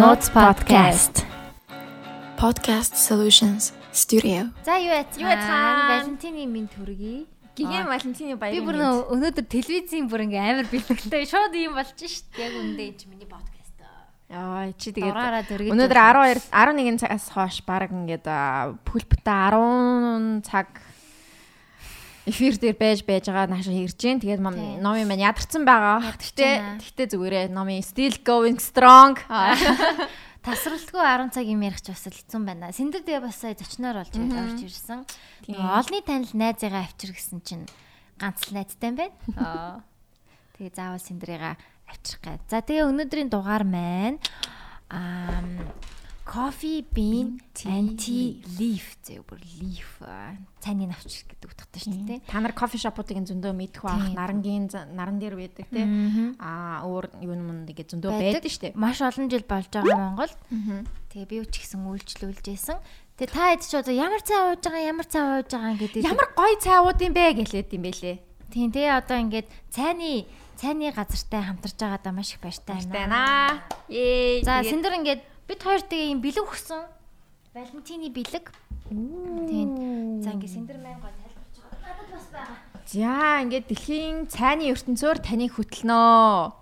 Notes podcast. Podcast Solutions Studio. За юу яцхан? Юу яцхан? Валентины минь төргий. Гигэм Валентины баяр. Би бүр нөө өнөөдөр телевизийн бүр ингээм амар бэлгэлтэй шууд юм болж шít. Яг үндэ энэ миний подкаст. Яа, чи тэгээд өнөөдөр 12 11 цагаас хойш баг ингээд бүлбэтэ 10 цаг эфир дээр байж байж байгаа наашаа ирж гин. Тэгээд номын маань ядарсан байгаа. Байна. гэтэ зүгээрээ номын still going strong. Тасралтгүй 10 цаг юм ярих ч бас хэцүү байна. Сэндэр тэгээ бас сая зочноор болж орж ирсэн. Нөгөө Олны танил найзыгаа авчир гэсэн чинь ганц л найзтай юм байна. Аа. Тэгээ заавал сэндрийга авчрах гэ. За тэгээ өнөөдрийн дугаар маань аа coffee bean anti leaf зөө бүр leaf цайны навч гэдэг утгатай шүү дээ. Та нар кофе шопуудыг зөндөө мэдэх Тийм. нарангийн наран дээр байдаг. Мгм. Аа өөр юу юм нэгэ зөндөө Байдаг. байдаг штэ. Маш олон жил болж байгаа Монголд. Тэгээ би ч гэсэн үйлчлүүлж байсан. Тэгээ та хэд ч одоо ямар цай ууж байгаа, ямар цай ууж байгаа гэдэг. Ямар гоё цайууд юм бэ гэлээд юм бэлээ. Тийм тэгээ одоо ингээд цайны цайны газартай хамтарч байгаадаа маш их баяртай. Ээ. За сэндэр ингээд бид хоёр тэгээ юм бэлэг өгсөн. Валентины бэлэг. Тийм. За ингээд сэндэр маань гой тайлбарч байгаа. Надад бас байгаа. За ингээд дэлхийн цайны ертөнцөөр таныг хөтлөнө.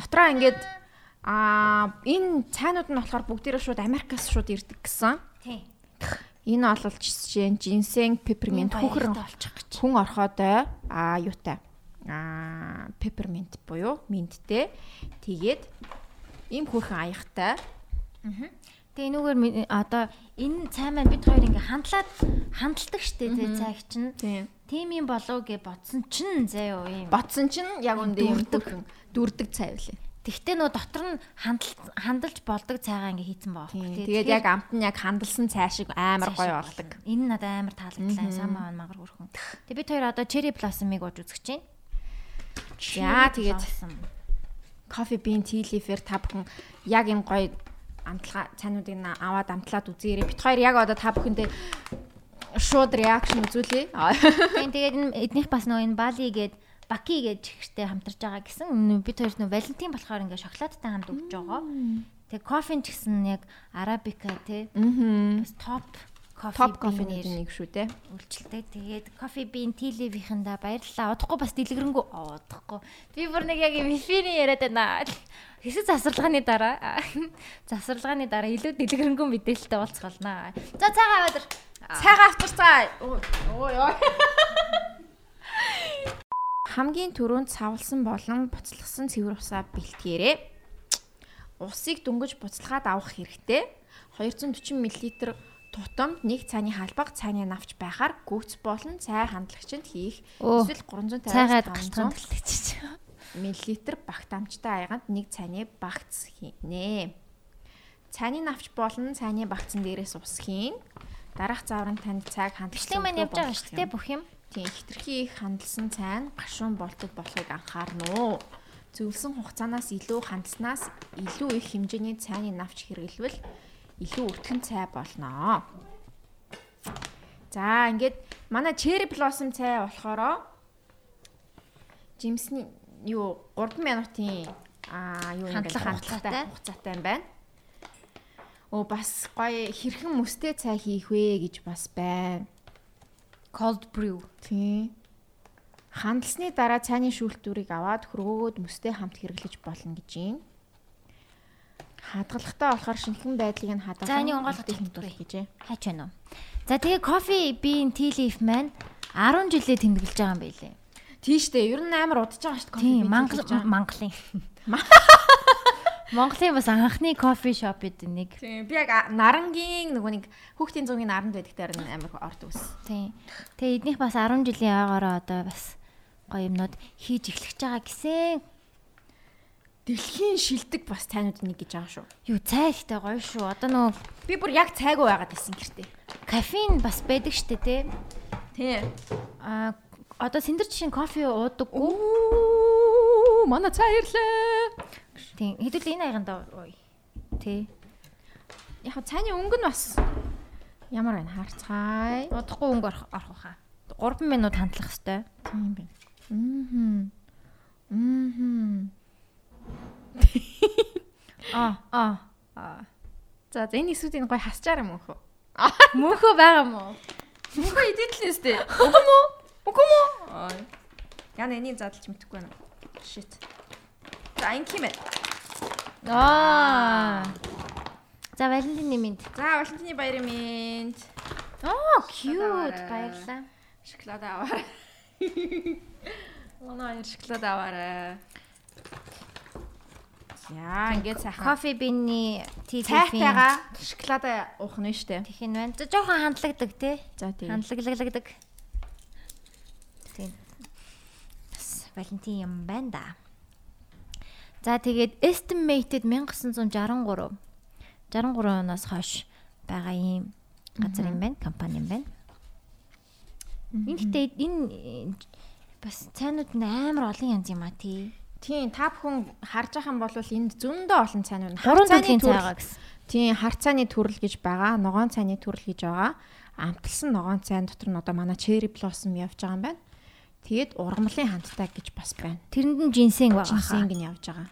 Дотроо ингээд аа энэ цайнууд нь болохоор бүгдээрээ шууд Америкаас шууд ирдэг гэсэн. Тийм. Энэ олол жишээ нь ginseng, peppermint хүүхэр олчих гэж. хүн орхоотой аа юутай. Аа peppermint буюу минттэй. Тэгээд ийм хүүхэн аягтай. Тэгээ энүүгээр ми- одоо энэ цай маань бид хоёр ингээ хандлаад хандалдаг штэ тэгээ цайг чинь. Тийм. Юм болов гэж бодсон чинь заяа юм. Ботсон чинь яг үндэ юм Дүрдэг. дүрдэг цай үлээ. Тэгтээ нөө дотор нь хандал хандалж болдог цайгаа ингээ хийцэн. Тийм. байхгүй. Тэгээд яг амт нь яг хандалсан цай шиг амар гоё болдог. Энэ надад амар таалагдлаа. Самаа мангар хөрхөн. Тэгээ бид хоёр одоо cherry blossom-ыг ууж үзэж байна. За тэгээд. Кофе бин tea leaf-ээр та бүхэн яг юм гоё амтлага цайнуудыг н аваад амтлаад үзээрэй. Бит хоёр яг одоо та бүхэндээ шууд реакшн үзүүлээ. Тэгээд энэ эднийх бас нөө энэ Бали гээд Баки гэж ихтэй хамтарч байгаа гэсэн. Бид хоёр нөө Валентин болохоор ингээ шоколадтай хамт өгч байгаа. Тэгээ кофе ч гэсэн яг арабика тий. Мм. Бас топ Топ кофенууд бинээр нэг шүү те. үйлчлдэг. Тэгээд кофе бин тиливийнхэнда баярлалаа. Удахгүй бас дэлгэрэнгүй удахгүй. Би бүр нэг яг юм эфирийн яриад байна. Хэсэг засварлагын дараа засварлагын дараа илүү дэлгэрэнгүй мэдээлэлтэй уулзгалнаа. За цаагаа аваад ир. Цайгаа авчирцгаа. Ой ой. Хамгийн түрүүнд савлсан болон буцлагсан цэвэр усаа бэлтгээрэй. Усыг дөнгөж буцалгаад авах хэрэгтэй. 240 мл тутамд нэг цайны халбаг цайны навч байхаар гүц болон цай хандлагчинд хийх эсвэл 350 Цайгаад 500 галтхан төлөвчж. мл багт амжтай айганд нэг цайны багц хийнэ. Цайны навч болон цайны багцсан дээрээс ус хийн. Дараах зааврын танд цайг хандлагч Бичлэг маань явж байгаа шүү дээ бүх юм. Тийм хитрхи их хандалсан цайн гашуун болтод болохыг анхаарна уу. Зөвлөсөн хугацаанаас илүү хандснаас илүү их хэмжээний цайны навч хэрэглэвэл илүү өтгөн цай болно. За ингээд манай cherry blossom цай болохоро жимсний юу 3 минутын аа юу юм бэ Хандлага хугацаатай. байна. Оо бас гоё хэрхэн мөстэй цай хийх вэ гэж бас байна. Cold brew. Тийм. Хандлсны дараа цайны шүүлтүүрийг аваад хөргөөгөөд мөстэй хамт хэрэглэж болно гэж юм. Хадгалагтай болохоор шинхэн байдлыг нь хадгалах. За, энэ онгойлгох мөстэй хэлбэр. хэмтүүлэх гэж. Хайч байна уу? За тэгээ кофе бин tea leaf маань 10 жилээ тэмдэглэж байгаа юм байлээ. Тийштэй ер нь амар удаж байгаа шүү дээ. Тийм, байгаа. мангалын. Монголын бас анхны кофе шоп эд нэг. Тийм. Би яг нарангийн нөгөө нэг хүүхдийн зуугийн наранд байдаг дээр амар орд ус. Тийм. Тэгээ эднийх бас 10 жилийн ойгоороо одоо бас гоё юмнууд хийж эхлэж байгаа гэсэн. Дэлхийн шилдэг бас цайнууд нэг гэж байгаа шүү. Юу цай ихтэй гоё шүү. Одоо нөгөө Би бүр яг цайгүй байгаад байсан гэртээ. кофеин бас байдаг штэ тий. Тийм. А одоо сэндэр жишээ кофе уудаггүй. Манай цай ирлээ. Тийм. Хэдүүл энэ аяганд ой. Тий. Яг цайны өнгө нь бас ямар байна харцгаая. Удахгүй өнгө орох хаа. 3 минут хандлах хэвээр. Тийм байна. Мм. Аа аа. Аа. За энэ эсүүдийг гоё хасчаар юм уу? Мөнхөө байгаа мó? Мөнхөө идэтлээс дээ. Үгүй мүү? Үгүй мүү? Яна энийг задлж мэдэхгүй байна. Shit. За энэ хэмээ. Аа. За Валентины минь. За Валентины баярын минь. Оо, cute. Баярлалаа. Шоколад аваарай. Манай хоёр шоколад аваарай. Яа, ингээд сайхан. Кофе бинний leaf-ийн Цайтайгаа шоколад уух нь штэ. Тэх нь байна. За жоохон хандлагдаг тий. За тийм. Хандлаглагдаг. Бас Валентин юм байна да. За тэгээд estimated 1963 63 оноос хойш байгаа юм газар юм байна, компани юм байна. Энэ гэхдээ энэ бас цайнууд нь амар олон янз юм а тий. Тийм, та бүхэн харж байгаа юм бол энд зөндөө олон цайнууд нь Гурван төрлийн цай байгаа гэсэн. Тийм, харцааны төрөл гэж байгаа, ногоон цайны төрөл гэж байгаа. Амталсан ногоон цайн дотор нь одоо манай cherry blossom явж байгаа юм байна. Тэгээд ургамлын хамттай гэж бас байна. Тэрэнд нь жинсэнг байгаа. Жинсэнг нь явж байгаа.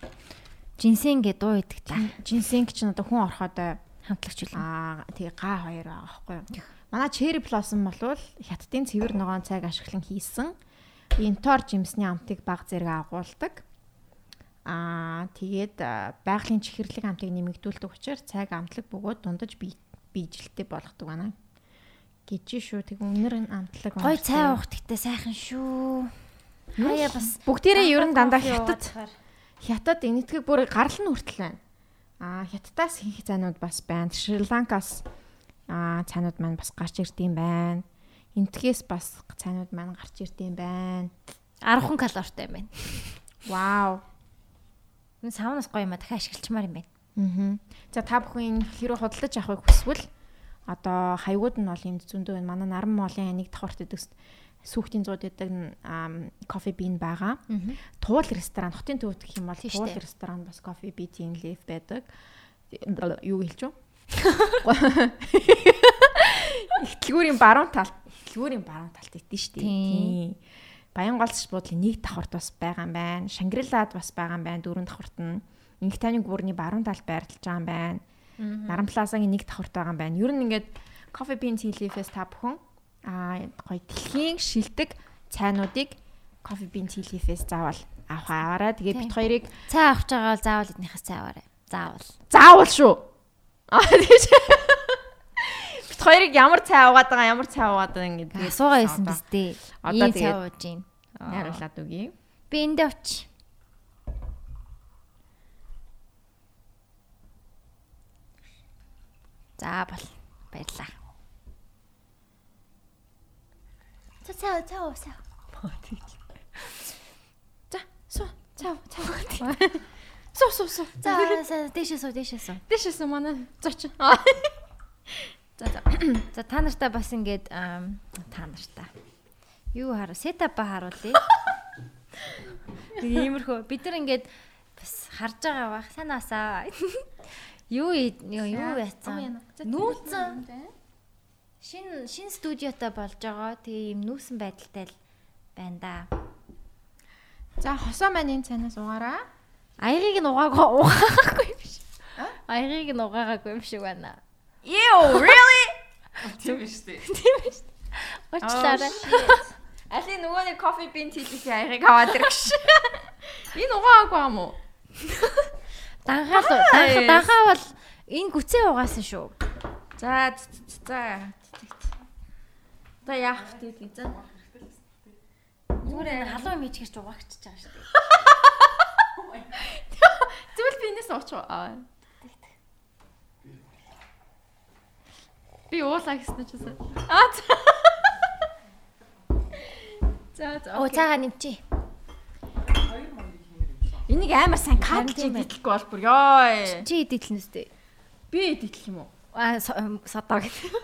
Жинсэнг гэ дуу идэг та. Жинсэнг чинь одоо хүн ороход Хамтлагч үлэн. аа тэгээ га хоёр байгаа байхгүй юу? Манай cherry blossom болвол хятадын цэвэр ногоон цайг ашиглан хийсэн интор жимсний амтыг баг зэрэг агуулдаг. Аа тэгээд байгалийн чихэрлэг амтыг нэмэгдүүлдэг учраас цайг амтлаг бөгөөд дундаж бий биежилттэй болгодог байна. гэж шүү. Тэг нь амтлаг. Гой цай уух гэхдээ сайхан шүү. Хаяа бас бүгдээрээ ер нь дандаа хятад хятад энэтхэг бүр гарал нь хүртэл байна. Аа хятадаас хийх цайнууд бас байна. Шри-Ланкаас аа цайнууд маань бас гарч ирдэм байна. Энтхээс бас цайнууд маань гарч ирдэм байна. 10 калоритой юм байна. Вау. Энэ саунаас гоё юм а дахиад ашиглачмаар юм байна. Аа. За та бүхэн хэрэг худалдаж авахыг хүсвэл одоо хаягууд нь бол энд зөндөө байна. Манай наран моолын нэг давхарт идэг сүхтийн зууд идэг кофе бин байгаа. Туул ресторан, хотын төвд гэх юм бол туул ресторан бас кофе битийн лиф байдаг. Юу хэлж вэ? Ихтлгүүрийн баруун талд, ихтлгүүрийн баруун талд идэв шүү дээ. Тийм. Баянгалч буудлын нэг давхарт бас байгаа юм байна. Шангрилад бас байгаа юм байна. Дөрөв давхарт нь Инх тайны гүрний баруун талд байрлаж байгаа юм байна. Наран плазагийн нэг давхарт байгаа юм байна. Ер нь ингээд кофе бин тилифэс та бүхэн аа гоё дэлхийн шилдэг цайнуудыг кофе бин тилифэс заавал авах аваарай. Тэгээд бит хоёрыг Цай авах байгаа бол заавал эднийхээс цай аваарай. Заавал. заавал шүү. Аа тийш. Бит хоёрыг ямар цай аваад байгаа ямар цай аваад байгаа ингээд тэгээд Асуугаа байсан биз дээ. Одоо Ийм тэгээд- цай ууж гин. Яаруулаад үгүй. Би эндээ очи. За бол баярлаа. За цаа цаа цаа. За суу цаа цаа. Суу суу суу. За дэшээ суу дэшээ суу. Дэшээс манай зоч. За за. За та нартай бас ингээд та нартай. Юу хараа? Сетапа харуулъя. Иймэрхүү. Бид нар ингээд бас харж байгаа бах. Санаасаа. Юу ий- юу юу яцсан? Нүүцэн. Шин шин студиотой болж байгаа. Тэгээ юм нүүсэн байдалтай л байна да. За хосоо маань энэ цанаас угаараа. Аягийг нь угаагаа угаагагүй юм шиг. Аягийг нь угаагаагүй юм шиг байна. Ew, really? Тийм шүү дээ. Очлаарай. Али нөгөө нэг кофе бин тилхи аягыг аваад ирэх. Энэ угаагүй юм уу? Данхаа данхаа бол энэ гүцээ угаасан шүү. За за. За яах вэ гэдэг за. Зүгээр халуун мичгэрч угаагчиж байгаа шүү дээ. Тэгвэл би энэс ууч аа. Би уулаа гэсэн ч гэсэн. Аа. За за. Оо цаагаа нэмчи. Энийг амар сайн байна. идэлгүй бол бүр ёо. Чи идэтлэнэстэй. Би идэлх юм уу? Аа садаа гэдэг.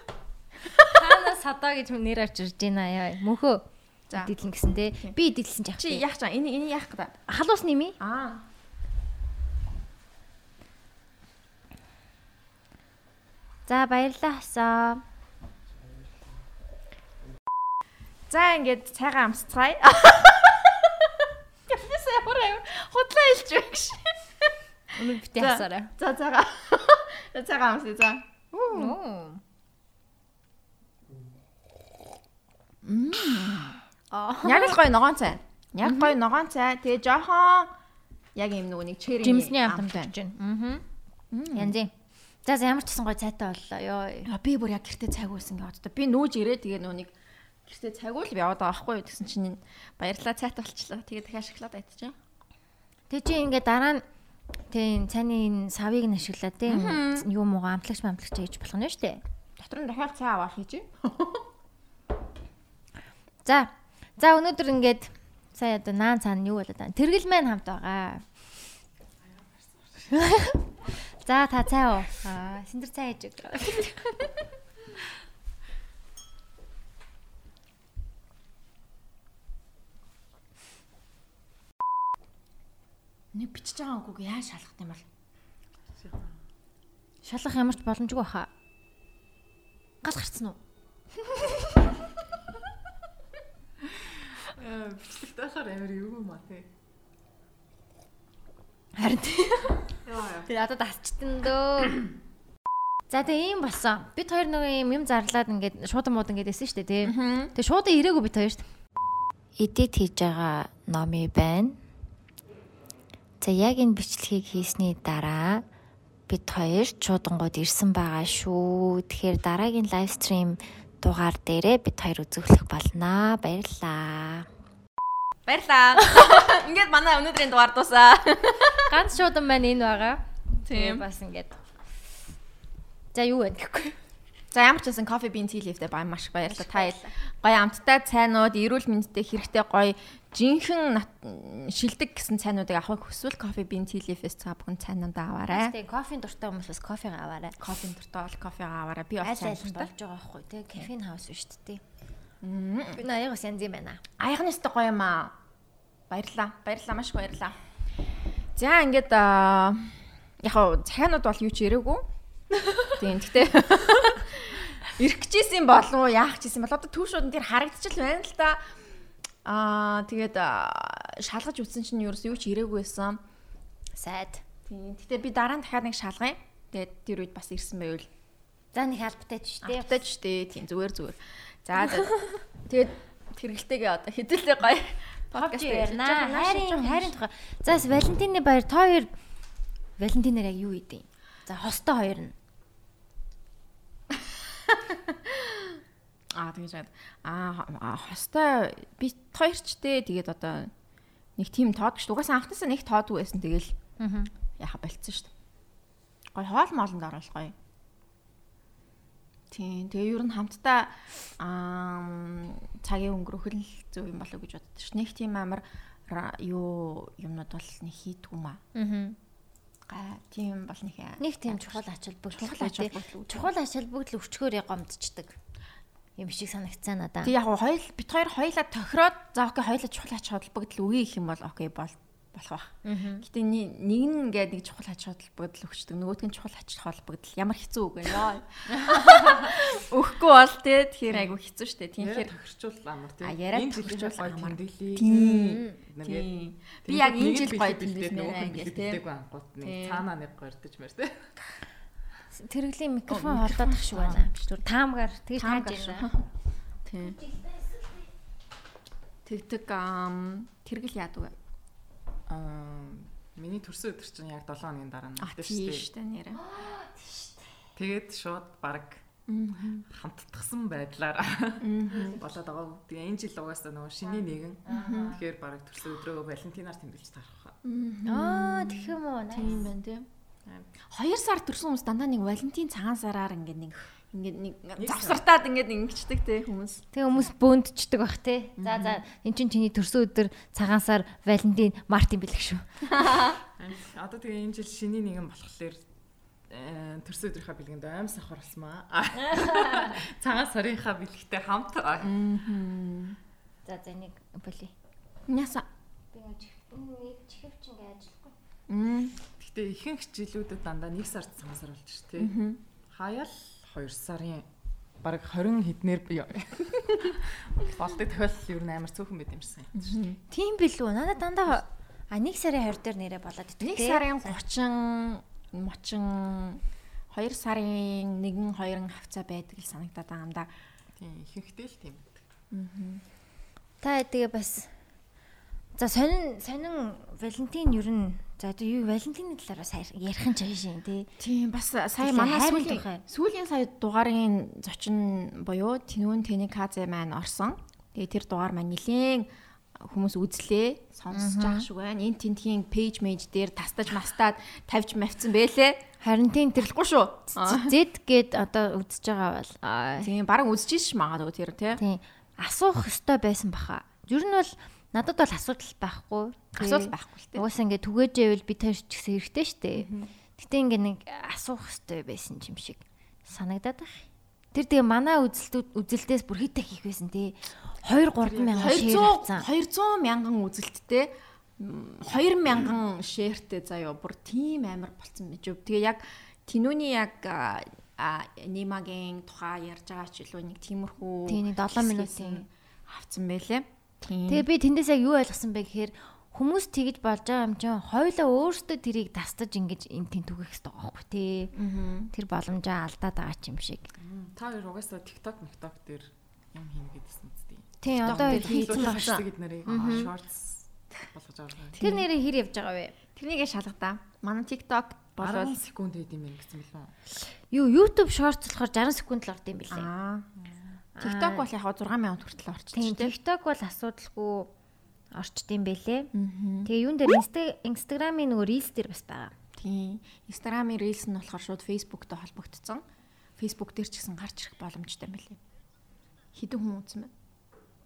Таана садаа гэж нэр авчирж байна яа. Мөнхөө. За. Идэтлэн гэсэн те. Би идэтлсэн жаах. Чи яах чам? Энийг энийг яах гэдэг? халуус нэмий. Аа. За баярлалаа хасаа. За ингээд цайгаа амсцгаая. Япнасаа ямар аяа худлаа илж байх шээ. Өнөө бити хасаарай. За заага. За цагаан амс за. Нөө. Аа. Яг л гоё ногоон цай. Яг гоё ногоон цай. Тэгээ жоохон яг юм нөгөө нэг чери. Жимсний байна. Аа. Янзын. За ямар ч гэсэн гоё цайтай боллоо. Йоо. Би бүр яг гэртээ цайг уусан гэж боддог. Би нүүж ирээ тэгээ нэг гэртээ цайг уул яваад байгаа байхгүй гэсэн чинь баярлаа цайтай болчлоо. Тэгээ дахиад ашиглаад айтчихаа. Тэг чи ингээ дараа нь тийм цааны энэ савыг нь ашиглаад тийм юу муугаа амтлагч амтлагч хийж болох нь шүү дээ. Дотор нь дахиад цай аваад хийж. За. За өнөөдөр ингээд сая одоо наан цаана юу болоод байна? Тэргэл маань хамт байгаа. За та цай уу. Аа, синдэр цай хийж өг. Нэг бичиж байгаа үгүйг яаж шалгах юм бол? Шалгах ямар ч боломжгүй баха. Гал гарцсан уу? Аа бичлэгтэй байхаар амар юу юм аа тий. Харин тийм. Яа яа. Тэр одоо дасчтэн дөө. За тэгээ ийм болсон. Бид хоёр нөгөө юм юм зарлаад ингээд шуудан мууд ингээд эсэн штэ тий. Тэгээ шуудан ирээгүй бид хоёр штэ. Эдит хийж байгаа номи байна. За яг энэ бичлэгийг хийсний дараа бид хоёр чуудангууд ирсэн байгаа шүү. Тэгэхээр дараагийн лайвстрим дугаар дээрээ бид хоёр үзүүлэх болноо. Баярлалаа. Баярлаа. Ингээд манай өнөөдрийн дугаар дуусаа. Ганц шуудан маань энэ байгаа. Тийм. Бас ингээд. За юу вэ гэхгүй. За ямар ч байсан кофе бин tea leaf-тэй баа маш баярлалаа. Та гоё амттай цайнууд, эрүүл мэндэд хэрэгтэй гоё жинхэнэ шилдэг гэсэн цайнуудыг авахыг хүсвэл кофе бин tea leaf-ээс цаа бүхэн цайнуудаа аваарай. Тэгээ кофеин дуртай хүмүүс бас кофегаа аваарай. Кофеин дуртай бол кофегаа аваарай. Би бол цай дуртай. болж байгаа байхгүй тий. Кофеин хаус биш тий. Би наяг бас янз юм байна. Аягнастай гоё юм аа. Баярлаа. Баярлаа маш их баярлаа. За ингээд яг хоо цайнууд бол юу ч ирээгүй. Тийм гэхдээ ирэх гэжсэн болов уу яах гэжсэн бол одоо шууд энэ тэр харагдчихл байна л да. Аа тэгээд шалгаж үтсэн чинь юу ч ирээгүй байсан. Сайд. Тийм. Гэтэ би дараа нь дахиад нэг шалгая. Тэгээд тэр үед бас ирсэн байвал За нэг албатай ч тий. Автаж штэ тийм зүгээр зүгээр. За за. Тэгээд тэргэлтэйгээ одоо хэдүүлээ гоё Подкаст ярина. Хайрын хайрын тухай. За Валентины баяр та хоёр Валентинаар яг юу идэв? За хостой хоёр нь. Аа тэгэж яад. Аа хостой би хоёрчтэй тэгээд одоо нэг тийм тоод шүү. Угаасаа анхнаасаа нэг тоодгүй байсан тэгэл Аа. яха болцсон шүү. Гой хоол моолнд оруулах гоё. Тийм. Тэгээ ер нь хамтдаа аа цагийн өнгөрөх л зөв юм болов гэж боддог ш. Нэг тийм амар юу юмнууд бол нэг хийдгүү маа. Аа. Га тийм бол нэг Нэг тийм чухал ач холбогдол Чухал ач тий. холбогдол. Чухал ач холбогдол өвчгөөрөө гомдчихдаг. Юм шиг санагцсан надаа. Тэг яг хоёул бит хоёр хоёлаа тохироод за окей хоёлаа чухал ач холбогдол үгүй гэх юм бол окей бол болох байх. Гэтэ нэг нь ингээд нэг чухал ач холбогдол өгчдөг. Нөгөөх нь чухал ач холбогдол ямар хэцүү үг вэ? Яа. Өгөхгүй бол те тэгэхээр айгу хэцүү штэ. Тийм тэгэхээр тохирчуул амар тий. А, яриа гоё амар. Тийм. Тийм. Би яг энэ жил гоё тэмдэглэнэ ингээд. Тэдэг ангууд нэг Тийм. цаанаа нэг гордож мэр тий. Тэрэглийн микрофон холдоод ах шиг байна. Зүр таамгаар Таам тааж байна. Тийм. Тэгдэг ам тэргэл яадаг вэ? Аа миний төрсөн өдөр чинь яг 7 хоногийн дараа нь А мэдээ тийм шүү штэ нэрэ. Тэгээд шууд баг хамтдагсан байдлаар болоод байгаа. Тэгээ энэ жил угаасаа нөгөө шиний нэгэн. Тэгэхээр баг төрсөн өдрөө Валентинаар тэмдэглэж тарах. Аа тэгэх юм уу? Тийм байна тийм. 2 сар төрсөн хүмүүс дандаа нэг Валентин цагаан сараар ингээд нэг ингээд нэг завсартаад ингээд ингэчдэг те хүмүүс. Тэгээ хүмүүс бөөндчдөг бах те. За за эн чинь чиний төрсөн өдөр цагаан сар Валентин Мартин бэлэг шүү. Одоо тэгээ энэ жил шиний нэгэн болохоор э, төрсөн өдрийнхаа бэлгэнд аим сахар болсмаа. Цагаан сарынхаа бэлгтэй хамт За за нэг боли. Няса. Би нэг чихвч ингээ ажиллахгүй. Гэтэ ихэнх жилүүдэд дандаа 1 сард цагаан сар болж ш тий. Хаяал 2 сарын бараг 20 хэднэр би болдог тохиолдол нь амар цөөхөн байд юмсан. Тийм билүү. Надад дандаа А 1 сарын 20 дээр нэрээ болоод идэв. 1 сарын 30 мочин 2 сарын 1 2 хавцаа байдаг л санагдаад байгаа юм да. Тийм ихэнхдээ л тийм. Та тэгээ бас за сонин сонин Валентин ер нь за одоо юу Валентины талаар бас ярих нь чаашаа тий. Тийм бас сая манай сүүлийн сүүлийн сая дугаарын зочин буюу Тэнүүн Тэний Казэ маань орсон. Тэгээ тэр дугаар маань нилээн хүмүүс үзлээ, сонсож байгаа шүү байна. Энд тентхийн пэйж мэж дээр тастаж мастаад тавьж мавцсан бэлээ. Харин тийм тэр Тэрлэхгүй шүү. зэд гээд одоо үзэж байгаа бол Тийм баг үзчихэж ш магадгүй тэр тий. тийм асуух ёстой байсан баха. Ер нь бол надад бол асуудал байхгүй. Асуудал байхгүй л тий. Угаас ингээ түгээжээвэл би тэр ч гэсэн хэрэгтэй штэ. Гэтэ ингээ нэг асуух ёстой байсан юм шиг санагдаад байна. Тэр тэгээ манай үзэлтүүд үзэлтээс бүр хитэ хийх байсан тий. 2 3 мянган шир 200 авсан. 200 мянган үзэлттэй 2 мянган шеэртэй заяа бүр тийм амар болцсон байж. Тэгээ яг Тинүүний яг а, нимагийн тухай ярьж байгаа ч илүү нэг тиймэрхүү Тийм, нэг хэсгээс долоон минутын. нь авцсан байлээ. Тийм. Тэгээ би тэндээс яг юу ойлгосон бэ гэхээр хүмүүс тэгж болж байгаа юм чинь хоёлаа өөрсдөө тэрийг дастаж ингэж тийм түгэх хэрэгтэй байгаа байхгүй тий. Тэр боломжоо алдаад байгаа ч юм шиг. Та хоёр угаасаа TikTok, TikTok дээр юм хийнэ гэдсэн үстэй. Тий одоо хийсэн баг шүү. гэд нарыг shorts болгож байгаа. Тэр нэрээ хэр явж байгаа вэ? тэрнийгээ шалгадаа. Манай TikTok болвол 10 секунд хэд юм бэ гэсэн билүү? Юу YouTube Shorts болохоор 60 секунд л орд юм билээ. аа TikTok бол яг 6 мянган хүртэл орчихсон Тийм шүү дээ. TikTok бол асуудалгүй орчд юм бэлээ. Тэгээ юун дээр Insta- Instagram-ийн нөгөө Reels дээр бас байгаа. Тийм. Instagram-ийн Reels нь болохоор шууд Facebook-тэй холбогдсон. Facebook дээр ч гэсэн гарч ирэх боломжтой юм билээ. Хэдэн хүн үзсэн бэ?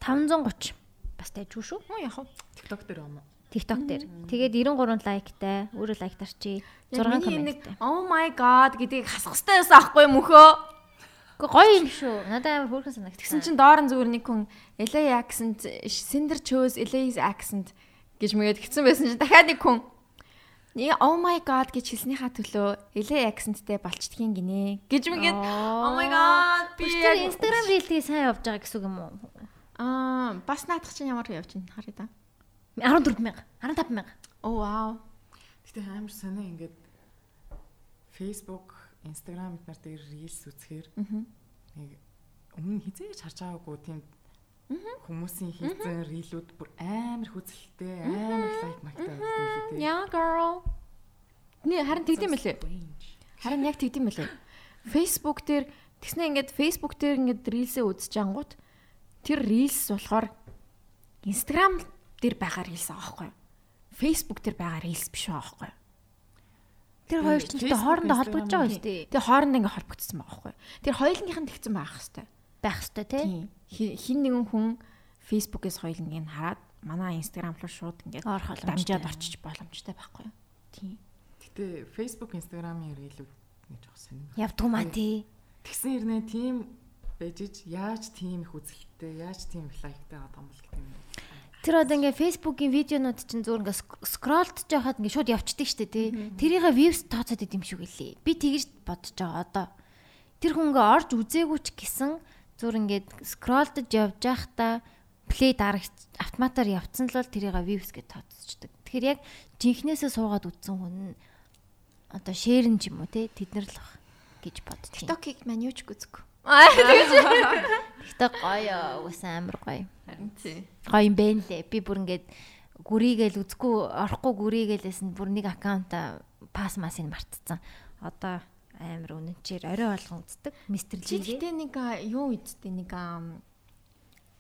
530 бас тайжгүй шүү. Оо яг хав. TikTok дээр юм уу? TikTok дээр. Тэгээд 93 лайктай, өөрөө лайктарчи 6 нэг комменттай. oh my god гэдгийг хасах хэрэгтэй байсан аахгүй мөхөө. Гоё юм шүү. Надад амар хөөрхөн санагдсан. Тэгсэн чинь доор нь зүгээр нэг хүн LA accent, Cinder chose LA's accent гэж мэгээд гисэн байсан чинь дахиад нэг хүн oh my god гэж хэлснийхаа төлөө LA accentтэй болчдгийн гинэ гэж мэгээд oh my god би Instagram Reel-ийг сайн явж байгаа гэсэн үг юм уу? Аа бас наадах чинь ямар явж байна харъя да. 14000, 15000. Оо вау. Гэтэ амар сонио ингээд Facebook, Instagram эднэр дээр reels үзэхээр нэг өмнө хизээж харж байгаагүй тийм хүмүүсийн хийсэн reelүүд бүр амар хүзэлтэй, амар лайк магтай байдаг юм лээ. Yeah girl. Нэ харин тэгдэм мөлий. Харин яг тэгдэм мөлий. Facebook дээр тэгснэ ингээд Facebook дээр ингээд reels-ээ үзэж ангууд тэр reels болохоор Instagram дээр байгаа reels юу? Facebook дээр байгаа reels биш юу? Тэр хоёр ч ихтэй хоорондоо холбогдож байгаа шүү дээ. Тэгээ хоорондоо ингээд холбогдсон байгаа байхгүй? Тэр хоёулынх нь тэгсэн байх хэвээр. Байх хэвээр тий. Хин нэгэн хүн Facebook-ээс хоёулынгийг нь хараад манай Instagram руу шууд боломжтой. дамжаад орчиж боломжтой байхгүй юу? Тийм. Гэтэ Facebook, Instagram-ийн reelүүд нэг жоох сонир. Явдгүй маа тий. Тэгсэн хэрнээ тийм байж ич яаж тийм их үзэлттэй, яаж тийм их лайктай байгаа юм бол гэдэг юм. Тэр одоо ингээ Facebook-ийн видеонууд чинь зүгээр ингээ ск- скроллдж байхад ингээ шууд явцдаг штэ тий. Тэрийнхээ views тооцоод идэм шиг үлээ. Би тэгж бодож байгаа одоо. Тэр хүн ингээ орж үзээгүй ч гэсэн зүгээр ингээ скроллдж явж байхдаа плей дарагч автоматар явцсан л бол тэрийгээ views гэж тооцчихдаг. Тэгэхээр яг жинхнээсээ суугаад үзсэн хүн нь одоо шеэрн ч юм уу тий тэднэр л баг гэж бодчих. TikTok-ыг маань юу ч үзэхгүй. Тэгтээ гоё угсаа амар гоё. Харин тий. гоё юм бэ лээ. Би бүр ингээд гүрийгээл үзэхгүй орохгүй гүрийгээлээс нь бүр нэг аккаунт пас масыг мартцсан. Одоо амар үнэнчээр орой болгон үздэг. Мистер Лигээ. гэхдээ нэг юу үздэй нэг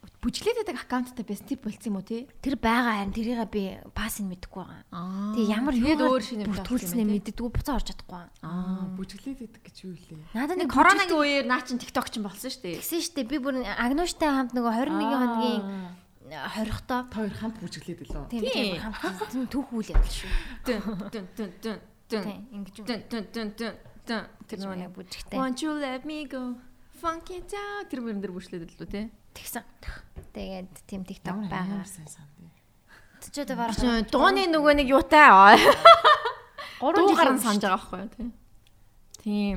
ам, бүжлээдэг аккаунттай байсан тип болцсон юм уу тий? Тэр байгаа харин тэрийг би пасыг мэдэхгүй байгаа. Аа. Тэгээ ямар юу өөр шинэ бүртгүүлснээ мэддэггүй буцаа орж чадахгүй. Аа, бүжиглээд идэх гэж юу илээ? Надад Нэг коронагийн үеэр наа чин TikTok ч болсон шүү дээ. тэгсэн штэ би бүр агнууштай хамт нөгөө 21 хоногийн хорихтоо Та хоёр хамт бүжиглээд илүү. тийм хамт түүх үйл явдал шүү. Дэн дэн дэн дэн Тийм ингэж үү. дэн дэн дэн дэн дэн Тэр нөгөө нэг бүжигтэй. Want you let me go funky down тэр мөрөн дээр бүшлээд л үү те. Тэгсэн. Тэгээд тийм TikTok байгаа. амар сайн санд. Тэ ч одоо барах. Дууны нөгөө нэг юутай аа. Гурван гарan санаж байгаа байхгүй юу те. Тийм.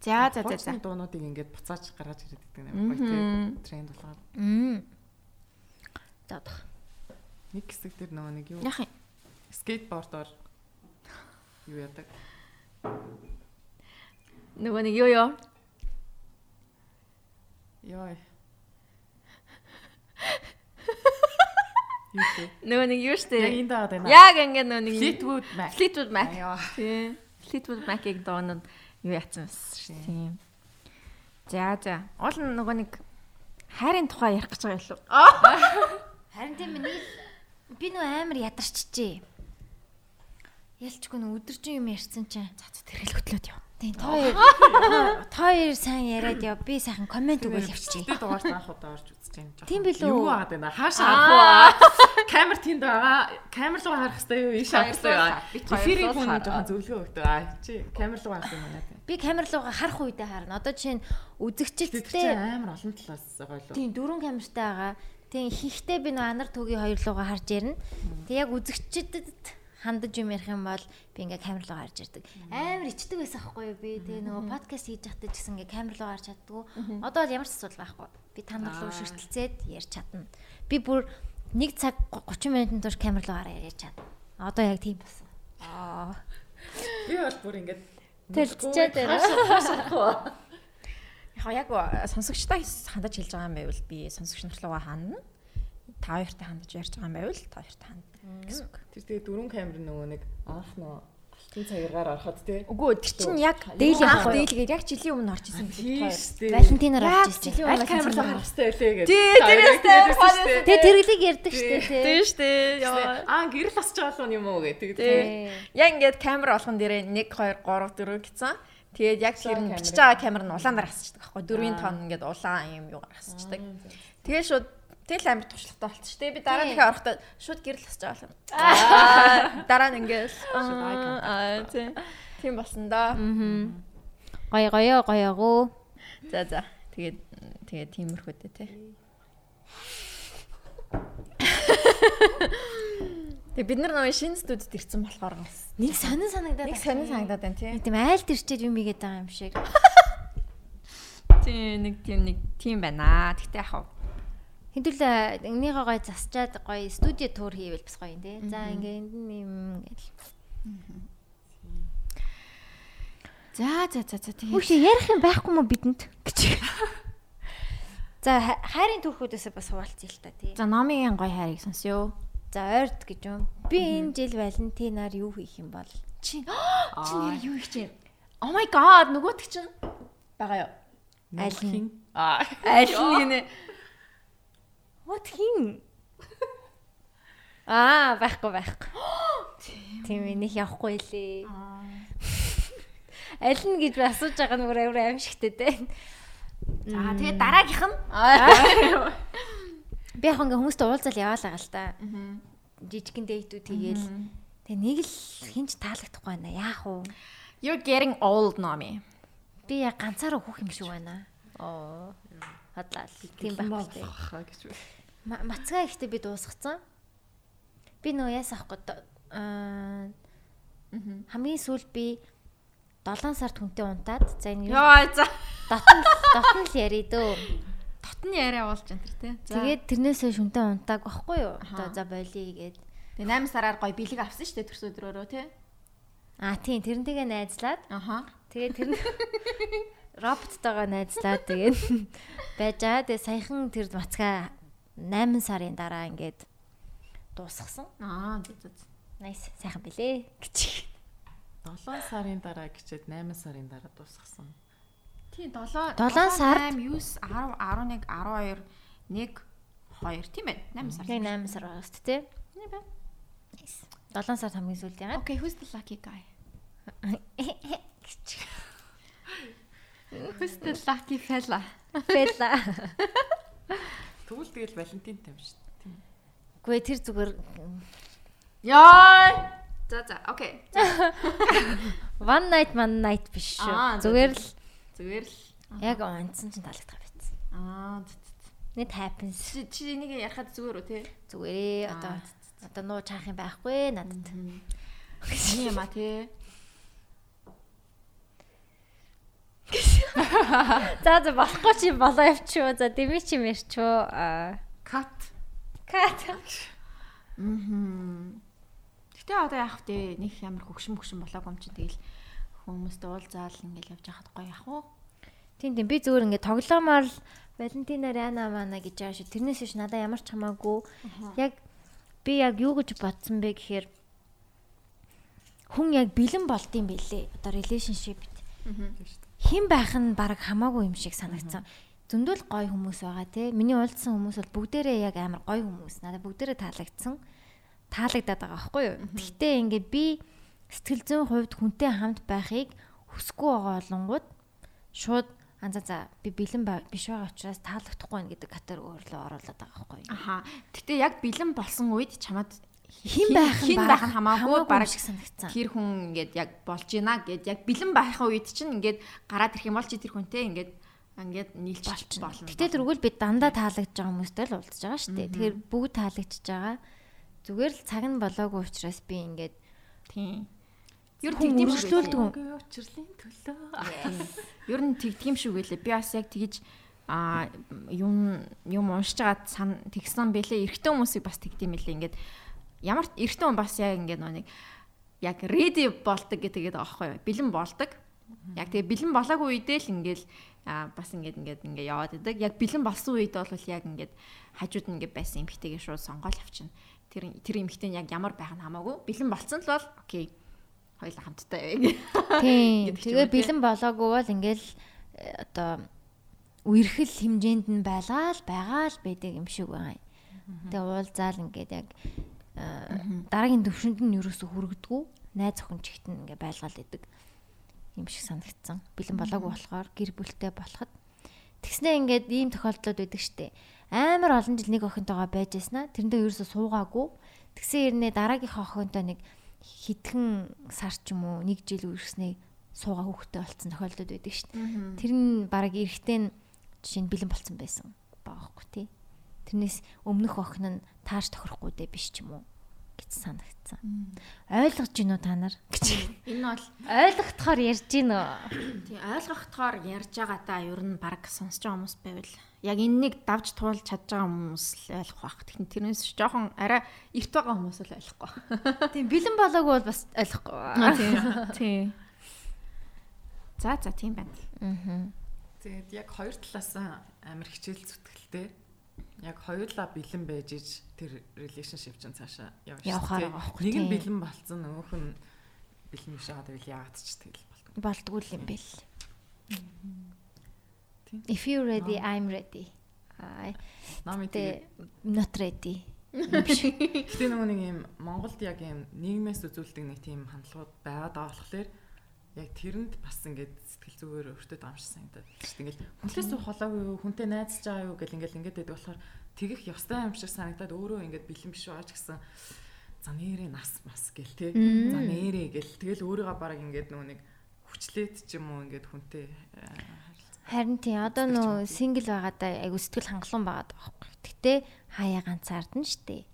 За за за за. Дуунуудыг ингээд буцааж гаргаж ирээд байдаг юм байна. Мгм. Тренд болохоор Мм. За одоо. нэг хэсэг дээр нөгөө нэг юу Яах юм? Скейтбордоор юу яадаг? Нөгөө нэг юу юу? Йой. Юу вэ? Нөгөө нэг юу Яг штэ? энд аваад байна. Яг ингэ нөгөө нэг Fleetwood Mac. Fleetwood Mac. Тийм. Fleetwood Mac-ийг доонод юу яатсан юм шүү. Тийм. За за. Уул нөгөө нэг хайрын тухай ярих гэж байгаа юу? Харин тийм нэг би нөө амар ядарчжээ. Ялчгүй нөө өдөржин юм ярьсан чинь. За за тэр хэлгөтлөөд яв. Тийм та хоёр сайн яриад яв. Би сайхан комент өгөөл явчихъя. Тэ дугаарт анх удаа орж байна. Тийм билүү? Юу аваад байна? Хаашаа авах вэ? Камер тэнд байгаа. Камер руу харах хэрэгтэй юу? Ийш харах хэрэгтэй юу? Эфирийн хүн жоохон зөвлөгөө өгдөг. Аа чи камер руу харах юм байна. Би камер руугаа харах үедээ харна. Одоо жишээ нь Тэр үзэгчдтэй амар олон талаас байгаа лөө. тийм дөрвөн камертай байгаа. Тийм ихтэй би нөө анар түгийн хоёр лугаа харж ярина. Тэг яг үзэгчдэд хандаж юм ярих юм бол би ингээ камер руу харж ирдэг. Амар ичдэг байсан байхгүй юу би. Тэгээ нөгөө подкаст хийж байхдаа ч гэсэн ингээ камер руу харж чаддгүй. Одоо бол ямар ч асуудал байхгүй. Би та нар руу ширтэлцээд ярьж чадна. Би бүр 1 цаг 30 минутын турш камер руу хараа ярьж чадна. Одоо яг тийм болсон. Аа. Би бол бүр ингээд Тэлцчээд байна. Яг яг сонсогчтой хандаж хэлж байгаа юм байвал би сонсогч нар руугаа хандна. Та хоёртай хандаж ярьж байгаа юм байвал та хоёртай хандна гэсэн үг. Тэр тэгээ дөрвөн камер нөгөө нэг анх нөө алтан цагиргаар ороход тий. Үгүй тэр чинь яг Дээл юу? дээлгээд яг жилийн өмнө орж исэн билээ. Тий. Валентинаар орж ирсэн. жилийн өмнө камер руу харах хэрэгтэй байлээ гэж. Тий, тэр өстэй фонос. Тэгээ тэрглийг ярьдаг штэ тий. Тийм штэ. Яа. Аа гэрэл асч байгаа л юм уу гэдэг. Тий. Яг ингээд камер болгон дээрээ 1 2 3 4 гэсэн. Тэгээд яг тэр нь бичиж байгаа камер нь улаанаар хасчихдаг байхгүй. Дөрвийн тон ингээд улаан юм юугаар хасчихдаг. Тэгээд шууд тэгэл амир туршлагатай болчих штэ. Би дараа дахиад орохдоо шууд гэрэл хасж байгаа юм. Аа дараа нь contact. аа тий. Тийм болсон да. Гоё гоё гоёгоо. За за. Тэгээд тэгээд тиймэрхүү дээ тий. Тэгээ бид нар нөгөө шинэ студид ирсэн болохоор Нэг сонин санагдаад. нэг сонир санагдаад байна тий. Нэг тийм айлд ирчээд юм игээд байгаа юм шиг. Тийм нэг тийм нэг тийм байна. Тэгтээ яах Хэдүүл энийгээ гоё засчаад гоё студио тур хийвэл бас гоё юм тий. За ингээ энд нь юм гэл. За за за за тийм. Хүүш ярих юм байхгүй мó бидэнд гэж. За ха- хайрын түүхүүдээс бас хуваалцъя л та тий. За номын гоё хайрыг сонсё. За ойрд гэж юм. Би энэ жил Валентинаар юу хийх юм бол? Чи чи нэр юу их чинь? Oh my god нөгөөт чинь байгаа юу? Аль нь? Аа. Аль нь гинэ? What хин? Аа, байхгүй байхгүй. Тийм ээ, нэг явахгүй лээ. Аль нь гэж асууж байгаа нь бүр амар аимшигтэй дээ. За тэгээд дараагийнх нь Би яг ингээ хүмүүстэй уулзал яваалаа гал та. Жижигэн дэйтүүд хийгээл. Тэгээ нэг л хинч таалагдахгүй байна. Яах вэ? You're getting old номи. Би яг ганцаараа хөөх юм шиг байна. Оо. Хадлаа. Тийм байхгүй. Хаа гэж үү. Ма- Мацгаа ихтэй би дуусгацсан. Би нөө яас авахгүй аа хамгийн сүүл би 7 сард хүнтэй унтаад за энэ Йоо за. дотн дотн л яри дөө. Дотны яриа уулж энэ тий. Тэгээд тэрнээсээ шүнтэй унтааг байхгүй юу? Одоо за болиё гээд. тэгээ 8 сараар гоё бэлэг авсан шүү дээ төрс өдрөөрөө тий. Аа тийм тэрнтэйгээ найзлаад Аха. тэгээд тэр роботтойгоо найзлаад тэгээд байж аа тэгээд саяхан тэр мацгаа 8 сарын дараа ингээд дуусгасан. Аа за за. Nice сайхан билээ гэж. 7 сарын дараа гिचээд 8 сарын дараа дуусгасан. Тий 7 Долоон сард? 8 9 10 11 12 1 2 тийм ээ 8 сар. Яг 8 сар байгаа шүү дээ. Тийм байна. 7 сард хамгийн сүүлд ягаад? Okay, who's the lucky guy? Who's the lucky fella? Бэла. Тэгвэл тэгэл Валентин тавь шүү дээ. Тийм. Гүй тэр зүгээр Яа. За за, okay. one night one night биш шүү. Зүгээр л Зүгээр л. яг онцсон чинь таалагдах байсан. Аа. Net happens. Чи энийг ярахад зүгээр үү те? Зүгээрээ одоо одоо нуу чаах юм байхгүй надад. Эний юм а те. За за болохгүй чи болоо явчихуу. За дэмий чи мэрчүү. Аа. Кат. Кат. Мм. Гэтэ одоо яах вэ? Нэг ямар хөгшин хөгшин болоогүй юм чи тэгэл хүмүүстэй уулзаал ингээл явж хахад гоё яах вэ? Тийм тийм би зүгээр ингээд тоглоомоор л Валентина Рана мана гэж байгаа шүү. Тэрнээс биш надад ямар ч хамаагүй. Яг би яг юу гэж бодсон бэ гэхээр хүн яг бэлэн болд юм бэлээ. Одоо relationship хэн байх нь баг хамаагүй юм шиг санагдсан. Зөндөл гоё хүмүүс байгаа те. Миний уулзсан хүмүүс бол бүгдээрээ яг амар гоё хүмүүс. Надад бүгдээрээ таалагдсан. Таалагдаад байгаа байхгүй юу? Гэхдээ ингээд би сэтгэл зүйн хувьд хүнтэй хамт байхыг хүсэхгүй байгаа болонгууд шууд анзаа за би бэлэн биш байгаа учраас таалагдахгүй байна гэдэг категори руу оруулаад байгаа байхгүй юу? Аха. Гэтэ яг бэлэн болсон үед чамд Хин байх хин байх нь хамаагүй бараг шиг санагдсан. тэр хүн ингээд яг болж гинэ гэд яг бэлэн байхын үед чинь ингээд гараад ирэх юм бол чи тэр хүнтэй ингээд ингээд нийлж болно. Гэтэ тэргүүл би дандаа таалагдж байгаа хүмүүстэй л уулзж байгаа шүү дээ. Тэгэхээр бүгд таалагдчихж байгаа. Зүгээр л цаг нь болоогүй учраас би ингээд тийм. Ер нь тэгдэм үргэлжлүүлдэг юм. Учрлын төлөө. Ер нь тэгдэм шүү гэлээ. Би бас яг тэгж а юм юм уншиж байгаа сан тэгсэн бэлээ эрэгтэй хүмүүсийг бас тэгдэм мэлээ ингээд ямар эрэгтэй хүн бас яг ингээд нэг яг ready болдог гэдэг юу? Бэлэн болдог. Яг тэгээ бэлэн болоогүй үедээ л ингээд бас ингээд ингээд ингээд яваад идэг яг бэлэн болсон үед бол яг ингээд хажууд нь ингээд байсан эмхтэйгээ шууд сонгоол авчна тэр тэр эмхтэй нь яг ямар байх нь хамаагүй. Бэлэн болцсон л бол окей. Хоёулаа хамтдаа явъя тийм тэгээ бэлэн болоогүй бол ингээл э, одоо үерхэл хэмжээнд нь байлаа л байгаа л байдаг юм шиг байгаа юм. Тэгээ уулзаал ингээд яг дараагийн төвшөнд нь юусоо хүргдэггүй найз охин чигт нь ингээд байлгаал идэг юм шиг санагдсан. Бэлэн болоогүй болохоор гэр бүлтэй болоход тэгснээ ингээд ийм тохиолдлууд байдаг штэ. Амар олон жил нэг охинтойгоо байж яснаа тэрэндээ юусоо суугаагүй. Тэгсэн хэрнээ дараагийнхаа охинтой нэг хитгэн сар ч юм уу нэг жил үрснээ суугаа хүүхдтэй болцсон тохиолдод байдаг шүү дээ. Тэр нь баг эрэхтэй нь жишээ нь бэлэн болцсон байсан байгаа хгүй тий. Тэрнээс өмнөх охин нь тааш тохирохгүй дээ биш ч юм уу гэж санагдсан. Ойлгож гин үү та нар гэж. энэ бол Ойлгохтохоор ярьж гин үү? тий ойлгохдохоор ярьж байгаа та ер нь баг сонсож байгаа хүмүүс байвал яг энэнийг давж туулж чадж байгаа хүмүүс л ойлгох байх. Тэгэхээр тэрнээс жоохон арай эрт байгаа хүмүүс л ойлгохгүй. Тийм бэлэн болоогүй бол бас ойлгохгүй. Тий. Тий. За за тийм байна. Аа. Тэгээд яг хоёр талаас амар хичээл зүтгэлтэй. Яг хоёулаа бэлэн байж иж тэр relationship чинь цаашаа шүү Явахаар байгаа байхгүй Нэг нь бэлэн болцсон нөгөөх нь бэлэн биш байгаа тэгэл яагаад ч тэгэл болдог. Болдгүй юм бэл. If you ready, I'm ready. Аа. Нами Тэ тэгээд not ready. гэтээ нөгөө нэг юм Монголд яг юм нийгмээс үзүүлдэг нэг тийм хандлагууд байгаад байгаа болохоор яг тэрэнд бас ингээд сэтгэл зүгээр өөртөө дамжсан дээ. Ингээл хүнтэй суух холоогүй юу, хүнтэй найзаж байгаа юу гэл ингээл ингээд байдаг болохоор тэгэх ёстой юм шиг санагдаад өөрөө ингээд бэлэн биш байгаа ч гэсэн за нэрээ нас мас гэл те. За нэрээ гэл тэгэл өөрийгөө бараг ингээд нөгөө нэг хүчлээд ч юм уу ингээд хүнтэй э, Харин тий одоо нөө сингл байгаадаа айгу сэтгэл хангалуун байгаад байгаа байхгүй. Гэтэ хаяа ганцаардан штэ.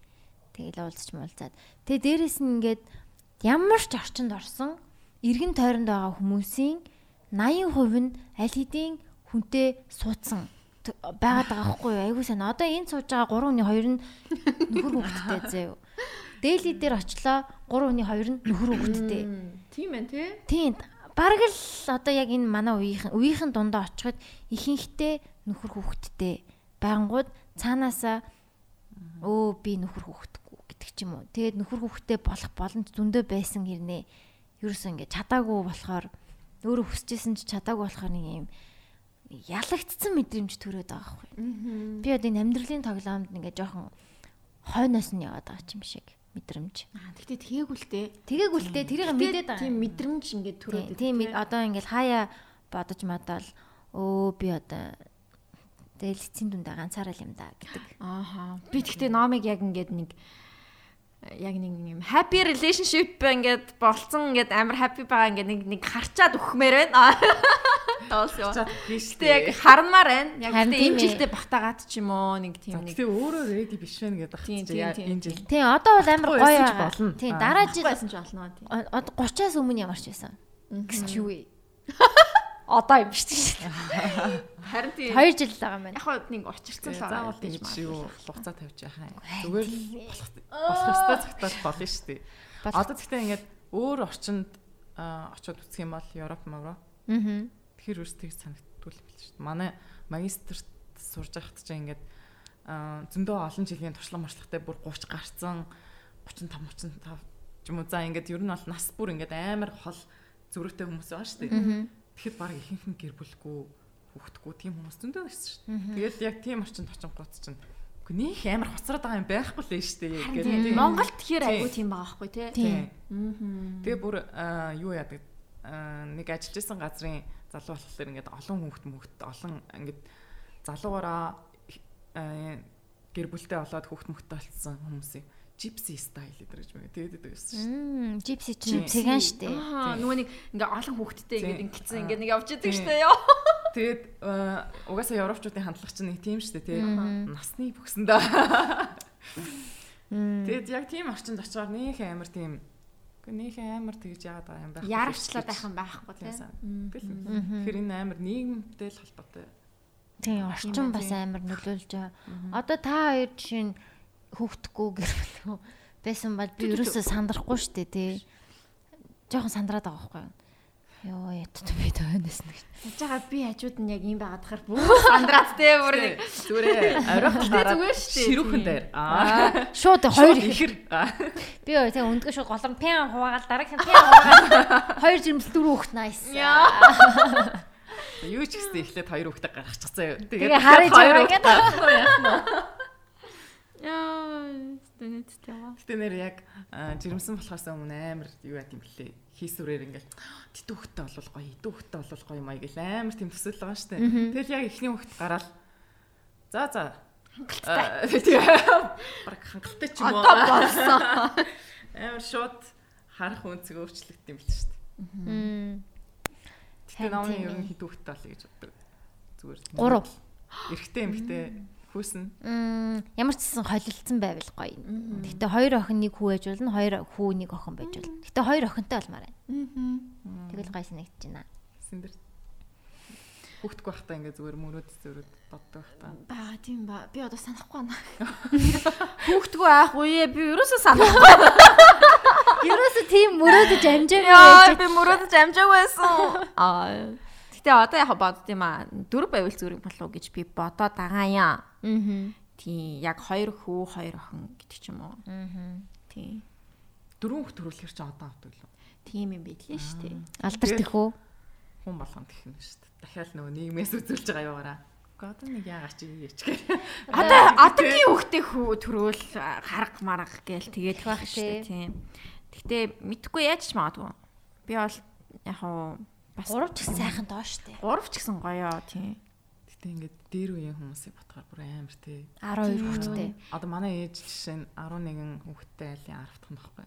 Тэгэл уулзч муулзаад. Тэгээ дээрэс нь ингээд ямар ч орчинд орсон эргэн тойронд байгаа хүмүүсийн 80% нь аль хэдийн хүнтэй суудсан байгаад байгаа байхгүй юу? Айгу сайн. Одоо энэ сууж байгаа 3 хүний 2 нь нөхөр хүүхэдтэй заяа. Дээли дээр очлоо 3 хүний 2 нь нөхөр хүүхэдтэй. Тийм байна тий. Тийм бараг л одоо яг энэ манай үеийнхэн үеийнхэн дундаа очиход ихэнхдээ нөхөр хүүхэдтэй байнгут цаанаасаа өө би нөхөр хүүхэдгүй гэдэг ч юм уу. Тэгээд нөхөр хүүхэдтэй болох боломж зөндөө байсан хэрнээ ерөөсөө ингэ чадаагүй болохоор өөрөө хүсэжсэн ч чадаагүй болохоор нэг юм ялагдцсан мэдрэмж төрөөд байгаа байхгүй. Би одоо энэ амьдралын тоглоомд ингээ жоохон хойноос нь яваад байгаа юм шиг мэдрэмж. Аа тэгтээ л дээ тэрийг мэдээд байгаа. Тийм мэдрэмж ингээд төрөөд Тийм одоо ингээл хаяа бодож мадал өө би одоо тэгэл эцсийн дүндээ ганцаараа л юм да гэдэг. Ааха. Би тэгтээ номыг яг ингээд нэг яг нэг юм happy relationship ингээд болцсон ингээд амар happy байгаа ингээд нэг нэг харчаад өгмээр байна. Тоос юу. Гэтэ яг хармаар байна. Яг энэ ээ. жилдээ батагаад ч юм уу нэг тийм нэг Тэгээ өөрөө ready биш вэ гэдэг тийм, энэ жил. Тийм одоо бол амар гоё ч болно. Тийм Аа. дараа жил байсан ч болно тийм. о- одоо 30-аас өмнө ямар ч байсан. Гэсэн чи юу вэ? Одоо юм шүү дээ. Харин тийм. 2 жил л байгаа юм байна. Яг нэг учирсан л байгаа гэж юу хугацаа тавьж яхаа. Зүгээр л болох болох ёстой цагтаа болно шүү дээ. Одоо гэхдээ ингээд өөр орчинд очиод үзэх юм бол Европ мавро. Аа. Тэгэхээр өөрсдөө тэгж санагддгүй юм биш шүү дээ. Манай магистрт сурж байхад чинь ингээд зөндөө олон жилийн туршлага маршлагтай бүр 30 гарцсан 35 35 ч юм уу за ингээд ер нь бол нас бүр ингээд амар хол зөрүүтэй хүмүүс байгаа шүү дээ. Тэгэхэд баг ихэнх нь гэр бүлгүй хүүхдгүй тийм хүмүүс зөндөө байсан шүү дээ. Тэгээд яг тийм орчинд очингууд чинь үгүй нөх амар хоцроод байгаа юм байхгүй л нь шүү дээ. Тийм. Монголд тэгэхээр айгүй тийм байгаа байхгүй тий. Тэгээ бүр юу яадаг нэг ажиллаж исэн газрын залуу болохоор ингээд олон хүүхд мөхт олон ингээд залуугаараа аа, гэр бүлтэй болоод хүүхд мөхтэй болсон хүмүүсийг gypsy style гэдэг гэж мэг тэгээд байдаг байсан шүү дээ. Жипси чинь Gypsy. цэгэн штэ. Аа, нөгөө нэг ингээ олон хүүхдтэй ингээд ингэсэн Аа. ингээд нэг явж идэг штэ ёо. Тэгээд аа, угаасаа европчуудын хандлага чинь нэг тийм шүү дээ тий. Насны бүксэндээ. Тэгээд яг тийм орчинд очиоор нөх амар тийм нөх амар тэгж яагаад байгаа юм байх. Яарчлаад байх юм байхгүй тий. Тэгэхээр энэ амар нийгэмтэй л холбоотой. Тийм орчин бас амар нөлөөлж байгаа. Одоо та хоёр жишээ нь хүүхдгүү гэр бүл байсан бол би ерөөсөө сандрахгүй штэ тий. Жохон сандраад байгаа байхгүй юу? Йоо ятд би төвнэс нэг. Яаж байгаа би хажууд нь яг юм байгаад тахаар бүр сандраад тий бүр нэг Зүгээр оройхон гараад зүгээр шүү дээ. ширүүхэн дээр. Аа. Шууд хоёр ихэр. Би өөр тий өндгөө шууд голом пян хуваагаал дараагийн пян хуваагаал хоёр жирэмс дөрөв хүүхд найс. Яа. Юу ч гэсэн эхлээд хоёр хүүхдээ гаргачихсан. Тэгээ харж байгаа гэдэг. Яа, стэнэт яа. Гэтэ нэр яг аа, жирэмсэн болохоос өмнө амар юу яа тийм блэ. Хийсүрээр ингээл тэтүү хөлтөй болвол гоё, идүү хөлтөй болвол гоё маяг гэл амар тийм төсөөл байгаа штэ. Тэгэл яг эхний хөлт гараад за за Аа, тийм. Бараг хангалттай ч юм уу. Одоо болсон. Амар шууд харах үнцэг өөрчлөгдсөн юм л. Гэтэ Харин намын тийм ер нь ээ. хідүү хөлтөй болъё гэж боддог. Зүгээр. Гурав. Эрэгтэй эмэгтэй хүүсэн. Мм ямар ч гэсэн холилдсон байвал гоё. Гэтэ хоёр охин нэг хүү ээж болно, хоёр хүү нэг охин байж болно. Гэтэ хоёр охинтой болмаар байна. Тэгэл гоё санагдаж байна. Синдэр. Хүүхдгүй байхдаа ингээ зүгээр мөрөөд зөрөөд боддог байхдаа. Бага тийм ба. Би одоо санахгүй байна. Хүүхдгүү аах үе би ерөөсөө санахгүй. Ерөөсө тийм мөрөөдөж амжаагүй Яа, байж. би мөрөөдөж амжаагүй байсан. Аа. Гэтэ одоо яг бодд юм аа. Дөрв байвал зүрх болов уу гэж би бодоод байгаа юм. Аа. Тийм, яг хоёр хүү, хоёр охин гэдэг ч юм уу. Аа. Тийм. Дөрөв хүүхд төрүүлэхэр чи одоо авдаг лөө. Тийм юм бидлээ шүү дээ. Алдарт их үү? Хүн болгонд их юм шүү дээ. Дахиад нөгөө нийгмээс үзүүлж байгаа яваараа. Гэхдээ одоо нэг яагаад чи ийч гэх. Одоо одоогийн хүүхдээ хүү төрөөл харга марга гээл тэгээд байх шүү дээ. Тийм. Гэтэ мэдхгүй яаж ч магадгүй. Би бол яг хуу бас Гурав ч гэсэн сайхан доош штэ. гурав ч гэсэн гоё тийм. Гэтэ ингээд дээр үеийн хүмүүсийг бодохоор бүр амар тий. 12 хүүхэдтэй. Одоо манай ээж жишээ нь 11 хүүхэдтэй айлын 10 дахь нь байхгүй.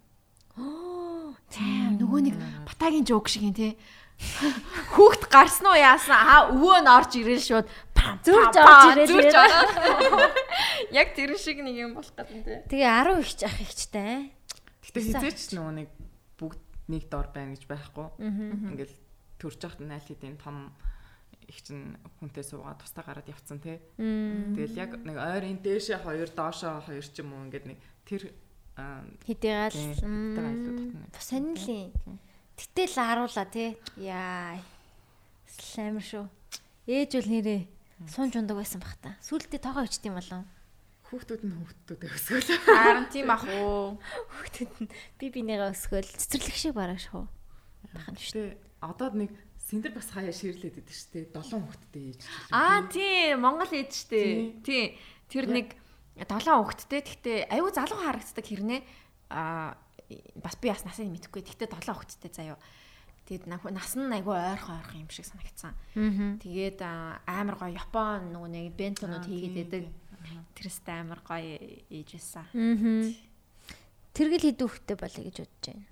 Тийм. Нөгөө нэг батагийн жоок шиг юм тий. Хүүхд гарсан уу яасан? Аа өвөө нь орж ирэл шууд Зүрж орж ирэл зүрж ороод. Яг тэр шиг нэг юм болох гэдэг тий. Тэгээ 10 их ах ихчтэй. Гэтэ хизээч нөгөө нэг бүгд нэг дор байна гэж байхгүй. Ингээл төрж нь аль хэдийн том их чин хүнтэй суугаад тустаа гараад явцсан тий. Тэгэл яг нэг ойрын дээшээ хоёр доошоо хоёр ч юм уу ингээд нэг тэр тэр айлууд татна. сонирхлын. Гэтэл харуула тий. Яа. Слаймер шүү. Ээж бол нэрээ сунж ундаг байсан бах та. Сүултээ тоогоо ичт юм болов. Хүүхдүүд нь хүүхдүүдээ өсгөл. Харин тийм ах уу. Хүүхдэд нь би бинийгаа өсгөөл цэцэрлэг шиг бараг шүү. Бахан шүү. Одоо нэг синдэр бас хаяа ширлээд идэв штэ. Долоон хүүхдтэй ээж. Аа тий, Монгол ээж штэ. Тий. Тэр нэг долоон хүүхэдтэй. Гэхдээ аюу залуу харагддаг хэрнээ. Аа бас би бас насыг мэдэхгүй. Гэхдээ долоон хүүхэдтэй заяа. Тэгээд нас нь айгүй ойрхон ойрхон юм шиг санагдсан. Тэгээд амар гоё Япон нөгөө нэг бентонууд хийгээд байдаг. тий. Тэрстэй амар гоё ээж байсан. Тэргэл хідүү хөхтэй болъё гэж бодож байна.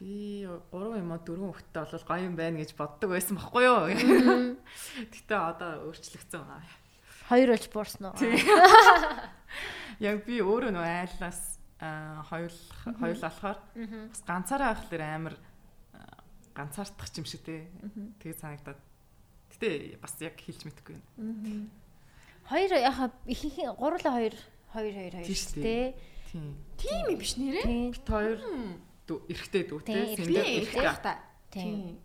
Би 3 юм уу 4 хүүхдтэй бол гоё юм байна гэж боддог байсан байхгүй юу? Гэтэ одоо өөрчлөгдсөн байна. Хоёр болж буурсан уу? Яг би өөрөө нөө айлнаас аа, хоёул хоёул болохоор бас ганцаараа байхлаар амар аа, ганцаардах юм шиг те. Тэгээ санагдаад. Гэтэ бас яг хэлж мэдэхгүй байна. Хоёр яхаа ихэнх гурлаа хоёр хоёр хоёр хоёр Тийм шүү тий. Тийм. Юм биш нэрээ. Бит хоёр эрэгтэй дүү те. Сэндэр их та. Тийм.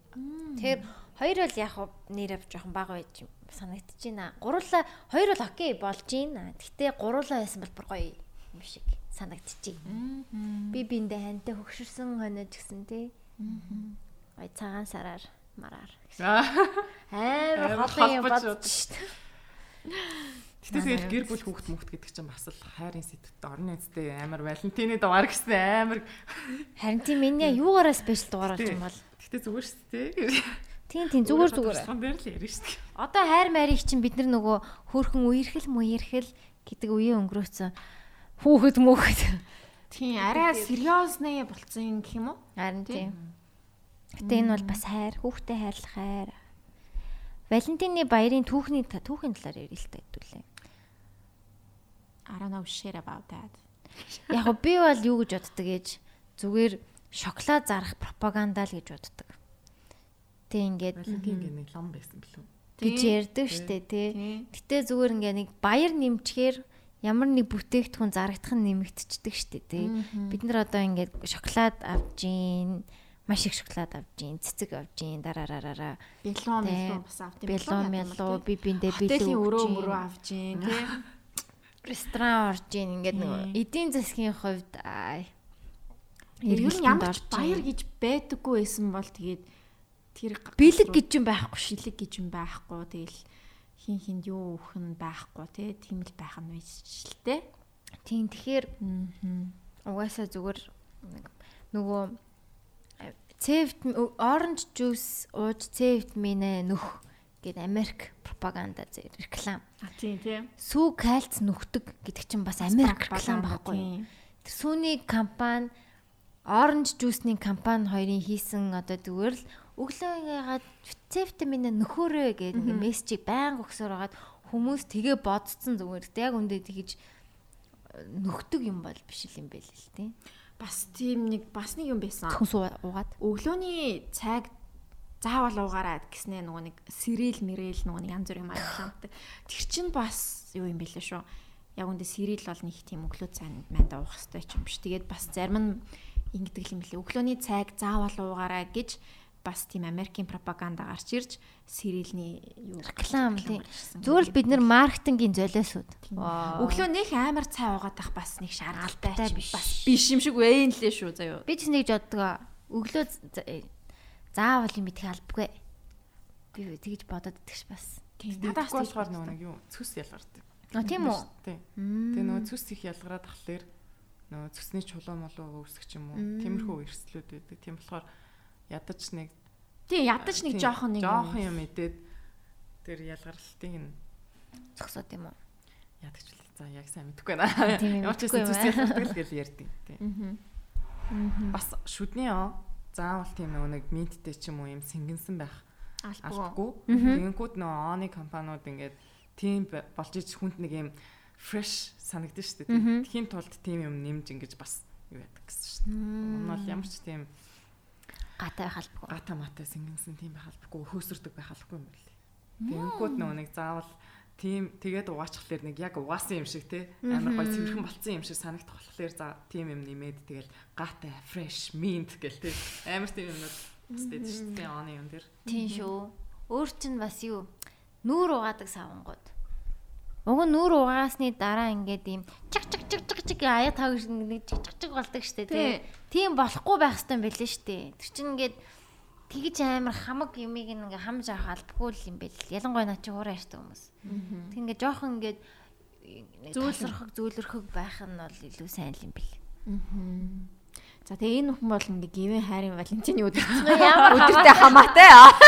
Тэгэхээр хоёр бол яг хав нэрээ жоохон бага байж санагдаж байна. Гурлаа хоёр бол окей болж байна. Гэтэ гурлаа байсан бол бүр гоё юм шиг байна. Би биндээ хантай хөгшөрсөн хонож гисэн тий. Ой цагаан сараар мараар. Аа. Амар холын юм шít. Гэтэ тэгэл гэр бүл хүүхд мөхт гэдэг чинь бас л хайрын сэдвт орны эцтэй амар Валентины дугаар гэсэн амар. Харин тийм миний юугаараа спешиал дугаар болж юм бол. Гэтэ зүгээр шүү дээ. Тийм тийм зүгээр зүгээр. Тусган дээр л ярина шүү дээ. Одоо хайр марийг чинь бид нар нөгөө хөөхөн үерхэл мүерхэл гэдэг үеэ өнгөрөөцөн хүүхэд мөхөд. Тийм арай сериосны болцсон гэх юм уу? Харин тийм. Гэтэ энэ бол бас хайр, хүүхдэд хайрлах хайр. Валентины баярын түүхний түүхийн талаар ярил л та хэдүүлээ. I don't know shit about that. Яг би бол юу гэж боддөг ээж зүгээр шоколад зарах пропаганда л гэж боддог. Тэг ингээд нэг лам байсан билүү? гэж ярьдаг штэ тий. Гэтэ зүгээр ингээ нэг баяр нэмчгээр ямар нэг бүтээгдэхүүн зарагдах нь нэмэгдчихдэг штэ тий. Бид нар одоо ингээд шоколад авж гин маш их шоколад авж гин цэцэг авж гин дараараараа Бэлон Тий. мэлон бас авт юм. бэлон мэлоо би биндээ Хөтөлийн өрөө билүү мөрөө авч гин тий. ресторан орж гин ингээд нэг эдийн засгийн хувьд эргэлтэнд ямар ч баяр гэж байдаггүй байсан бол тэгээд тэр бэлэг гэж юм байхгүй шилэг гэж юм байхгүй. Тэгэл хин хинд юу өөх нь байхгүй тий. Тийм л байх нь байж л тий. Тийм тэгэхээр угаасаа зүгээр нөгөө C оранж жуус ууж C витаминээ нөх гэд Америк пропаганда зэр реклам. А тийм тий. Сүү кальц нөхдөг гэдэг чинь бас Америк реклам байхгүй. тийм. Тэр сүүний компани оранж жуусны компани хоёрын хийсэн одоо зүгээр л өглөө ягаад C витаминээ нөхөөрэй гэдэг ингээ мессежийг байнга өгсөөр хагаад хүмүүс тэгээ бодцсон зүгээр. Тэг яг үндэ тэгэж э, нөхдөг юм бол биш л юм байл л тийм. Бас тийм нэг бас нэг юм байсан. Зөвхөн суу уугаад. өглөөний цаг заавал уугаараа гэснээ нөгөө нэг сэрэл мэрэл нөгөө нэг янз бүрийн маргаламтай. Тэр чинь бас юу юм бэлээ шүү. Яг үндэ сэрэл бол нэг тийм өглөө цайнд манд уух хэрэгтэй ч юм биш. Тэгээд бас зарим нь ингэдэг юм бэлээ. Өглөөний цаг заавал уугаараа гэж бас тийм Америкийн пропаганда гарч ирж сэрэлний юу реклам тийм. гарчсан. Зүгээр л бид нэр маркетингийн золиосууд. өглөө нэг амар цай уугаад ах бас нэг ч биш. бас биш юм шиг байна лээ шүү заяа. Би ч нэг жоддгоо өглөө заавал юм идэх албагүй. Би тэгж бодоод идэгш бас. Тийм Надад надаас болохоор нөгөө нэг юу цүс ялгардаг. А тийм үү? Тий. Тэгээ нөгөө цүс их ялгараад тахлаар нөгөө цүсний чулуу үүсгэх ч юм уу. Тиймэрхүү эрсдлүүд байдаг. Тийм болохоор ядаж нэг Тийм ядаж нэг тийм, жоохон нэг жоохон юм идээд тэр ялгарлалтыг нь Зогсоод юм уу? ядаж л за яг сайн мэдэхгүй байна. Тийм Ямар ч юм аа. ялгардаг л гэж ярьдیں۔ Тий. Бас шүдний оо заавал тийм нөгөө нэг минттэй ч юм уу юм сэнгэнсэн байх албагүй. Тэгэнгүүт нөгөө оны компаниуд ингээд тийм болж ич хүнд нэг юм fresh санагдаж штэ. Тхийн тулд тийм юм нэмж ингэж бас юу яадаг гэсэн штэ. Энэ бол ямар ч тийм Гатай байх албагүй. гата матай сэнгэнсэн тийм байх албагүй хөөсөрдөг байх албагүй юм байна. Тэгэнгүүт нөгөө нэг заавал тийм тэгээд угаачхлаар нэг яг угаасан юм шиг те амар гоё цэвэрхэн болцсон юм шиг санагдах болохоор за тийм юм нэмээд тэгэл гата fresh mint гэл те амар тийм юмнууд байдаг шүү дээ оны юм дээр. Тийм шүү. Өөр чинь бас юу? Нүүр угаадаг савангууд. Уг нь нүүр угаасны дараа ингээд ийм чиг чиг чиг чиг чиг аяа тав нэг чиг чиг чиг болдог штэ тий. Тийм болохгүй байх юм билээ штэ. Тэр чинь ингээд тэгж амар хамаг юмыг ингээ хамж авах албагүй л юм бэл. Ялангуяа наа чи хуурай штэ хүмүүс. Тэг ингээ жоохон ингээд зөөлрөхөг зөөлрөхөг байх нь бол илүү сайн л юм бэл. За тэгээ энэ хүн бол ингээ гівэн хайрын Валентины өдөр Ямар өдөртэй хамаатай аа.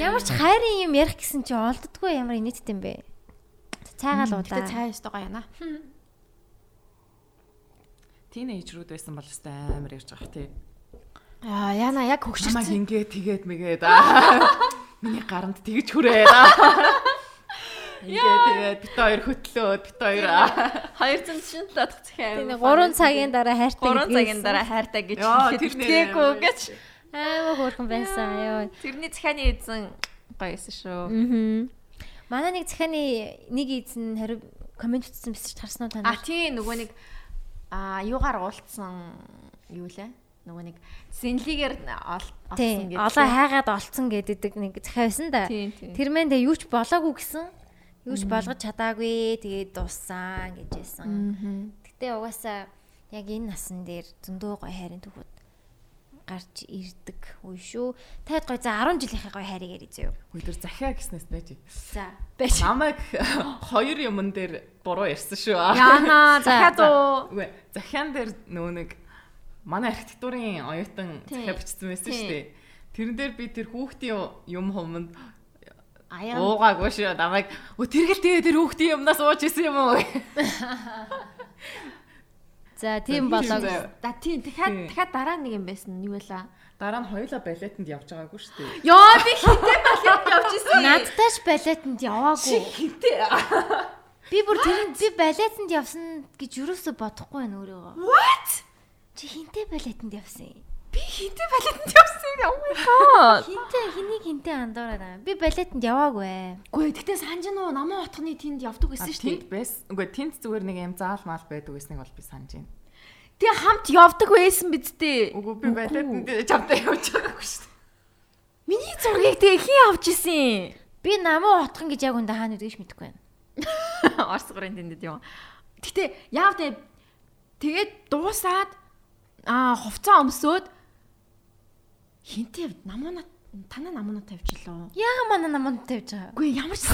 Ямар ч хайрын юм ярих гэсэн чи олддгүй ямар инээдтэй юм бэ? Цайгаал удаа. цай өстой гоё яана. Тинейжрүүд байсан бол өстой амар ярьж байгаа тий. Аа яна яг хөгшөрсөн. хингээ тэгээд мэгээд аа. Миний гаранд тэгж хүрээд аа. Ингээ тэгээд бит хоёр хөтлөөд бит хоёр аа. 247 дахь захиа. Тийм 3 цагийн дараа хайртай 3 цагийн дараа хайртай гэж амар. гэж. аймаг хөөрхөн байсан ёо. Тэрний захианы эзэн гоё эсэн шүү. Аа. Манай нэг захианы нэг эзэн хариу комент бичсэн биш харсан уу та А нар? тий нөгөө нэг а юугаар уулцсан юу лээ? Нөгөө нэг сэнлигээр олсон Тий. гэдэг. Олоо хайгаад олцсон гэдэг нэг захиа байсан да. Тэр мэн тэгээ юу ч болоогүй гэсэн. Юу ч болгож чадаагүй. Тэгээд дуссан гэж байсан. Гэтэ угаасаа яг энэ насан дээр зөндөө гоё хайрын төгүүд гарч ирдэг үе шүү. Таад гоё за 10 жилийнхээ гоё хайрыг ярий зөө. Өдөр захиа гэснээс байж. За. Байж. Намайг хоёр юмн дээр буруу ярьсан шүү. Яна За, захиад за. уу. Үгүй захиан дээр нөгөө нэг манай архитектурын оюутан захиа бичсэн байсан шүү дээ. Тэрэн дээр би тэр хүүхдийн юм хуманд Аяа. уугаагүй шүү. Намайг өө тэргэл тэгээ тэр хүүхдийн юмнаас ууж исэн юм уу? За тийм заяа. Да тийм Тий. дахиад дахиад дараа нэг юм байсан. Юу вэ? Дараа нь хоёулаа балетанд явж байгаагүй шүү дээ. Йоо би хитэ балет явж исэн. Надтайш балетанд яваагүй. Хинтээ. Би бүр тэр би балетанд явсан гэж юусоо бодохгүй байна өөрийгөө. What? Чи хинтээ балетанд явсан юм? Би хитэ балетанд явсан. Oh my god. Хинтээ хэнийг хинтээ андуураад байгаа. Би балетанд яваагүй. Гүй тэгтээ санаж нөө намаа утганы тэнд явдаг гэсэн шүү дээ. байс. Үгүй тинт зүгээр нэг юм заал мал байдаг гэснийг бол би санаж байна. Тэгээ хамт явдаг байсан биз дээ. Үгүй би балетанд чамтай явж байгаагүй шүү дээ. Миний зургийг тэгээ хин авч исэн. Би намаа утхан гэж яг үндэ хаана үдгийш мэдэхгүй байна. Орс гурын тэндэд юм. Гэтэ яав тэгээ тэгээд дуусаад аа хувцас өмсөөд хинтээ намуунаа танаа намуунаа тавьчихлоо. Яага манай наманд тавьж байгаа. Үгүй ямар ч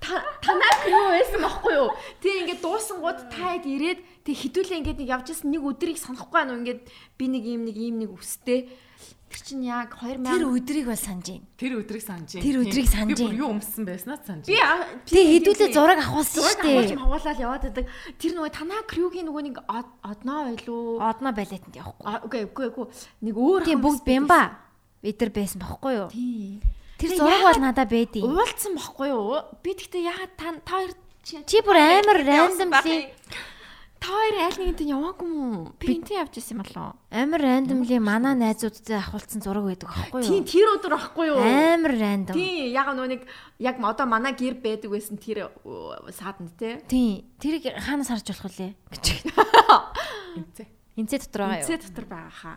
танаа юу байсан байхгүй юу? Тэг ингээд дуусангууд таад ирээд тэг хідүүлээ ингээд нэг явж исэн нэг өдрийг санахгүй байна уу ингээд би нэг ийм нэг ийм нэг өстэй. Тэр чинь яг 2000 Тэр өдрийг бол санаж байна. Тэр өдрийг санаж байна. Тэр өдрийг санаж Би бүр байна. юу өмссөн байснаа санаж би байна. а- Тэг хэдүүлээ зураг авахулсан зураг шүү дээ. хаваалал яваад байдаг. Тэр нөгөө танаа крюгийн нөгөө нэг од- одноо байлуу. Одноо балетанд явахгүй. Үгүй үгүй үгүй нэг өөр Тийм бүгд бямба. Бид нар байсан бохгүй юу? Тэр зураг бол надад бэдий. Уулцсан бохгүй юу? Би тэгтээ яагаад та та хоёр Чи бүр амар randomly Та хоёр айл нэгэнт нь яваагүй мүү? Би энтэй явж исэн юм болоо. амар randomly манай найзуудтай авахулсан зураг байдаг Тийм юу? тэр өдөр байхгүй юу? Амар random. Тийм яг нөө нэг яг одоо манай гэр байдаг байсан тэр сааданд те. Тийм. Тэрийг хаанаас харж болох вэ? гэж. Энцээ. Энцээ дотор байгаа юу? Үнцээ дотор байгаа хаа.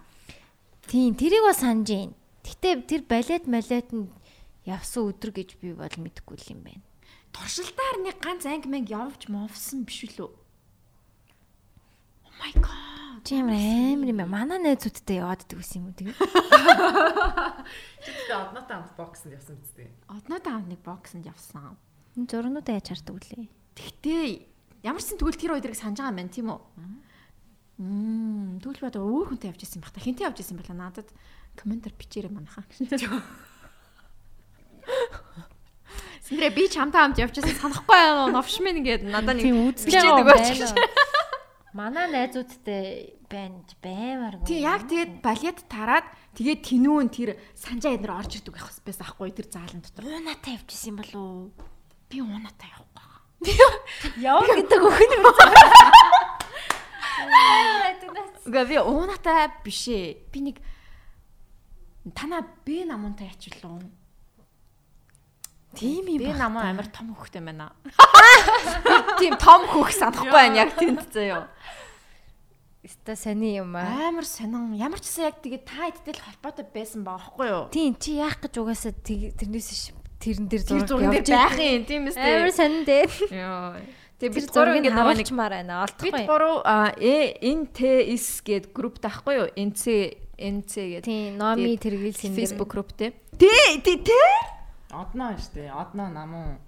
Тийм, тэрийг бол санаж байна. Гэтэ тэр балет малетанд явсан өдөр гэж би бол мэдэхгүй юм байна. Туршилтаар нэг ганц анги мэнг явж мовсон биш үү? My god. Ямар амар юм бэ? Манай найзуудтай яваад идэх гэсэн юм уу тэгээ? Тэгтээ одноотой хамт бокснд явсан биз дээ. Одноо таав нэг боксонд явсан. Энэ зургнуудаа яаж хардаг үлээ? Тэгтээ ямар ч тэгвэл тэр өдрийг санаж байгаа юм байна тийм үү? Мм тэгвэл бод өөр хүнтэй явж исэн байх та. Хинтээ явж исэн бала надад комментар бичээрэй манайхаа. Синдрэ би чамтай хамт явж исэн санахгүй байна уу? Новш минь ингээд надад нэг Тийм үзлээ байна. Манай найзуудтай байна баймаар. Тий яг тэгээд балет тараад тэгээд тэнүүн тэр санжаа эднэр орж ирдэг байх байсан ахгүй тэр заалан дотор. уунаатай явчихсан болов уу? Би унаатай явахгүй. Яв гэдэг өхөн юм. Үгүй би унаатай биш ээ. Би нэг танаа бэ намунтай ячвлаа. Тийм юм Би намаа амар том хөхтэй байна. Тийм том хөх санахгүй байна яг тэнд заяа. Өста сони юм аа. Амар сонин. Ямар ч гэсэн яг тэгээд та эдтэй л холбоотой байсан баахгүй юу? Тийм чи яах гэж угаасаа тэрнээс ш- тэрэн дээр зураг дээр байх юм тийм Амар үстэй. сонин дээ. Тэгээд Тэр бид зургийг харуулчмаар байна. бид Олдохгүй. гурав а э гэд групп таахгүй юу? НЦ НЦ гэд. Тийм, номи тэргэл синдэр. Facebook групп те. Тэ тэ тэ. Одноо штэ. Одноо намуу.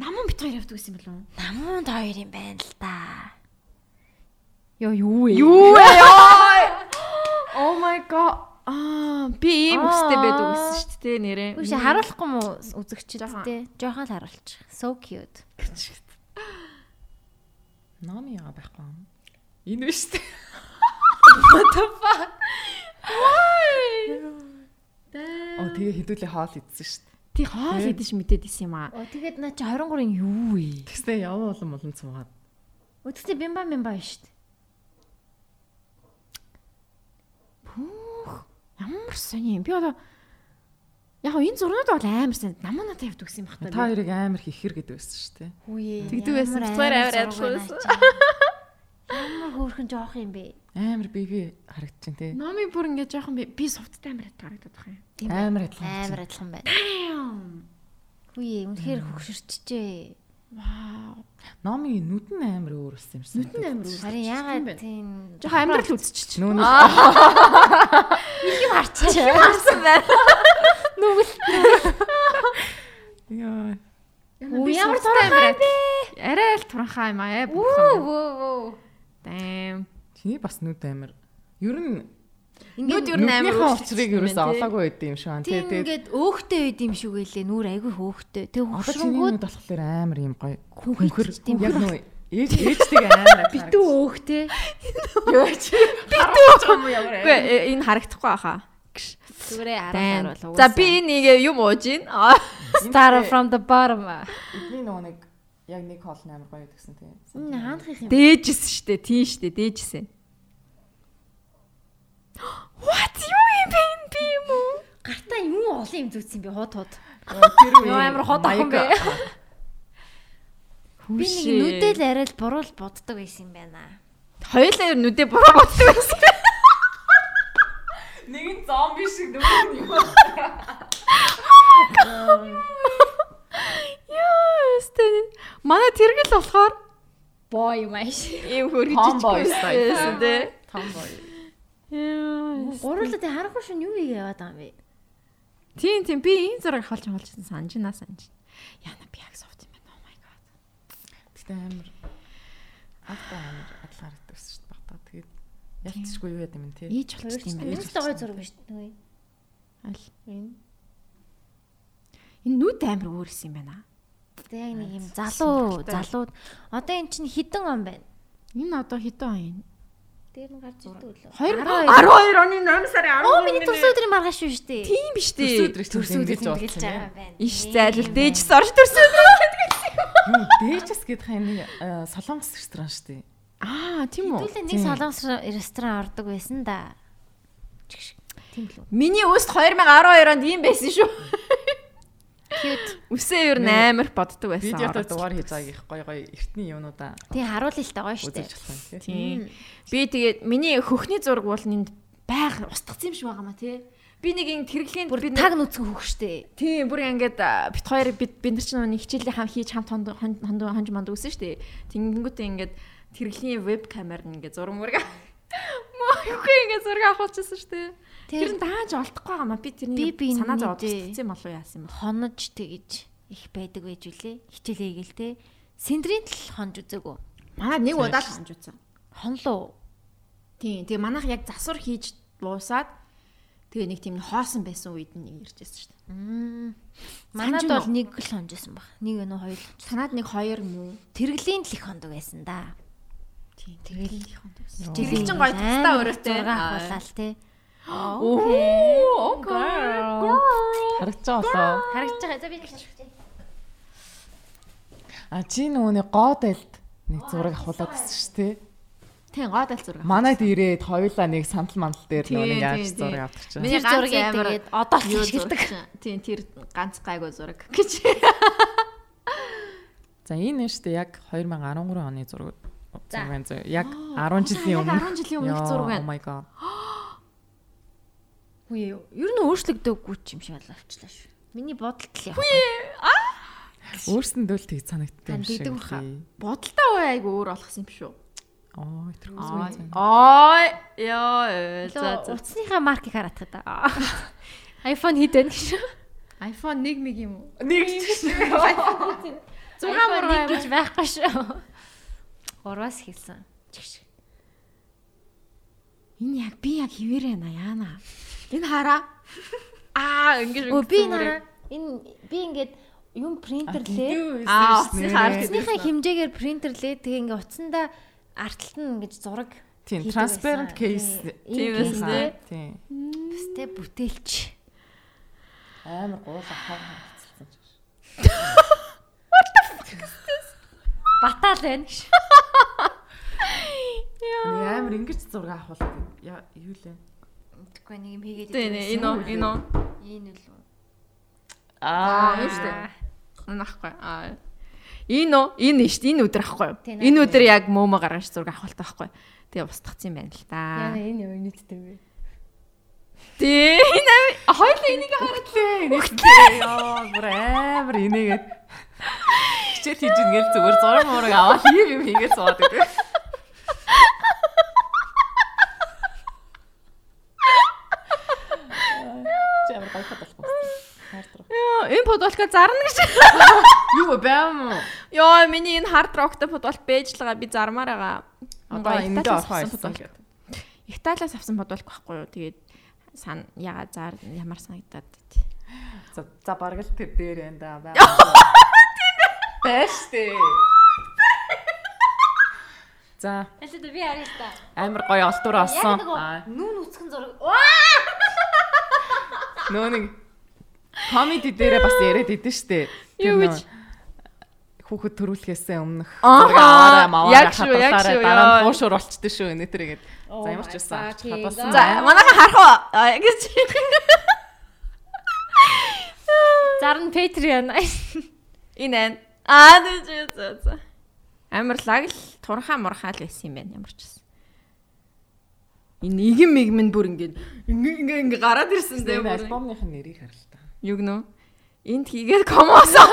Наман бит хоёр явдаг гэсэн юм болов уу? Намуунд хоёр юм байна л да. Йоо юу вэ? Юу вэ яа? Oh my god. Аа би ийм өстэй байдаг гэсэн шүү дээ нэрээ. Үгүй шээ харуулахгүй мó үзэгчд Жохон. л харуулчих. So cute. Номи яга байхгүй юм. Энэ биш штэ. Оо тэгээ хэдүүлээ хоол идсэн штэ. Тий хоол идэж мэдээд исэн юм аа. Оо тэгээд наа чи 23-ын юу вэ? Тэгснэ яваа болон болон цуугаад. Өдөртөө бимба бимба байна шүү дээ. Ямар сони юм. Би одоо Яг энэ зурнууд бол амар сайн намаа надад явд өгсөн юм Та байна. хоёрыг амар хихэр гэдэг байсан шүү дээ. Ямар Тэгдэг байсан. Зүгээр амар адилхан Ямар хөөрхөн жоох юм бэ? Амар биби харагдаж байна те. Номи бүр ингээд жоохон би би сувдтай амар харагдаад байгаа юм. Тийм Амар адилхан. Амар адилхан байна. Хүйе үнэхээр хөгшөрчжээ. Вау. Номи нүд нь амар өөр болсон юм шиг. Нүд нь амар өөр. Харин ягаад тийм Жоохон амьдрал үзчих. Нүүн юм харчих. Харсан байна. Яа. Үу ямар туранхай туранхай бэ? Арай л туранхай юм аа. Вөө Бурхан. вөө вөө. Дэм. Чиний бас нүд амар. Ер нь Нүд ер нь амар нүднийхээ өөрчлөгдсөн уцрыг тий. олоогүй байд юм шиг. Тийм Тэгээд ингээд өөхтэй байд юм шиг байлээ. Нүур айгүй хөөхтэй. Тэг одоо чиний хөшрөнгүүд болохоор амар юм гоё. Хүүхэд тийм Яг нөө ээж ээжтэйг амар битүү өөхтэй. Юу чи? Битүү юм ямар Үгүй э, энэ харагдахгүй баха. Зүгээрээ Дэм. харуулаар За би нэг юм ууж ийн. start from the bottom. Эдний нөгөө нэг яг нэг хоол нь амар гоё гэсэн тийм. Энэ хаанах юм? Дээжсэн штэ, тийм штэ, дээжсэн. What юу бэ энэ би юм уу? Гартаа юм олон юм зүтсэн би хууд хууд. Тэр үе Йоо, амар хот охин бэ. Би нэг нүдэл арай л буруул боддог байсан юм байна. Хоёулаа ер нүдэ буруу боддог байсан. Нэг нь зомби шиг нөгөө нь юм. Өстө. Манай тэргэл болохоор Боо юм ааш. ийм хөргөж байсан тий. Tomboy. Яа. Гуруулаа тэ харахгүй шин юу яваад байгаа юм бэ? Тийм тийм би энэ зураг хавалж хавалжсан санжина санж. Яна би яг софт юм байна. Oh my god. Гэтэ амар авто амар адил харагддаг шүү дээ. Багтаа тэгээд ялцчихгүй юу яд юм те. Ийж болчих юм байна. Ээж тагой зураг биш үү? Аль. Энэ. Энэ нүд амар өөр юм байна. Тэ яг нэг юм залуу залууд одоо эн чинь хідэн он байна. Энэ одоо хэдэн он юм? Дээр нь гарч ирдэг үлээ. 12 оны 8 сарын 10. Оо миний төрс өдрийн маргааш шүү шүү дээ. Тийм биш дээ. өдрийг Төрс төрс өдрийг өдрийг тэмдэглэж болсон байгаа юм. байна. Иш зайлал дээжс орж төрсөн. Юу дээчс гэдэг хаа нэг э, солонгос ресторан шүү дээ. Аа, тийм үү. Хэдүүлээ нэг солонгос ресторан ордог байсан да. Чигш. Тийм л үү. Миний өст 2012 онд ийм байсан шүү. Cute. Үсээ ер нь амар боддог байсан. Видеото дугаар хийж байгааг их гоё гоё эртний юмнуудаа Тийм харуул л таа гоё юм тий. Би тэгээд миний хөхний зураг бол энд байг устгацсан юм шиг байгаа маа тий. Би нэг ин тэрэглийн Бүр би таг нүцгэн хөвгштэй. Тийм бүр ингээд бит хоёр бид бид нар чинь нэг хичээлээ хам хийж хамт хонд хонд хонж монд үсэн дээ. Тэнгүүтээ ингээд тэрэглийн веб камер нь ингээд зураг мурга. Мөөхгүй ингээд зураг авахчихсан шүү дээ. Тэр нь дааж олдохгүй байгаа маа би тэрний санаа зовоод устгацсан болов яасан юм бэ? Хонож тэгэж их байдаг байж үлээ. Хичээлээ гээл те. Синдрийн тал хонж үзээгүү. Манай нэг удаа л хонж утсан. Хонлоо. Тийм. Тэгээ манайх яг засвар хийж дуусаад тэгээ нэг тийм хоосон байсан үед нэг иржсэн шүү дээ. Манад Санж бол нэг л хонжсэн баг. Нэг өнөө хоёр л. Санаад нэг хоёр мүү. Тэрглийн тал их хондог байсан да. Тийм. Тэгэл их хонд байсан. Тэгэл Тэгэл чин гоё тастаа өрөөтэй. зураг авахлаа те. Оо, Girl. Харагдаж байгаа болоо. Харагдаж байгаа. За би нэг шашгах. А чи нөгөө нэг гоод айлд нэг зураг авахулаад гэсэн шүү дээ. Тийм, гоод аль зураг. Манайд ирээд хоёулаа нэг сандал мандал дээр нөгөө нэг яаж зураг чинь. Миний амар тэгээд одоо л зураг. Тийм, тэр ганц гайгүй зураг гэж. За энэ нь шүү дээ яг 2013 оны зураг. За. Яг 10 жилийн өмнө. 10 жилийн өмнөх зураг байна. Oh my god. Юу. Ер нь өөрчлөгдөөгүй ч юм шиг боловчлаа шүү. Миний бодолт л яг. Өөрсөндөө л тэг санагддаг юм шиг. Бодолтой айгүй өөр болгосон юм шүү. Оо, тэр Ой. үгүй. Ой, яа, за. Утасныхаа маркийг хараад та. iPhone хэд байна гэж. iPhone 1 мэг юм уу? Нэг ч Зураг мураа гэж байхгүй шүү. Урвас хэлсэн. Чигш. Энэ яг би яг хിവэр яана яана. Энэ хараа. Аа, ингэж Өө би нараа энэ би ингээд юм принтерлээ. Аа, Утасныхаа хэмжээгээр принтерлээ. Тэгээ ингээд утсандаа артталт нь ингэж зураг Тийм, transparent case. Тийм кейстэй. Тийм. Бэстэй бүтээлч. Амар гуйлаа хав хавцсан ч. Батал байна гэж. Нэг амар ингэж зураг авахулаа. Яа, юу лээ? Тэгэхгүй нэг юм хийгээд Тийм байсан. энэ үү, энэ үү. Энэ үл үү. Аа, юу штэ. Энэ ахгүй. Аа. Энэ үү? Энэ нь штэ. Энэ өдөр ахгүй. Тийм, Энэ өдөр яг мөөмө гаргаж зураг авах байхгүй. Тэгээ устгацсан юм байна л да. энэ юу нийттэй вэ? Тий. Энэ хоёул энийг Хөлтлээ. Нэгтлээ. Яа, бүр амар инээгээд. Хичээл хийж ингээл зүгээр зураг мураг аваад хийв юм хийгээд суугаад байдаг. Чи амар гайхаад болох. Хайртрах. Яа, энэ подвалка зарна гэж. Юу бэм? Йоо, миний энэ хард роктой подвал бэж л байгаа. Би зармаар байгаа. Одоо авах авсан байсан гэдэг. Италиас авсан подвалк байхгүй юу? Тэгээд сан яга зар ямар санагдаад. За за бараг л тэр дээр энэ да бай. Бэш тий. За Аль би харъя та. амар гоё олдвор олсон. Нүүн үсгэн зураг. Нөө нэг комеди дээрээ бас яриад идэв штэ. Юу гэж? Хүүхэд төрүүлэхээсээ өмнөх зураг аваарай маваарай яг шүү, яг хадгалаарай шүү, дараа нь хуушуур болчтой шүү. Oh За ямар ч байсан хадгалсан. За, манайха харах уу? Гэж. Зарн. Энэ энэ. Аа, тийм за за. Амарлаг л турхаа мурхаа л байсан юм байна ямар ч байсан. Энэ игэн мигмэн бүр ингээд ингээ ингээ гараад ирсэн дээ. Энэ бүр. альбомных нь нэрийг харал та. Юу гэнэ? Энд хийгээд комосоо.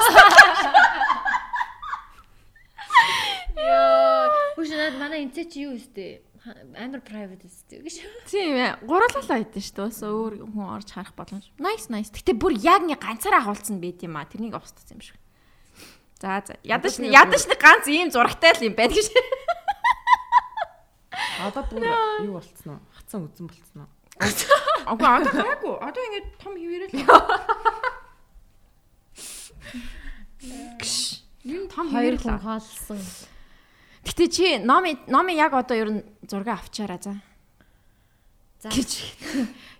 Йоо. Хүш надад манай энцээ чи юу өстэй? Амар private өстэй гэж. Тийм ээ. Гурлалаа байдсан шүү дээ. Бас өөр хүн орж харах боломж. Nice nice. Гэтэ бүр яг нэг ганцаараа агуулсан байт юм аа. Тэрнийг устсан юм шиг. За за. Ядаж ядаж нэг ганц ийм зурагтай л юм байна гэж. Одоо бүр юу болцсон уу? Хатсан үзэн болцсон уу? Агаа одоо гайгүй. Одоо ингэ том хിവэрэл. Юу том хүн хоолсон. Гэтэ чи номи номи яг одоо ер нь зураг авчаараа за. За.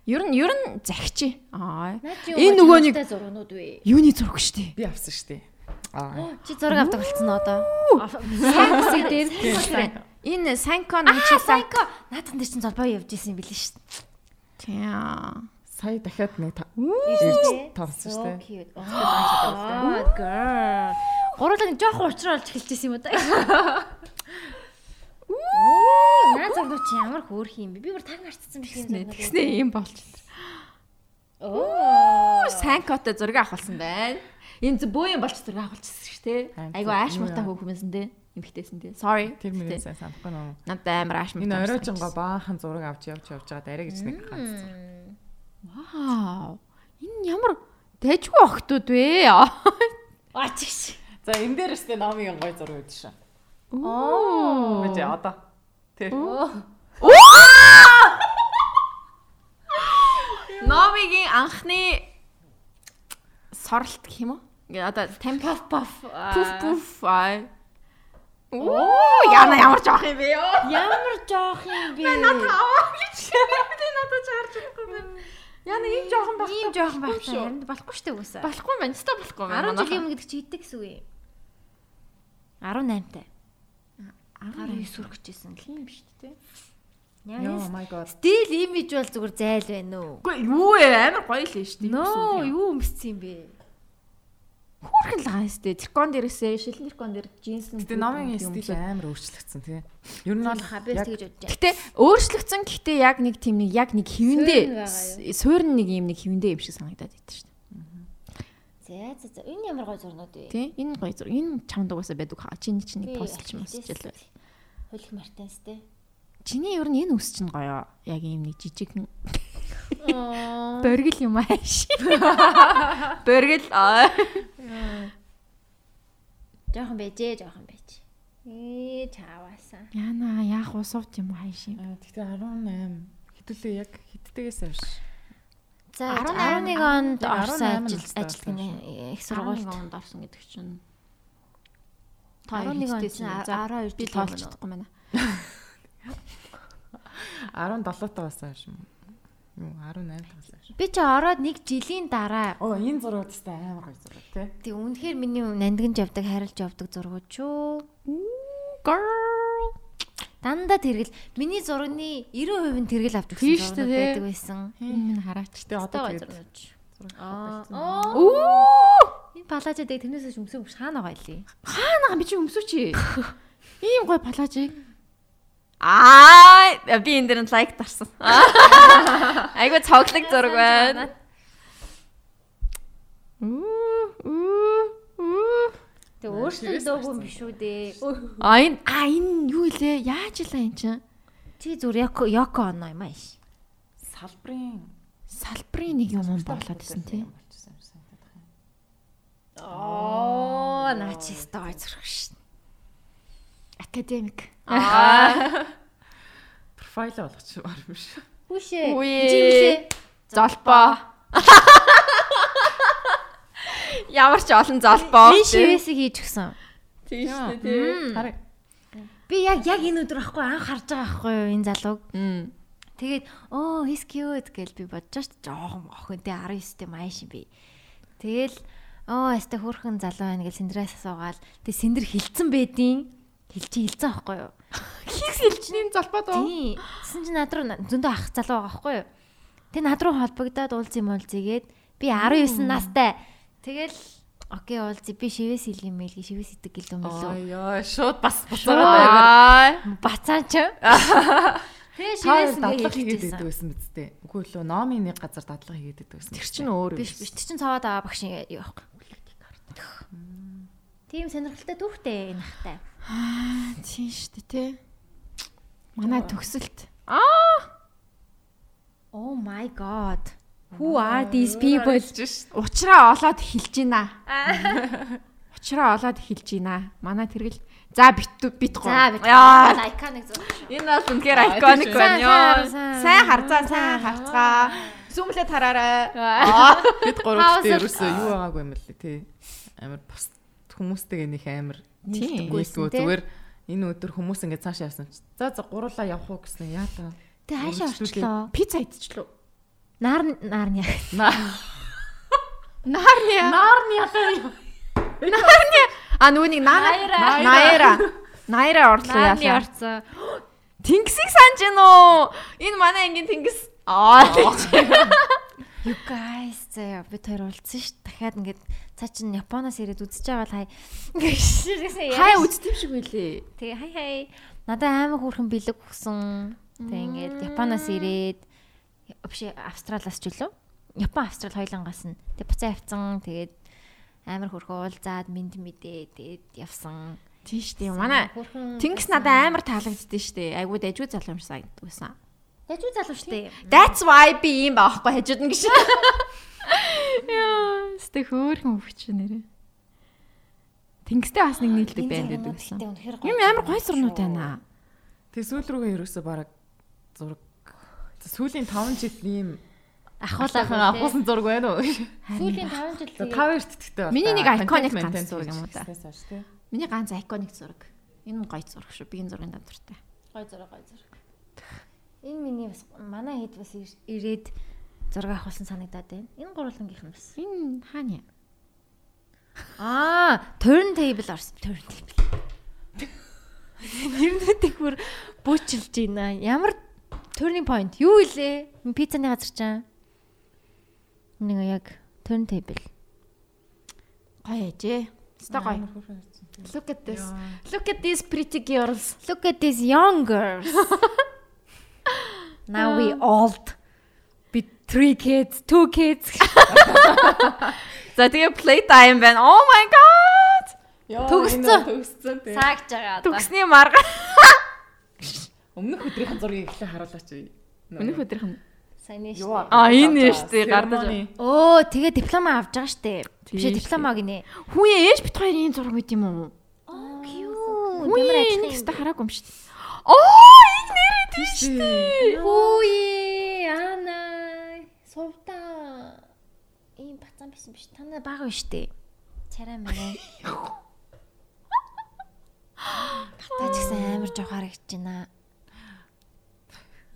Ер нь ер нь захичи. Аа. Энэ нөгөө нэг зургнууд вэ? юуны зураг штэ. Би авсан штэ. Аа. Чи зураг авдаг болцсон одоо. Сайн хэсэг дээр. Энэ Санкон Аа, хичээлээ. сайко. Наадхан дээр чинь золбоо явж исэн юм билээ шүү дээ. Тийм. Сая дахиад нэг та- Ирсэн тавсан. Oh girl. Гурлаг жоох уучраа олж эхэлж исэн юм уу та? Оо, наа зурнууд чи ямар хөөрх юм бэ? Би бүр таг марцсан биш юм зурнууд. Тэгснэ юм болч. Оо, Санкотой зураг авахулсан байна. Энэ зөв бөө юм болч зураг авахулчихсан шүү дээ. Айгу ааш муутай хөөхмөсөн дээ. Эмхтэйсэн дээ. Sorry. Тэр мөрөө сайн санахгүй нөө. Надад амар ааш муутай. Энэ оройжонго баахан зураг авч явж явж байгаа дараа гэж нэг ганц зураг. Вау. Энэ ямар дэжгүй охтууд вэ? ачиж. За энэ дээр өстэй номын гой зураг үүд шүү. Оо. Бэж одоо. Тэр. Номигийн анхны соролт гэх юм уу? Ингээ одоо темпов Паф. пуф пуф аа. Оо, яна ямар жоох юм бэ ёо? Ямар жоох юм бэ? Аваа гэж. Би надад чарж ирэхгүй байна. Яна ийм жоохон байх. Ийм жоохон байх шүү. харин болохгүй шүү дээ үгүйсээ. Болохгүй юм байна. Өстой болохгүй байна. 10 жилийн өмнө гэдэг чи хэдэг гэсэн үг юм? 18 тай. 19 хүрчихсэн л. юм биш үү? Яа. my god. Стил имиж бол зүгээр зайл байна уу? Үгүй юу амар гоё л шүү дээ. Нөө, юу өмссөн юм бэ? Хөөрхөн л шүү дээ. Трикон дээрээсээ шилэн трикон дээр джинс нь. Гэтэ номын стил амар өөрчлөгдсөн тий. Ер нь бол яг тэгж бодож байна. Гэтэ өөрчлөгдсөн гэхдээ яг нэг тийм нэг яг нэг байгаа суурин нэг юм нэг хөвөндөө юм шиг санагдаад байд дээ. За за за. Энэ ямар гой зурнууд вэ? Тий? Энэ гоё зур. Энэ чамд угаасаа байдаг хаа. Чиний чинь нэг постч мосч л бай. Хөлх мартенс те. Чиний ер нь энэ үс чинь гоё. Яг юм нэг жижиг Аа. боргил юм ааш. Боргил аа. Жохон байжээ, жохон байж. Ээ чааваасаа. Яна яах вэ сувд юм ааш. Аа, Гэтэ 18 хэдүүлээ яг хэддэгээс хойш. За 18 11 онд орсон 18 ажил настай ажил болсон гинэ их сургуульд. онд орсон гэдэг чинь 11 онд чинь 12 би чадахгүй байна. 17 тагаас хойш юм. Юу 18 тагаас хойш. Би чи ороод нэг жилийн дараа Оо энэ зураг өстэй амар гоё зураг тий. Тэг үнэхээр миний нандинж явдаг, харилж явдаг зургууд шүү. Girl. Дандаа тэргэл миний зургийн 90% нь тэргэл авч өгсөн дээ. байдаг байсан. Энэ хараач. Гэтэ одоо зураг. Оо! Энэ палажаа дээр тэрнээс өмсөө өмш хаана байгаа илий? Хаана би чи өмсөч. Ийм гой палажиг. Аа, би энэ дэр нь лайк дарсан. Айгу цоглог зураг байна. Тэг өөртөө дөөгүй юм биш үү дээ. А энэ а энэ юу илээ? Яаж илаа энэ чинь? Чи зүр Йоко Йоко оно юм ааш. Салбарын Салбарын нэг юм болоод исэн тий. Оо, наач стой зурх шин. Академик. Профайл болгочих юм биш. Хүүшээ. Үе. Золбоо. Ямар ч олон золбоо. Би шивэсийг хийж гисэн. Тийм шүү дээ. Хараа. Би яг яг энэ өдөр ахгүй анх харж байгаа байхгүй юу энэ залууг. Тэгээд оо he's cute гэж би бодож шít жоохон охинтэй 19-тэй маш юм би. Тэгэл оо яста хөөрхөн залуу байна гэж сэндрээс асуугаал. Тэг сэндэр хилцэн байдیں۔ Хилчи хилцэн байхгүй юу? Хикс хэлчний золбоо доо. Тий. Тэсэн чи над руу зөндөө ах залуу байгаа байхгүй юу? Тэг над руу холбогдоод уулзъя муулзъягээд би 19 настай. Тэгэл окей уулзъя би шивээс хэлгэн мэлги шивээс идэг гэлөө мөлөө. Ой шууд бас буцаад аваа. Аа. Бацаа ч. Тэгээ шивээс дадлага ингээ хийгээд байсан биз дээ. Үгүй лөө номын нэг газар дадлага хийгээд байдаг байсан. Тэр чинь өөр Биш биш тэр чин цаваад аваа багш байхгүй. Тийм сонирхолтой түүхтэй энэ хахтай. Тийм шүү дээ тий. Манай төгсөлт. Oh my god. Who are these people? Учраа олоод хэлж гинэ. Учраа олоод хэлж гинэ. Манай тэргэл за бит бит гоо. За Яа. iconic зураг. Энэ бол үнэхээр iconic байна ёо. сайн, харцаа, сайн харцгаа. Зүүмлээд хараарай. Бид гуравчтай ерөөсөө юу байгаагүй юм л тий. Амар бус хүмүүстэйгээ нэг амар Тийм. Гүйсгөө зүгээр энэ өдөр хүмүүс ингэ цаашаа явсан чи. За за гурлаа явах уу гэсэн яа та. Тэ хаашаа орчлоо. Пицца идчихлөө. Нар нарны. Нарния. Нарны А нөгөө нэг наа. Наяра. Наяра орлоо Нарны яалаа. орцоо. Тэнгисийг санаж гин үү? Энэ манай ангийн тэнгис. Аа. You guys заяа бид хоёр уулзсан ш. Дахиад ингээд цаа чин Японоос ирээд үзэж байгаа л хай. Хай үзтив шиг байлээ. Тэгээ хай хай. Надад амар хөөрхөн бэлэг өгсөн. Тэгээ ингээд Японоос ирээд биш Австралиас ч үлээ. Япон Австрал хоёулангаас нь. Тэгээ буцаа авцсан. Тэгээд амар хөөрхөн уулзаад мэд мэдээ тэгээд явсан. Тийм шүү дээ. Манай тэнгис надад амар таалагддээ шүү дээ. Айгуу дайжгүй залуу юм шиг санагдсан. Яжуу залуу штэ. That's why би юм баахгүй хажууд нь гэж. Яа, сте хөөрхөн өвч нэрээ. Тэнгистэй бас нэг нийлдэг байна гэдэг гэсэн. Юм амар гой сурнууд байна. Тэг сүүл рүүгээ ерөөсөө бараг зураг сүүлийн 5 жил ийм Ахуулаа авахсан зураг байна уу? Сүүлийн 5 жил За тэгээд 5 эртдэгтэй. Миний нэг iconic Content ганц зураг юм уу та? Миний ганц iconic зураг. Энэ гоё зураг шүү. Би энэ зургийн дадвартай. гой зураг гой зураг. Энэ миний бас манай хэд бас ир- ирээд зураг авахулсан санагдаад байна. Энэ гурвангийнх нь бас. Энэ хаана юм? Аа, turntable орсон. Turntable. Нэрнүүдийг бүр бүүчилж байна. Ямар turning point? Юу илээ? Пиццаны газар чаа. Нэг яг turntable. Гоё ээжээ. Өстой гоё. Look at this. Look at these pretty girls. Look at these young girls. Now we old. We three kids, two kids. За тэгээ play time байна. Oh my god. Төгсцөн. Төгсцөн тий. Саагж байгаа одоо. Төгсний марга. Өмнөх өдрийн зургийг эхлээ харуулаач. Өнөх өдрийнх нь. Сайн Юу шүү. А, энэ шүү дээ, гардаж. Оо, тэгээ диплома авч байгаа штэ. Тийм Биш шүү диплома гинэ. Хүн ээж бит хоёр ийм зураг байт юм уу? Оо, cute. Хүн ажлын хэвээр хараагүй юм шүү дээ. Оо, энэ нэрээ тийм шүү дээ. Хөөе, Байсан биш. Та нар бага биш штэ. Царай мэрэ. Батаа ч гэсэн амар харагч байна.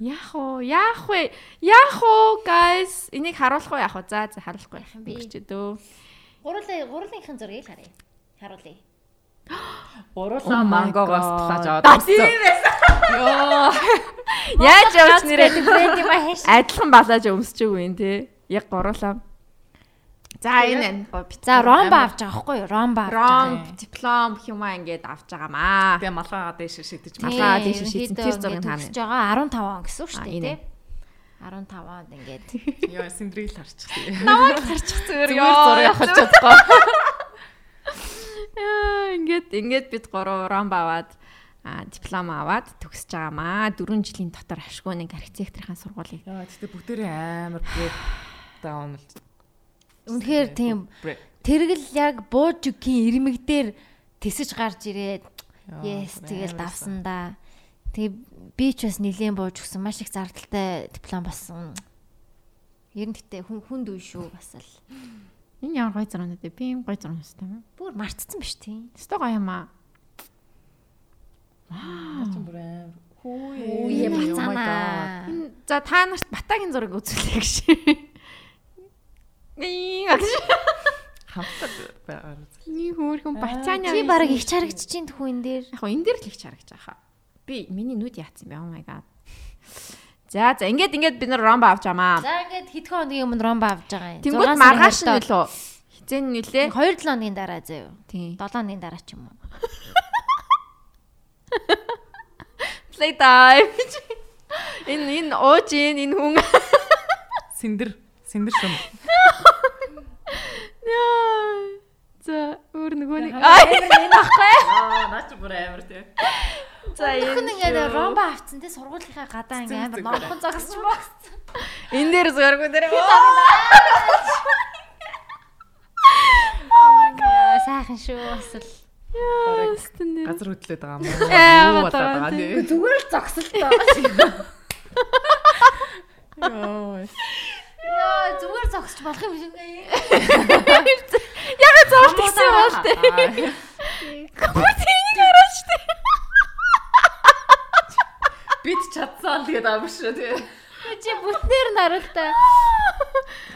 Яах вэ? Яах вэ? Яах вэ, guys? Энийг харуулах уу яах вэ? За, за харуулахгүй. Юм бэ? Бүгч дөө. Гурлаа, гурлынхын зургийг харъя. Харуулъя. Гуруулаа Oh мангогоос талааж аваад. А, тийм байсан. Йоо. Яаж явж нэрээ адилхан балааж өмсчихгүй юм те. Яг гуруулаа. За энэ энэ За ромба авч байгаа байхгүй юу? Ромба авч байгаа. ром диплом хюма ингээд авч байгаамаа. Тэгээ малгайгаа дээш шидэж Малгай дээш шийдсэн ерөнхийдөө тэр зургийг төгсөж байгаа 15 он гэсэн үг шүү дээ энэ. тий. 15 онд ингээд Яа, синдрийг харчих. Намайг харчих зүгээр Зүгээр зураг авах чадахгүй. Яа, Ингээд ингээд бид гурав ром аваад а диплом аваад төгсөж байгаамаа. 4 жилийн дотор ашгүй нэг архитекторийн сургуулийг. Яа, тэгтээ бүгдээрээ амар break down л. Үнэхээр тийм тэргэл яг буужгийн ирмэг дээр тэсэж гарч ирээд Yes тэгэл давсан да. Тэгээ би ч бас нилийн бууж өгсөн маш их зардалтай диплом болсон. Ер нь гэтээ хүн хүнд үе шүү бас л. Энэ ямар гоё зураг нэ би юм гоё зураг өстэй юм. Бүр мартцсан биш тий. Өстой гоё юм аа. Начин бүр амар. Үе Oh бацаана. Энэ- За та нарт батагийн зураг үзүүлээ гэж. Хамтад байгаа. Ний хөөрхөн бацааны. Чи бараг их чарагдчих чинь түүн дээр. Яг энэ дээр л их харагч байгаа. Би миний нүд яатсан бэ? Oh my god. За за ингээд ингээд бид нар ромба авч амаа. За ингээд хэдхэн хоногийн өмнө ромба авч байгаа юм. Тэнгүүд маргааш нь лөө. Хизэн нэлээ. 2 7 хоногийн дараа заяа. Тийм. 7 хоногийн дараа ч юм уу. Play time. Энэ энэ ууж энэ хүн. Синдэр, синдэр шум. Яа. За өөр нөгөө нэг. Энэ баггүй. Аа, начин бүр амар тий. За энэ ингээд ромба авцсан те сургуулийнхаа гадаа ингээд амар номхон зогсож богс. энэ дээр зургуу дээр. Яа сайхан шүү бас л. Газар хөдлөд байгаа юм Аа, уу? болоод байгаа тий. Зүгээр л зогсолтоо. Йоо. Яа зүгээр зогсож болох юм шиг. Ягаад зоолт гэсэн юм бол тээ. Компьютерийг хараач тээ. Бид чадсан тэгээд амар шүү тий. Чи бүтнээр наралтай.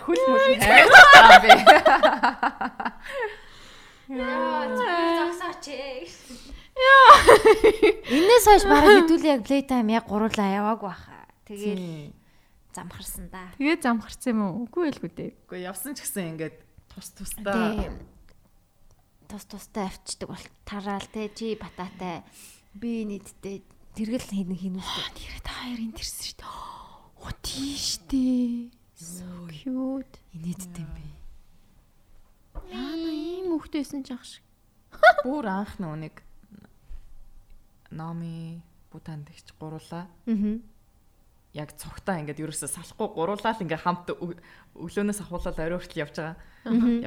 Хөл мөл хайж байгаа би. Яа зүгээр зогсооч ээ. Инээс хойш бараг хэдүүлээ яг playtime яг гурлаа яваагүй баха. Тэгээд замхарсан да. Тэгээ замхарсан юм уу? Үгүй байлгүй дээ. Гэхдээ явсан ч гэсэн ингээд тус тусдаа Тийм. Тус тустай авчдаг бол тараал те чи бататай би нийтдээ тэргэл хин хинүүстэй. Нэрээ та хоёр энэ тэрсэн шүү дээ. Оо тийш дээ. So cute. Инээдтэй юм бэ. Яна ийм хөхтэйсэн ч ах шиг. бүр анх нүг Номи Бутанд ихч гуруулаа. Аа. Яг цогтаа ингээд ерөөсө салахгүй гуруулаа л ингээд хамт өглөөнөөс ахуулаад орой хүртэл явж байгаа.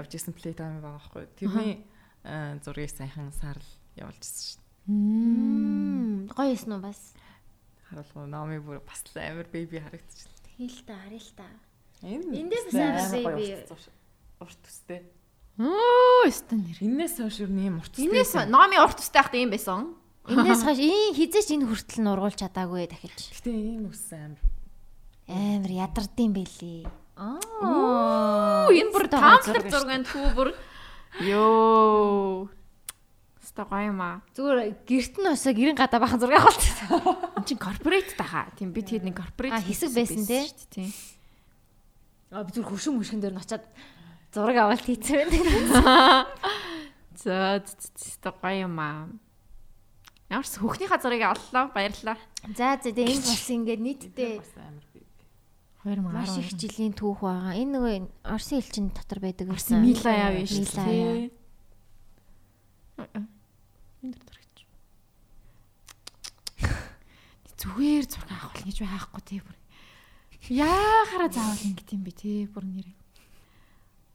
Явж исэн плей тайм байгаа байхгүй. Тэрний э, зургийг сайхан сарл явуулжсэн шүү дээ. Мм гоё эсэн үү бас. Харуулгаа Номи бүр бас л амар беби харагдчихлаа. Тэгэл та харъя л та. Эндээс бас амар baby. урт төстэй. Оо, стэн нэр. Энээс хойш юу нэм урт төстэй. Инээс номи урт устай хахад ийм байсан. Эндээс хойш ийн хизээч энэ хүртэл нургуулж чадаагүй дахиж. Гэтэ ийм үссэн амар. Амар ядардсан бэлээ. Оо, энэ бүр Өстой таамаг зураг шүү зурганд хүү бүр ёо. Ста гайма. Зүгээр гэрт нь усаа гэрэн гадаа бахан зураг авалт. Энд чин корпорат тахаа. Тийм би тэгээд нэг корпорат хэсэг байсан те? Тийм. А би зүгээр хөшөө мөшгөн дээр нь очиад зураг авалт хийцэн байна. За ста гайма. Ямарс хөхнийхаа зургийг авлаа. Баярлалаа. За за тэгээ энэ бас ингээд нийтдээ Бас амар беби. 2010. маш их жилийн түүх байгаа. Энэ нөгөө Орсын элчин дотор байдаг Орсын Мила яав юм шүү дээ. Энд дээр дөрөж. Зүгээр зураг авах гэж байхгүй тий бүр. Яахаараа заавал ингэт юм бэ тий бүр нэр.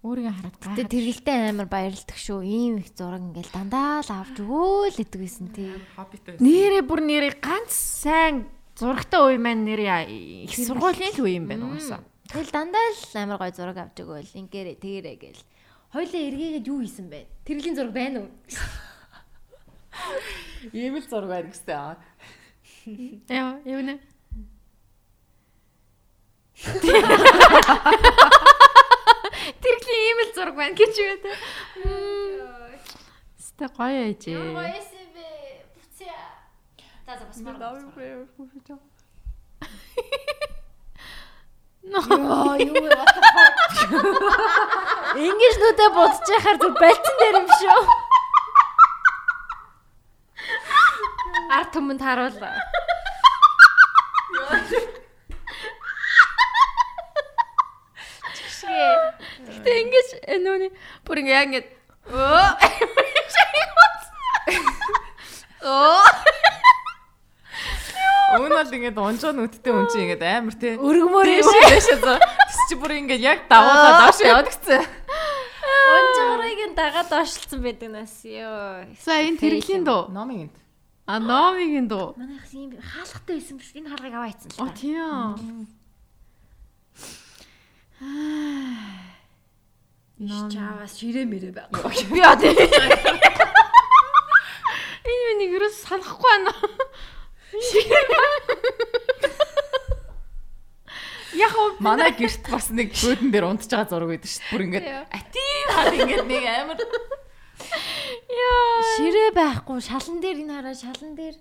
Өөрийгөө хараад Тэгээ гайхаад. тэргэлтэй амар баярлдаг шүү. Ийм их зураг ингээл дандаа л авч өгөөл гэдэг байсан тий. Хоббитэй. Нэрээ бүр нэрээ ганц сайн зурагтай үе маань нэрээ их сургуулийн л үе юм байна угаасаа. Тэгэл дандаа л амар гой зураг авч өгөөл ингээрэ тэгэрэ гээл. Хойлоо эргээгээд юу хийсэн бэ? Тэрлийн зураг байна уу? Ийм л зураг байна гэстэй аа. Яа, яв нэ. Тэрхлийн ийм л зураг байна гэж юу те. Ста гоё ээж. Гоёсэн бэ? Буцъя. За за бас мар. Но юу fuck? Ингиж нүдэ будж яхаар зүг бальцсан дээр юм шүү. Арт түмэнд харуулаа. Чигшгээ. Гэтэ ингэж э, нүүний бүр ингээ яг ингэ өө Оо Өмнө бол ингээд унжаа нүдтэй хүн чинь ингээд амар тий. Өргмөр юм. Дэшээ дэшээ зөө. Тэс чи бүр ингээд яг давуулаад доош яваад гисэн. Унжгарыг нь дагаад доошлцсон байдаг нас ёо. За энэ тэрэглийн дуу. Номын энд. А номигийн дуу. Манайх юм хаалгатай байсан биш. Энэ хаалгыг аваа ийцэн л О та. тийм. Ном чаваас ширээ мэрэ байгаа. Би яа тийм. Энэ миний юус санахгүй байна. Яг уу Манай гэрт бас нэг бөөдөн дээр унтж байгаа зураг байдаг шүү дээ. Бүр ингээд атив хаад ингээд нэг амар яа. Ширээ байхгүй шалан дээр энэ хараа шалан дээр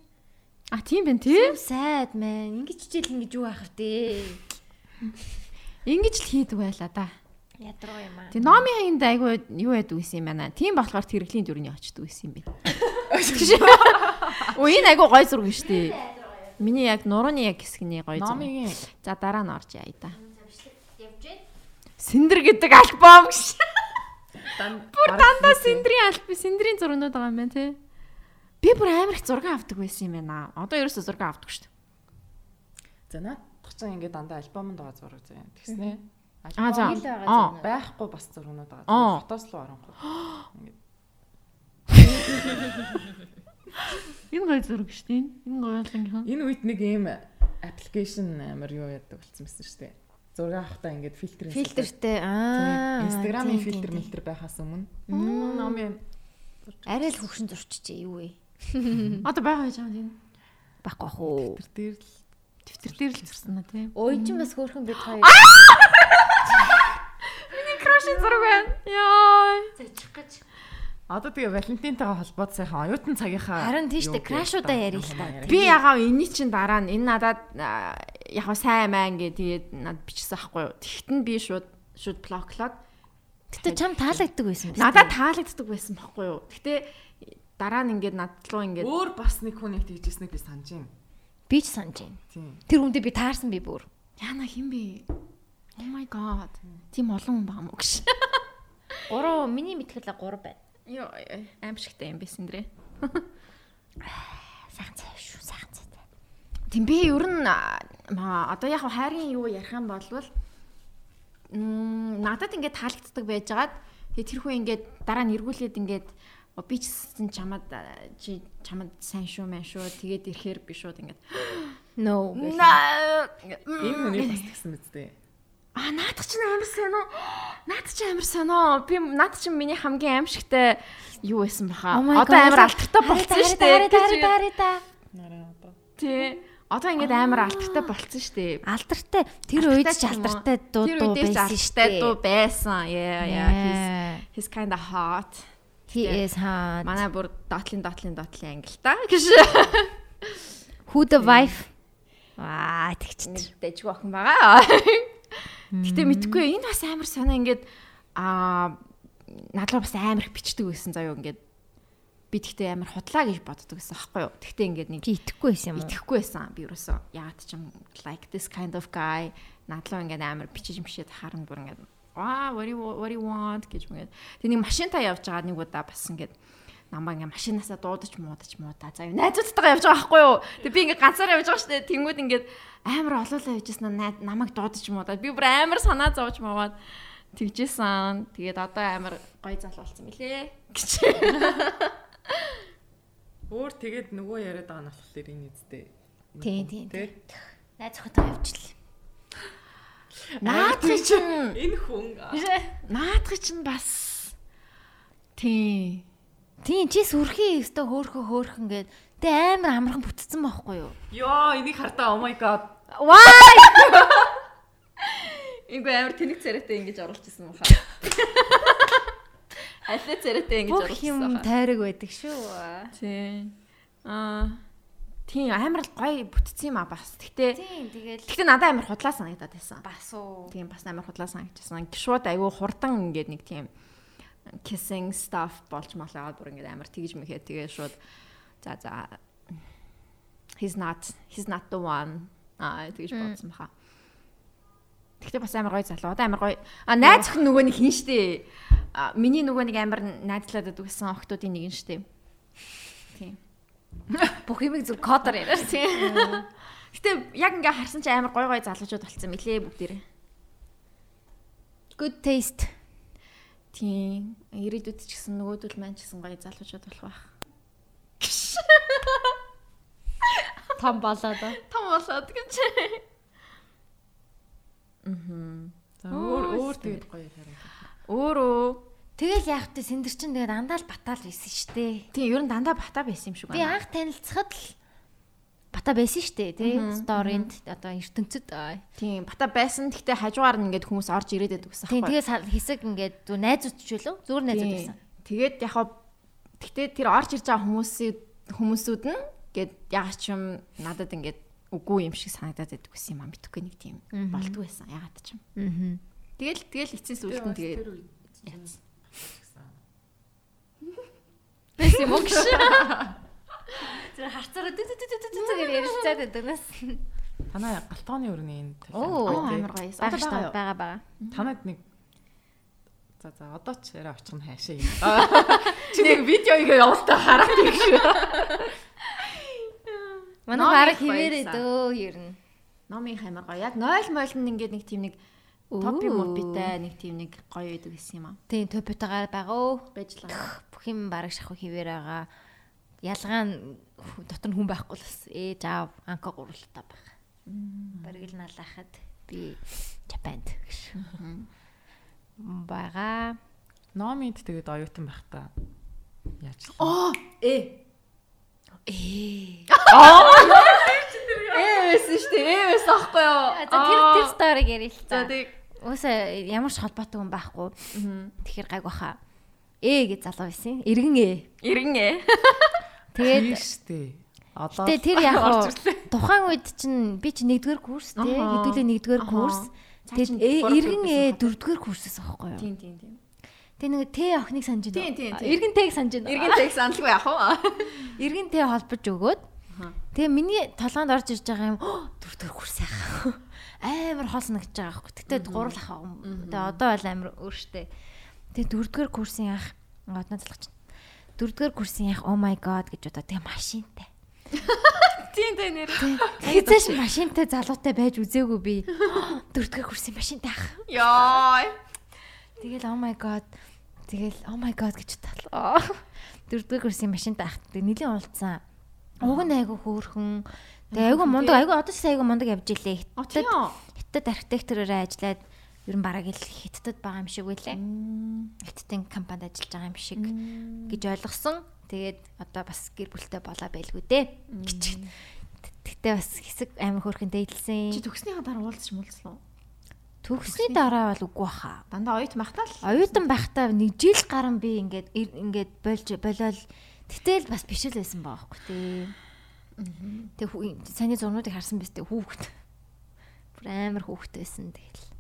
А тийм байна тий. сайд мэн ингэж хичээл ингэж юу байх вэ? Ингиж л хийдэг байлаа да. Ядруу юм аа. Тэг номын хаянд айгүй юу яд үсэн юм байна. Тийм болохоор тэрэглийн дүрний очдөг үсэн юм байна. Оо энэ айгүй гой зураг шүү дээ. Миний яг нурууны яг хэсгний гой зураг. номын За дараа нь орж яа да. Явж байна. Синдэр гэдэг альбом гэж. бүр Дандаа синдрийн альбом, синдрийн зургнууд байгаа юм байна тий. Би бүр амар их зураг авдаг байсан юм байна. Одоо ерөөсөө зураг авдаг шүү дээ. За наадах чинь ингээд дандаа альбомонд байгаа зураг заяа. Тэгснэ. Аа за. Аа. байхгүй бас зургнууд байгаа. Аа. Фотос л оронхгүй. Ингээд Энэ гой зураг шүү дээ. Энэ гой болгоно. энэ үед нэг ийм аппликейшн амар юу яадаг болсон байсан шүү дээ. Зураг авахтаа ингээд фильтр Фильтртэй аа. Инстаграмын тийм, фильтр тийм, мэлтер байхаас өмнө. Номын. Арай л хөвшин зурчжээ юу вэ? Одоо байгаа гэж байгаа юм. Баггүй ах уу. фильтр дээр л Твиттер дээр л зурсан аа тий. Ой ч бас хөөрхөн бид хоёр Крашин зураг байна. Яа. зочих гэж. Одоо тэгээ Валентинтайгаа холбоод сайхан оюутан цагийнхаа Харин тийш дээ, юу крашуудаа ярил л та. Би ягаа энэний чин дараа нь энэ надад яг сайн маа ингээ тэгээд надад бичсэн аахгүй юу. Тэгтэн би шууд шууд блоклоод Гэтэ чам таалагддаг байсан биз. надад таалагддаг байсан байхгүй юу. Гэтэ дараа нь ингээд над руу ингээд Өөр бас нэг хүн нэг тэгжсэнийг би санаж байна. Би ч санаж байна. Тэр хүндээ би таарсан би бүр. яна хин бэ? Oh my god. Тийм олон хүн байгаа мó гэж. 3 миний мэтгэл 3 байна. Йоо аимшигтай юм байсан дэрэ. Сайхан цай шүү, сайхан цай. Тийм би ер нь одоо яг хайрын юу ярих юм бол м надад ингээд таалагддаг байжгаад тэр хүн ингээд дараа нь эргүүлээд ингээд «Оо, би ч гэсэн чамд чи чамд сайн шүү мэн шүү тэгээд ирэхээр би шууд ингээд No. Энэ хүний бас тэгсэн мэт дээ. А наадах чинь амар сайн уу? Наадах чинь амар сайн уу? Би наадах чинь миний хамгийн аимшигтай юу байсан баха. Oh Одоо амар алтартай болцсон шүү дээ. Тари тари та. Нараа одоо. Тий. Одоо ингээд амар алтартай болцсон шүү дээ. Алдартай. Тэр үед ч ч юм уу? алдартай дуу Тэр дуу үедээ ч байсан алтартай шүү дуу дээ. байсан. Yeah, yeah. He's Yeah. he's kind of hot. He is hot. Манай бүр дотлын дотлын дотлын англи та гэж Who the wife? Аа, тэгч. нэг дэжгүй охин байгаа. Гэтэ мэдгүй энэ бас амар сонио ингээд аа надлаа бас амар их бичдэг байсан заяо ингээд би тэгтээ амар худлаа гэж боддог гэсэн аахгүй юу. Тэгтээ ингээд нэг итгэхгүй байсан юм уу? итгэхгүй байсан би ерөөсөө яагаад ч юм like this kind of guy надлаа ингээд амар бичиж мшээд харан бүр ингээд аа what do you what do you want гэж мгээд тэг нэг машинтаа явж байгаа нэг удаа бас ингээд намаа ингээ машинаасаа дуудаж муудаж муудаа. За найзуудтайгаа явж байгаа байхгүй юу? Тэг би ингээ ганцаараа явж байгаа шүү дээ. Тэнгүүд ингээд амар олоолаа явжсэн намайг дуудаж муудаа. Би бүр амар санаа зовж маваад тэгжсэн. Тэгээд одоо амар гой зал болсон мөлий. гэж. Өөр тэгээд нөгөө яриад байгаа нь болохоор энэ үстэй. Тийм, тийм? Найз хотоо явчихлаа. Наадхи чинь Энэ хүн наадхи чинь бас тий. Тийм, чи сүрхий өстө хөөхө хөөхөн гээд тэ амар амархан бүтцсэн байхгүй юу? ёо энийг хартаа oh my god. Why? Ингүй амар тэнэг царайтай ингэж оруулчихсан юм хаа. Аль царайтай ингэж Бүх юм тайраг байдаг шүү. Тий. Аа Тийм амар л гоё бүтцсэн юм а бас. Гэтэ Тийм тэгэл Гэтэ надад амар худлаа санагдаад байсан. бас уу. Тийм бас амар худлаа санагдчихсан. Шууд айгүй хурдан ингээд нэг тийм kissing stuff болж малаад бүр ингээд амар тэгж мэхээ тэгээ шууд за за he's not he's not the one аа тэгж бодсон баха. Тэгтээ бас амар гоё залуу. Одоо амар гоё. А найз охин нөгөө нэг хин штэ. Миний нөгөө нэг амар найзлаад өгсөн охтуудын нэг нь штэ. Бүх юмыг зөв кодоор яриа. Тийм. Гэтэ яг ингээ харсан чи амар гоё гоё залуучууд болцсон мөлий бүгдээрээ. Good taste. Тийм. Ирээдүйд ч гэсэн нөгөөдөл маань ч гэсэн гоё залуучууд болох байх. Том болоод. Том болоод гэж. За өөр өөр тэгээд гоё хараа. Өөрөө Тэгэл яах вэ? Синдэр чин тэгээд андаа л батаал байсан шүү дээ. тийм ер нь дандаа бата байсан юм шиг Би байна. анх танилцахад л бата байсан шүү дээ, тий? Сторинд одоо ертөнцид. аа. Тийм бата байсан. Гэхдээ хажуугаар нь ингээд хүмүүс орж ирээдээд өгсөн Тийм байхгүй. тэгээ сал- хэсэг ингээд зү найзууд ч үлээ. Зүгээр найзууд Тийм. байсан. Тэгээд яг хаа гэхдээ тэр орж ирж байгаа хүмүүсийн хүмүүсүүд нь гээд ягаад ч юм надад ингээд үгүй юм шиг санагдаад байдаг гэсэн юм а мэдхгүй нэг тийм болтгүй байсан. Ягаад ч юм. Аа. Тэгэл тэгэл эцсийн сүлд нь тэгээд Бэс юм уу гэж. Тэр харцаараа дүү дүү дүү дүү дүү гэж ярилцаад байдаг нас. Танай галтгооны өрний энэ Оо, амар гоё. Бага Одоо байгаа байгаа. Танад нэг За за одоо ч яриа очих нь хаашаа юм. Чи нэг видеоиг явуултаа хараад их шүү. Манай Номыг бараг хിവэрээ баярлаа. дөө ер нь. Номын амар гоё. Яг 0 мойл нь ингээд нэг тийм нэг топи мопитай нэг тийм нэг гоё байдаг гэсэн юм аа. Тийм топитагаар байгаа уу? Байжлаа. Бүх юм бараг шахуу хിവэр байгаа. Ялгаа нь дотор нь хүн байхгүй л бас ээж аав анка гурвалтай байгаа. Бараг л налахад би гэж. Бага. Номид тэгээд оюутан байх та. Яаж л. Оо, э. Ээ. Ээ байсан шүү дээ. Ээ байсан аахгүй юу? За тэр тэр сториг ярил л За та. Уусаа ямар ч холбоотой хүн байхгүй. Тэгэхээр гайг баха. Ээ гэж залуу байсан. Иргэн ээ. Иргэн ээ. Тэгээд штэ. Одоо Тэ тэр яг тухайн үед чинь би чи нэгдүгээр курс тий хэдүүлээ нэгдүгээр курс тэгээд э- иргэн хахад. дөрөвдүгээр курсээс аахгүй юу Тийм тийм тийм. тэг нэг тэ охиныг санаж байна Тийм, тийм, тийм. иргэн тэг санаж байна Иргэн тег саналгүй яах вэ? иргэн тэ холбож өгөөд тэгээ миний толгоонд орж ирж байгаа юм «Хөө, дөрөвдүгээр курс яах амар хол санагдаж байгаа байхгүй тэгтээ гурал ах юм тэгээ одоо бол амар өөртөө тэгээ дөрөвдүгээр курсын ах одноо залгах чинь дөрөвдүгээр курсын ах oh my god гэж бодоо тэгээ машинтай Тийм тийм нэр. Хизээш машинтай залуутай байж үзээгүй би. Дөрөвдүгээр курсын машинтай ах. Яй. Тэгэл oh my god. Тэгэл oh my god гэж бодлоо. Дөрөвдүгээр курсын машинтай ах. Тэг нилийн уулцсан. Уг нь айгу хөөрхөн. Тэг айгу мундаг айгу одоо ч айгу мундаг явж илээ. Үү? Хятад архитектороор ажиллаад ер нь бараг л хятадд байгаа юм шиг үлээ. Хятадын компанид ажиллаж байгаа юм шиг гэж ойлгосон. Тэгээд одоо бас гэр бүлтэй болоо байлгүй дээ. гэж. Тэгтээ бас хэсэг амар хөөрхөн Чи дээдлсэн. төгснөхийн дараа уулзч муулцлаа. Төгсний дараа бол үгүй хаа. Дандаа оюут махтаа л. Оюутан байхдаа нэг жил гарan би ингээд ингээд болж болол тэтэл бас биш л байсан баахгүй тий. Тэг хүү- саний зурнуудыг харсан биз дээ хүүхэд. Бүр амар хүүхэд байсан тэгэл.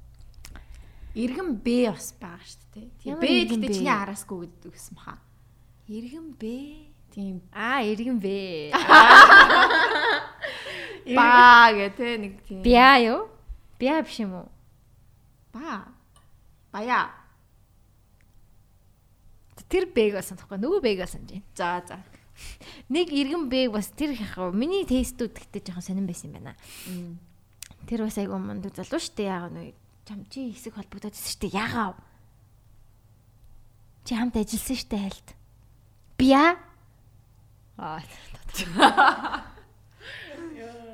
Иргэн Б бас байгаа шүү дээ. Б гэдэг чиний араасгүй гэдэг гэсэн баха. Иргэн бэ. Тийм Аа, иргэн бэ. баа гэх те нэг тийм. Бяа юу? Бяа биш юм уу? Баа. Баяа. Тэр бэг болсон тоххой. Нөгөө бэг болсон чинь. За за. Нэг иргэн бэг бас тэр их яг миний тестүүд гэхдээ жоохон сонирн байсан юм байна. Тэр бас айгүй мундаг залуу штэ яагаад нөө чам чи хэсэг холбогдоод байсан штэ яагаад чи хамт ажилласан штэ хальт. Бия аа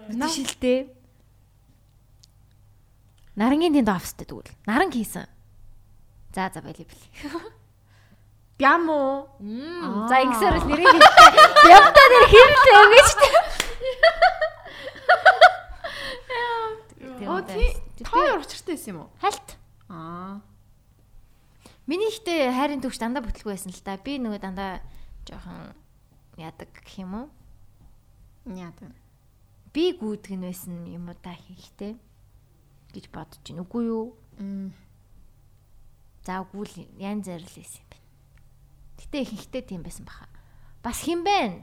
Нашилтэй Нарангийн тэнд офстэй тэгвэл. Наран хийсэн За за байли били Бям уу? За ингэсээр л нэрийг хэлээ Явтаа нэр хэллээ гэж Оо тий. Хоёр учиртай байсан юм уу? Хальт Аа. Миний ихтэй хайрын төвч дандаа бүтлгүй байсан л та. Би нөгөө дандаа жоохон яадаг гэх юм уу? Яа тэ. би гүйдэг нь байсан юм уу та хийхтэй гэж бодож байна. Үгүй юу? Мм. Заавгүй л янз бүр л байсан юм. Гэтэ ихэнхдээ тийм байсан баха. Бас хин бэ?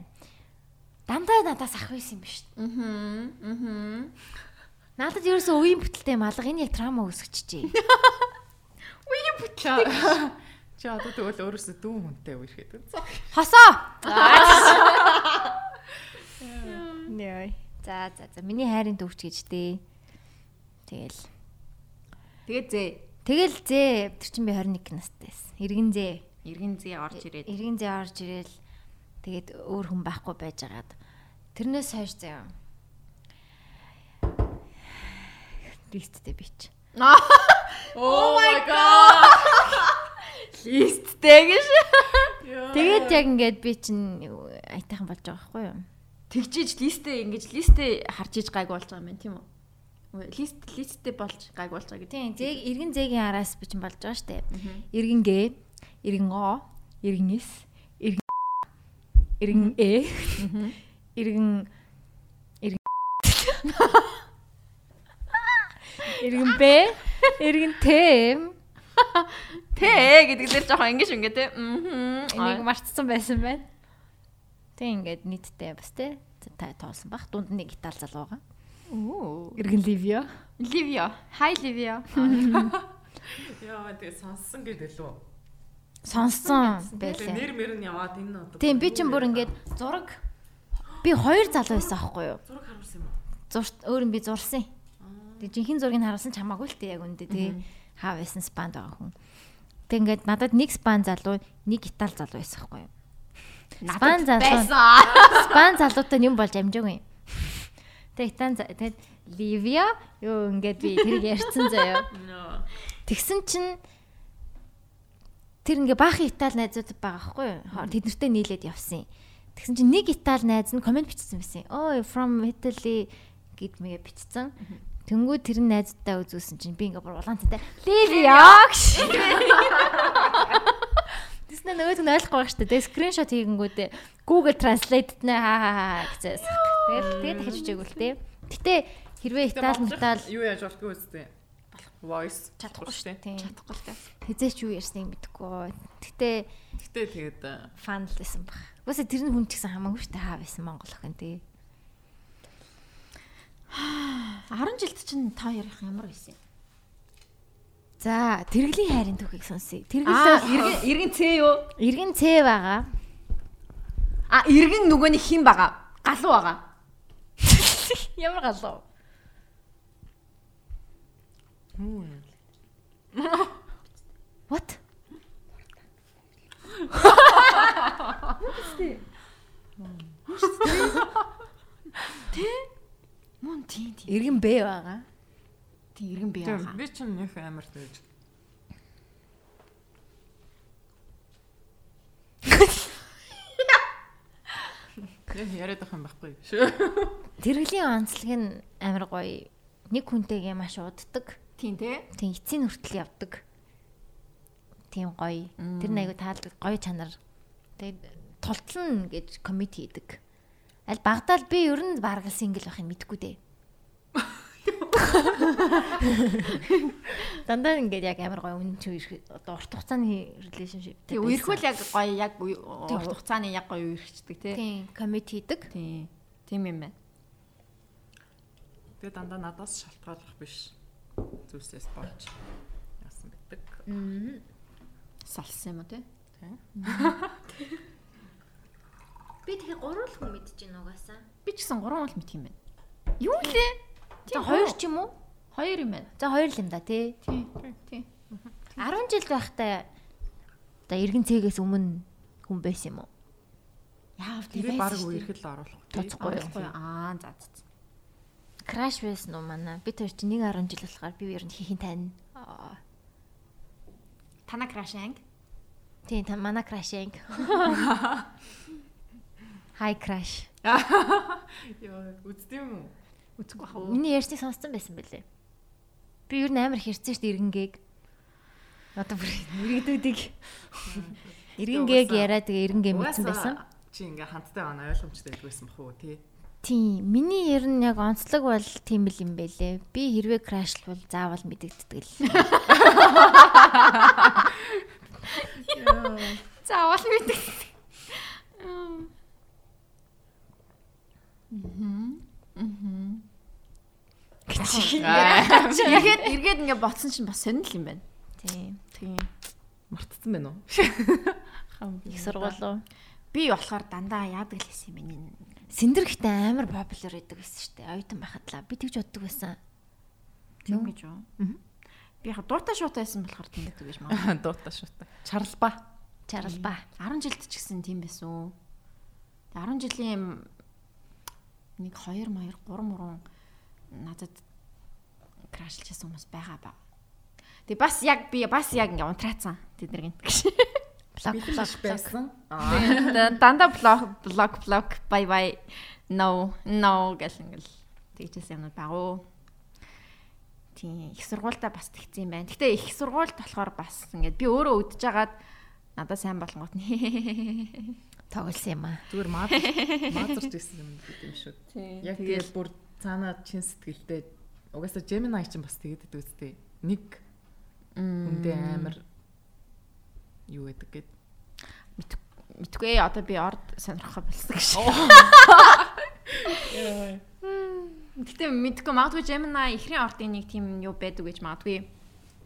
Дандаа надаас ах байсан юм биш. Мм. Мм. Надад ерөөсөө үеийн бүтэлтэй малга энэ яг трама үүсгэчихжээ. Үеийн бүтлээ. Чи одоо тэгвэл өөрөөсөө дүүн хүнтэй үерхэд үү? Хосоо. Нөө. За за за миний хайрын төвч гэж дээ. Тэгэл. Тэгээд зээ. Тэгэл зээ тэр чинь би 21 настай байсан. Иргэн зээ. Иргэн зээ орж ирээд. Иргэн зээ орж ирэл тэгээд өөр хүн байхгүй байжгаад тэрнээс хойш заяа. Листтэй би ч. Oh my god. Листтэй гэж. Тэгээд яг ингээд би чинь айтайхан болж байгаа байхгүй юу? Тэгжиж листээ ингэж листээ харж иж гайг болж байгаа юм тийм үү? Лист листтэй болж гайг болж байгаа гэдэг. Тийм, зэг иргэн зэгийн араас би чинь болж байгаа штэ. Иргэн гэ, иргэн о, иргэн с, иргэн иргэн э, иргэн иргэн иргэн б, иргэн тэм Тэ гэдэг дээр жоохон ингэж ингэ те. Мм. энийг марцсан байсан байна. Тэг ингээд нийтдээ бас те та тоолсон бах дунд нэг гитар залуу байгаа. Оо. Иргэн Ливио. Ливио. Хай Ливио. Яа тэгээ сонссон гэдэг лөө. Сонссон байлаа. нэр мэр нь яваад энэ одоо. Тийм би чинь бүр ингээд зураг би хоёр залуу байсан аахгүй юу? зураг харуулсан юм уу? Зурт өөр нь би зурсан. Тэг жинхэнэ зургийг харуулсан ч хамаагүй л дээ яг үндэ тий. Хаа байсан спанд байгаа хүн. Тэг ингээд надад нэг спан залуу, нэг итал залуу байсан аахгүй юу? Спан залуу. Спан залуутай юм болж амжаагүй. Тэг итан тэгэд Ливия юу ингээд би тэрийг ярьсан заяа. Тэгсэн чинь тэр ингээ баахан Итали найзууд байгаа байхгүй юу? Хоо- Тэд нартэй нийлээд явсан. Тэгсэн чинь нэг Итали найз нь комент бичсэн байсан. Oh from Italy гэд мэгэ бичсэн. Тэнгүү тэр найзтай үзүүлсэн чинь би ингээ бүр улаантай Ливия гэж. Тэснэ нөгөөд нь ойлгохгүй байх шүү дээ. Скриншот хийгэнгүүтээ Google Translate нэ хаа хаа хаа гэсэн. Тэгээд тэгээд дахиж бичээгүй л дээ. Гэтэ хэрвээ Итали Итали юу яаж болтгүй үстэй. Voice чадахгүй шүү дээ. Чадахгүй л дээ. Хизээч юу ярьсныг мэдэхгүй. Гэтэ Гэтэ тэгээд фан л байсан баг. Үгүй тэр нь хүн ч гэсэн хамаагүй шүү дээ хаа байсан Монгол охин тий. 10 жилд чинь та ярих ямар байсан юм? За, тэрглийн хайрын түүхийг сонсъё. Аа, Тэргэл иргэн иргэн цээ юу? иргэн цээ байгаа. А иргэн нөгөөний хин байгаа. Галуу байгаа. Ямар галуу. What? Мөн тий тий. Иргэн Б байгаа. Тий иргэн тийм байгаа. би ч нөх амар тэгж. Яг яриад байх юм байхгүй шүү. Тэрглийн онцлог нь амар гоё. Нэг хүнтэйгээ маш уддаг. Тийм те. Тийм эцсийн хүртэл явдаг. Тийм гоё. Тэр нэг аягүй таалдаг гоё чанар. Тэгээд тултлан гэж комит хийдэг. Аль багтаал би ер нь бараг сингл байхыг мэдэхгүй дээ. Дандаа ингээд яг амар гоё үнэн чи одоо урт хугацааны relationship. Тий үерхүүл яг гоё яг урт хугацааны яг гоё үерхчдэг те. Тийм комит хийдэг. Тий. Тийм юм байна. Тэгээ дандаа надаас шалтгааллах биш. Зүйлсээс болж яасан битдэг. Салсан юм уу те? Би тэгэхээр гурван хүн мэдэж байна угаасаа. Би ч гэсэн 3 бол мэт юм байна. Юу лээ? За хоёр ч юм уу? Хоёр юм байна. За хоёр л юм да тий. Тий. Тий. 10 жил байхдаа за иргэн цэгээс өмнө хүн байсан юм уу? Яав Тэр баг үерхэл оруулах. Тоцохгүй юу? Тоцохгүй. Аа за за. Краш байсан уу манай? Би тэр чинь 1 10 жил болохоор би ер нь хийхин тань. Тана краш анги. Тийм та манай крашинг. Хай краш. Яа, үздэм юм уу? Үзэхгүй хаа. Миний ярьсныг сонссон байсан бэлээ. Би ер нь амар дээ иргэнгээг. Одоо бүр иргэдүүдийг иргэнгээг яриа тэгээ иргэнгээ мэдсэн байсан. Чи ингээ хандтай байна ойлгомжтой байдгүйсэн бах уу тий? Тийм. Миний ер нь яг онцлог бол тийм л юм байлээ. Би хэрвээ крашлвал заавал мэдэгддэг л. Заавал мэдээ. Эргээд эргээд ингээ ботсон чинь бас сонирхол юм байна. Тийм. Тийм. Мартсан байна уу? Их сургууль. Би болохоор дандаа яадаг л байсан юм байна. Синдэрхтэй амар популяр байдаг байсан шүү дээ. Оюутан байхад л би тэгж боддог байсан. Тийм гэж юу? Би яг дуутай шуутай байсан болохоор тийм гэдэг гэж маа. Дуута шуута. Чарлба. Чарлба. 10 жилд ч гэсэн тийм байсан уу? Тэгээ 10 жилийн нэг 2 маяр 3 мурун надад крашлжсэн хүмүүс байгаа ба. Тэгээ бас яг би бас яг ингээ унтраацсан тэднийг гэж. Блок блок байсан. Тэгээ дандаа блок блок блок бай бай no no гэл ингээл тэгжсэн юмнууд багуу. Тийм их сургуультай бас тэгсэн юм байна. Гэтэ их сургуульд болохоор бас ингээд би өөрөө өдөж жагаад надад сайн болгонгот нэ. тоглосон юм аа. Зүгээр маад маазарч ирсэн юм гэдэг юм шүү. Яг тэгэл бүр цаанаа чин сэтгэлдээ угаасаа Gemini чинь бас тэгээд идэв үстэй. Нэг хүндээ амар юу гэдэг гээд мэдгүй одоо би орд сонирхох болсон гэж. Гэтэ мэдгүй магадгүй Gemini ихрийн ордын нэг тийм юу байдаг гэж магадгүй.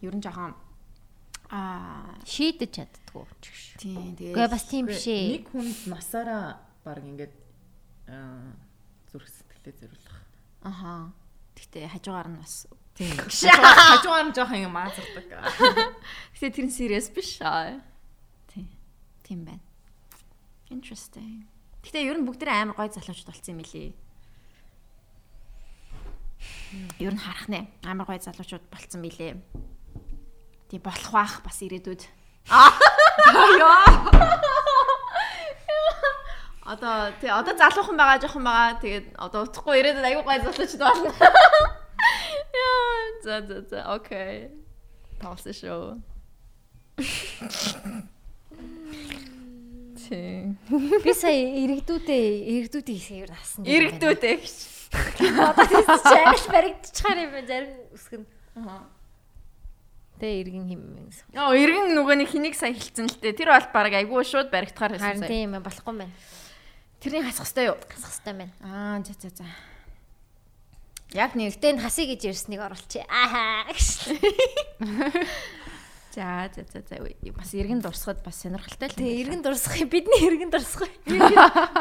Ер нь жоохон аа Шийдэж чаддгүй ч гэж. тийм тэгээ Гэхдээ бас тийм биш ээ. нэг хүнд насаараа баг ингээд аа зүрх сэтгэлээ зориулах. аха. Гэтэ хажуугаар нь бас Тийм. Хажуугаар нь жоохон юм маазардаг. Гэтэ тэр нь serious биш аа. Тийм. Байна. Interesting. Гэтэ ер нь бүгдээ амар гой залуучууд болсон юм билий. Ер нь харах нэ. Амар гой залуучууд болцсон билээ. Тий болох бах бас ирээдүйд. Аа. Одоо тий одоо залуухан байгаа жоохон байгаа. Тэгээд одоо утахгүй ирээдүйд аюу гой залуучууд болно. Яа, за за за окей. Тоосон шүү. Тий. Би сая иргэдүүдээ иргэдүүдийн хэсэг ер насан. Иргэдүүдээ гэж. Одоо тийм ч англи баригдчихаар юм байна. Зарим үсгэн. Аа. Тэ иргэн хим. Оо, иргэн нэг хэнийг сая хэлсэн л дээ. Тэр бол баг айгүй шууд баригдахаар Харин хэлсэн. сая. тийм болохгүй байна. Тэрний хасах хэвээр юу? Хасах хэрэгтэй байна. Аа, за за за. Яг нэг Гэтэ энэ хасыг гэж ярьсныг оруулчих. Ахаа. за за за за. Бас иргэн дурсахад бас сонирхолтой л. Тэгээ иргэн дурсах юм. Бидний иргэн дурсах юм.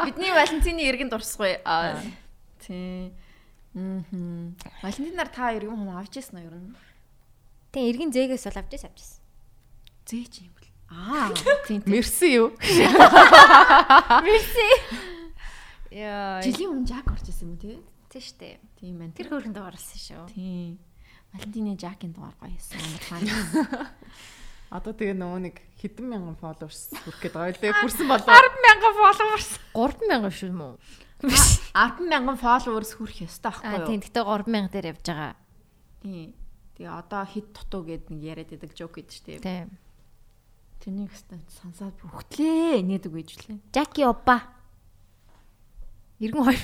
Бидний Валентины иргэн дурсахгүй. Аа. Тий. Мм. Валентинаар та иргэн хүм авч ирсэн нь ер нь. Тэгээ иргэн зээгээс бол авч авчихсан. Зээч юм бэл. Аа, тийм. Мерси юу? Яа. Жилийн өмнө жак орж ирсэн юм уу те? Тийм штэ. Тийм байна. Тэр хөрөнд дуурсан шүү. Тийм. Валентины Жакийн дугаар гоё байсан. Амархан. Одоо тэгээ нөгөө нэг хэдэн мянган followers хүрэх гээд байгаа лээ. Хүрсэн болов. 10 мянган followers. 3 мянган шүү мүү? 10 мянган followers хүрэх ёстой байхгүй юу? Тийм. Гэтэ 3 мянга дээр явж байгаа. Тийм. Тэгээ одоо хит дутуу гээд нэг яриад байдаг жок гэдэг шүү дээ. Тийм. Тэнийг хэвээр сансаад бүгдлээ нээдэг гэж лээ. Жаки опа. 92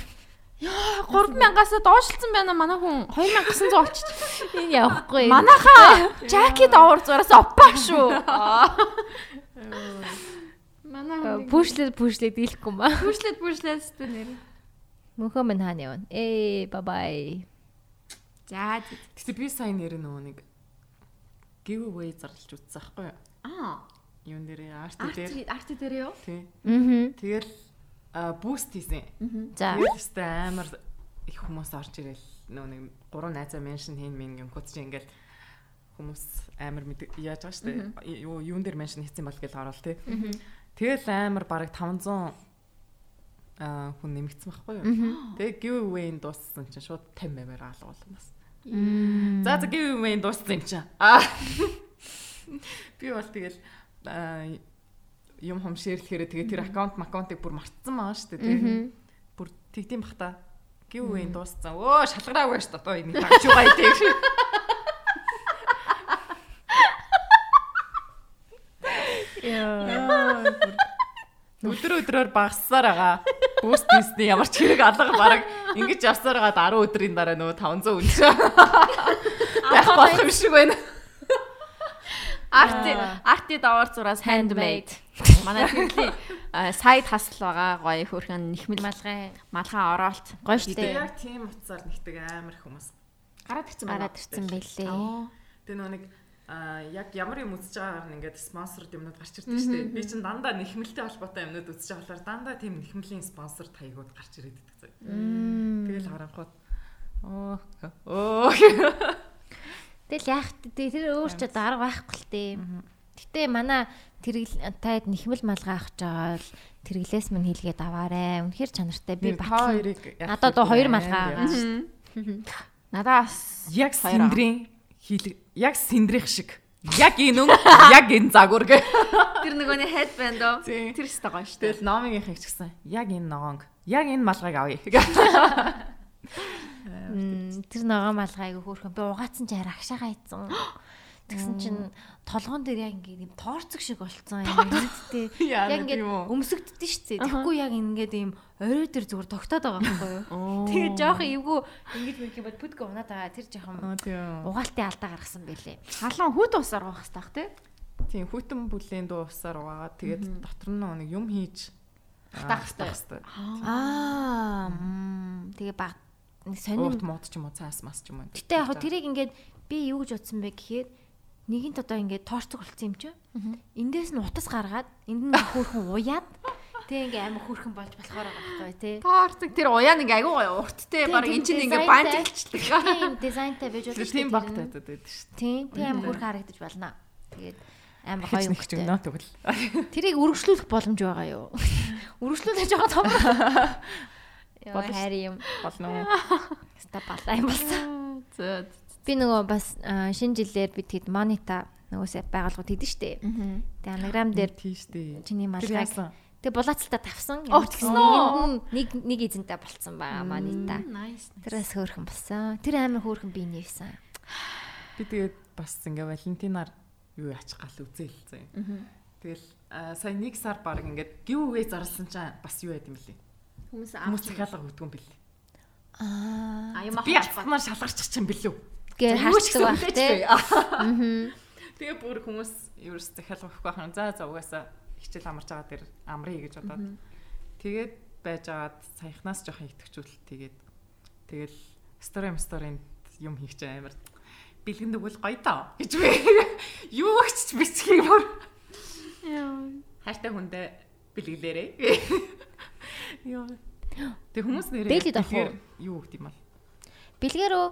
Яа 3000-аас доошлцсан байна манай хүн 2900 олчих. Энэ явахгүй. Манайхаа жакет овор зураас оппаа шүү. Манай э, пүшлэд пүшлэд дийлэхгүй юм ба. Пүшлэд пүшлэд сте нэр. Мөнхөө мэн хаана явна? Эй бабай. За тэгтээ би сайн нэр нөгөө нэг giveaway зарлж үзсэн байхгүй юу? Аа. Юун дээр арт дээр. Арт дээр юу? Тий. Аа. Тэгэл буст хийсэн. За. Тэгээд өстэй амар их хүмүүс орж ирэл нөгөө нэг гурван найзаа меншн хийн мэн гин коц чи ингээл хүмүүс амар мэд яаж байгаа штэ юу юун дээр меншн хийсэн бол гэл орол тий. Тэгэл амар бараг 500 а хүн нэмэгдсэн байхгүй юу. Тэгээ giveaway-н дууссан чинь шууд 50 мээр алгуулнаас. За за giveaway-н дууссан юм чинь. Аа. Би бол тэгэл аа, юм хом шеэрлэхээр тэгээ тэр аккаунт аккаунтыг бүр мартсан шүү дээ. Тэгээ бүр тэгдэм бах та. Giveaway-н дууссан. Өө шалгараагүй дээ. Одоо энийг тагч байгаа идэх. Өдөр өдрөөр багассаар байгаа. Boost Disney ямар ч хэрэг алга бараг ингэж явсаар гад 10 өдрийн дараа нөгөө 500 үнэ. Яг болох юм шиг байна. Арти арти даваар зураас handmade. Манай төрлийн сайд хасл байгаа гоё хөрхөн нэхмэл Малгай. малгай оролт. Гоё Тэгээ штэ. яг тийм утсаар нэгдэг амар хүмүүс. Гараад ирсэн Гараад ирсэн байлээ. Тэгээ нөгөө нэг а яг ямар юм үзэж байгаагаар ингээд спонсорд юмнууд гарч ирдэг шүү дээ. Би чинь дандаа нэхмэлтэй холбоотой юмнууд үзэж байгаа болохоор дандаа тийм нэхмэлийн спонсор таягууд гарч ирээд байдаг зөө. Тэгэл харангууд оо оо Тэгэл яах вэ? Тэр өөр ч дарга байхгүй л дээ. Гэтэ манай тэргэл таад нэхмэл малгай авах жаал тэрглээс минь хийлгээд аваарэ. Үнэхээр чанартай би хоёрыг Надад одоо хоёр малгай байгаа. Надаас яг синдрийн хийлэг яг синдрих шиг яг энэ үн яг энэ загвар гэ. тэр нөгөөний headband оо. Тэр өстө гоё штэ. Тэгэл номынхыг ч гэсэн яг энэ ногоонг яг энэ малгайг авъя. Тэр ногоо малгай айгу хөөрхөн. Би угаацсан чи хараа агшаага ийцэн. Тэгсэн чинь толгоон дээр яг ингээд юм тоорцог шиг болцсон юм. Яа, Яг ингээд өмсөгддөг шүү дээ. Тэгэхгүй яг ингээд юм орой дээр зүгээр тогтоод байгаа байхгүй юу? Тэгээ жоохон эвгүй ингэж мэрх юм бол бүдг унаад байгаа. Тэр жоохон угаалтын алдаа гаргасан байлээ. Халуун хүт усаар уух хэрэгтэй бах тий. Тийм хүтэн бүлийн дуу усаар угаагаад тэгээд дотор нь нэг юм хийж Хатаах хэрэгтэй. Аа. Тэгээ баг нэг сонир. Уут мод ч юм уу цаас мас ч юм уу. Гэтэ яг тэрийг ингээд би юу гэж утсан бэ гэхээр нэгэнт одоо ингээд тоорцог болцсон юм чи. Эндээс нь утас гаргаад энд нь хөөрхөн уяад тэгээ ингээ амар хөөрхөн болж болохоор байгаа байхгүй тий. Тоорцог тэр уяа нэг айгуу гоё урттэй баг эн чинь ингээ бантилчдаг. Тийм дизайнтай байж болно. тийм багт байдаг байдаг шүү. Тийм тийм амар хөөрхөн харагдаж байна. Тэгээд амар гоё нэг ч өнгөтэй. өгнө тэгвэл. Тэрийг үргэлжлүүлэх боломж байгаа юу? Үргэлжлүүлж байгаа том. Шүү. хайр юм. Болно уу? Ста балаа юм болсон. Зөө. Би нөгөө бас шинэ жилээр би тэгэд монита нөгөөсөө байгуулгууд хийдэж штэ. Тэгээ анаграм дээр тийш дээ. чиний яасан? тэгээ булаацалтаа тавсан. Оо, тэгсэн үү? нэг нэг эзэнтэй болцсон байгаа монита. Nice. Тэрээс хөөрхөн болсон. Тэр амар хөөрхөн би нээсэн. Би тэгээд бас ингээ Валентинаар юу яачих гал үзээл зэ. Тэгэл сая нэг сар баг ингээд giveaway зарласан чинь бас юу яд юм бэлээ. Хүмүүс Хүмүүс авч их алга өгдөг юм бэлээ. Аа. а юм Би ахаж ацмаар шалгарчих чинь бэлээ. Гээ харцдаг байх тий. Тэгээ бүр хүмүүс ерөөс захиалга өгөхгүй байна. За за угаасаа хичээл амарч байгаа дэр амрыг гэж бодоод. Тэгээд байж агаад саяхнаас жоохон итгэжүүл тэгээд тэгэл стори сторинд юм хийх чинь амар бэлгэн дэгвэл гоё таа гэж би юу ч бичих юм бүр хайртай хүндээ бэлгэлээрээ ёо тэг хүмүүс нэрээ Бэлгэд авах уу? юу гэх юм бол Бэлгэрөө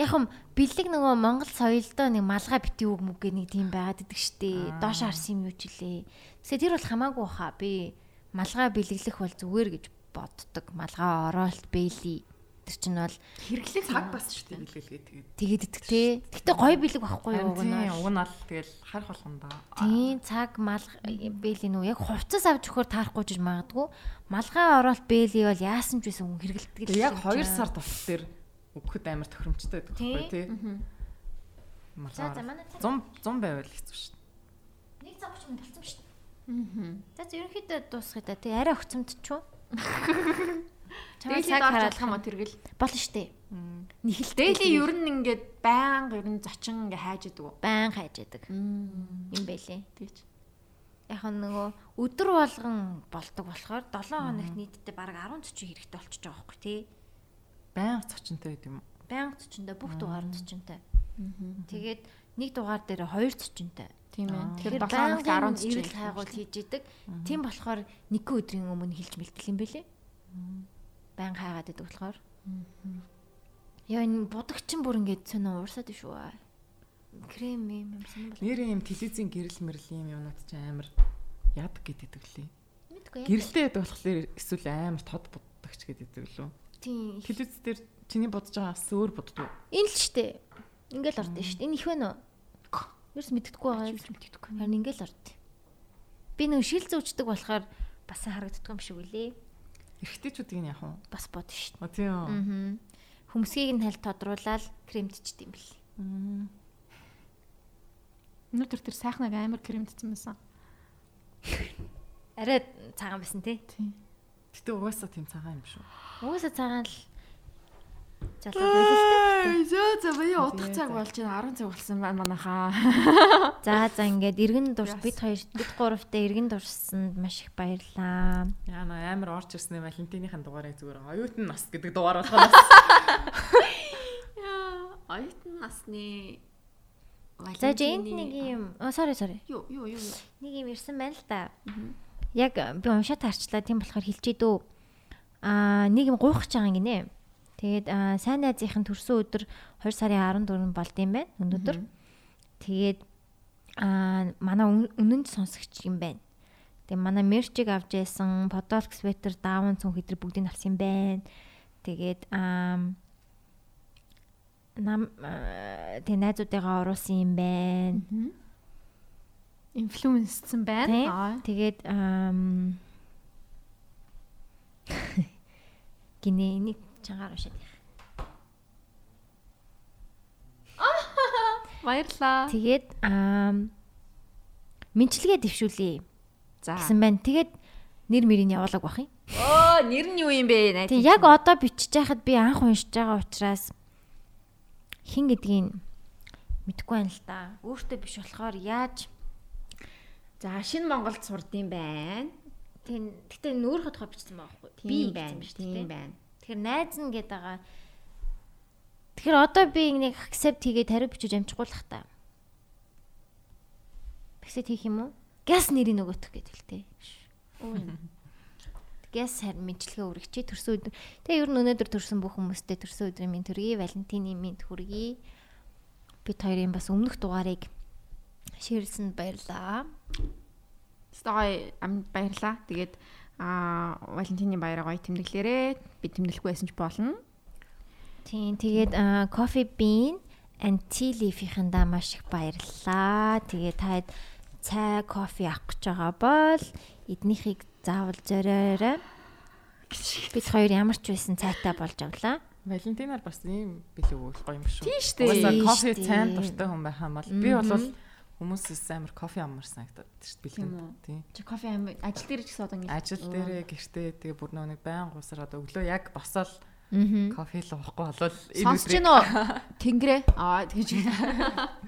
яг юм бэлэг нөгөө Монгол соёлдоо нэг малгай бити үг мүг гэх нэг тийм байгаад идэг штэ. Доош харсан юм юу ч үлээ. Тэгээ тэр бол хамаагүй хаа. Би малгай бэлэглэх бол зүгээр гэж боддог. Малгай ороолт бэйли. Тэр чинь бол хэрэглээ цаг бас шүү дээ бэлгэлгээ тэгээд тэгээд идэх те. Гэтэ гоё бэлэг байхгүй юу тийм гэнэ. уг нь ал тэгэл харах болгонда Тийм цаг мал бэйли нүү яг хувцас авч өгөхөр таарахгүй жиж магадгүй. Малгай ороолт бэйли бол яасан ч байсан хэрэгэлдэг. Тэгээ яг 2 сар тус дээр өгөхөд амар тохиромжтой байдаг Тий. байхгүй тий. За за манай цаг 100 100 байвал хэцүү шүү дээ. нэг цаг ч юм болсон шүү дээ. За за ерөнхийдөө дуусгая да. Тэг арай өгцөмдчихв. Чамаа Дэйли цаг болох юм уу тэргэл. болно шүү дээ. Нэхэлт Дэйли ер нь ингээд байнга ер нь зочин ингээ хайж идэг үү? байн хайж яадаг юм байлээ. Тийч. Яг нь нөгөө өдөр болгон болдог болохоор 7 хоногт нийтдээ бараг 10 40 хэрэгтэй болчихж байгаа байхгүй тий. Баян цочонтой гэдэг юм. Баян цочинтой бүх дугаар нь цочинтой. Тэгээд нэг дугаар дээр 2 цочинтой. Тийм ээ. Тэгэхээр Тэгэхээр 7 хоногт 10 10 жил ирэл хайгуул хийж идэг. Тийм болохоор нэг өдрийн өмнө хэлж мэлтэл юм байлээ. Баян хайгаад идэг болохоор. Яа энэ будагчин бүр ингээд сонио уурсаад шүү. Крем юм юм сонирхол. Нэрийн юм телевизийн гэрэл мэрэл юм юмнууд ч амар яадаг гэдэг лээ. Мэдгүй яа. Гэрэлтэй байдаг болохоор эсвэл амар тод будагч гэдэг лөө. Тийм. Телевиз дээр чиний бодож байгаас өөр боддог. Энэ л штэ. Ингээл ордоо штэ. Энэ их байна уу? Ерөөс мэддэггүй байгаа юм. Мэддэггүй. Харин ингээл орд. Би нэг шил зүүчдэг болохоор бас харагддаг юм шиг үлээ. Эрэгтэйчүүдийг нь яах вэ? Бас бод штэ. О тийм. Аа. Хүмсгийг нь хальт тодруулаад кремтчихдээ юм бэл. Өнөөдөр тэр сайхнаг амар кремдсэн байсан. Арай цагаан байсан тий. Гэтэ угаасаа тийм цагаан юм шүү. Уусаа цагаан л залуу байлээ. Зөө зөө баяа утга Тэгээ, цаг болж байна 10 цаг болсон байна манайхаа. За за ингээд иргэн дурс бид хоёр бид гуравтай иргэн дурсанд маш их баярлаа. Яа на амар орж ирсний Валентиныхын дугаарыг зүгээр оюутан нас гэдэг дугаар болохоос Яа, оюутан насны За жинт нэг юм. Оо sorry sorry. Юу юу юу. Нэг юм ирсэн байна л да. Яг би уншаад харчлаа тийм болохоор хэлчихэд үү. Аа нэг юм гуйхаж байгаа гинэ. Тэгээд сайн найзынхын төрсөн өдөр 2 сарын 14 болд юм байна. Өнөөдөр. Тэгээд аа манай үнэнд сонсогч юм байна. Тэгээд манай мерчиг авч яасан, подолк светер, даун цүн хэдэр бүгдийг авсан юм байна. Тэгээд аа нам тэг найзуудыгаа оруулсан юм байна. Инфлюенсцэн байна. Тэгээд гинэ энийг чангаар уншаад яах. Баярлаа. Тэгээд ам мэнчилгээ дэвшүүлээ За. гэсэн байна. Тэгээд нэр мэрийг явуулаг бах юм. Оо, нэр нь юу юм бэ? Найз. Тэг яг одоо бичиж байхад би анх уншиж байгаа учраас хин гэдгийг мэдэхгүй байна л да. Өөртөө биш болохоор яаж За, шинэ Монголд сурдсан байна. тийм гэтээ нөөр хотгоо бичсэн байгаа байхгүй. Тийм байна. юм шүү дээ. Тийм байна. Тэгэхээр найз нь гээд байгаа. Тэгэхээр одоо би нэг accept хийгээд хариу бичиж амжихгүй л хата. Accept хийх юм уу? Газ нэрийн нөгөөх гэдэг л дээ. Газ харин мэдлэгээ өргөчий төрсөн өдөр. Тэгээ ер нь өнөөдөр төрсөн бүх хүмүүстээ төрсөн өдрийн минь төргий, Валентины минь хүргэе. Бид хоёрын бас өмнөх дугаарыг ширэлсэнд баярлаа. Стогой ам баярлаа. Тэгээд аа Валентины баяраа гоё тэмдэглээрээ. Би тэмдэглэхгүй байсан ч болно. Тийм тэгээд Coffee Bean and Tea Leaf-ийнхэндээ маш их баярлалаа. Тэгээд таад цай, кофе авах гэж байгаа бол эднийхийг заавал зориорой. Бид хоёр ямар ч байсан цайтай болж авлаа. Валентинаар бас ийм билүү гоё юм шүү. Тийм шүү кофе дээ. дуртай хүн байх юм бол би бол хүмүүсээс амар кофе амар санагдаад шүү дээ бэлэн. Тийм. Чи кофе ам ажил дээр ч гэсэн одоо ингэ Ажил дээрээ гэртээ тэгээ бүр нэг байн гусраад өглөө яг босоод Аа. кофе л уухгүй болвол энэ Сонсож гин үү? Тэнгэрээ. Аа тэгэж.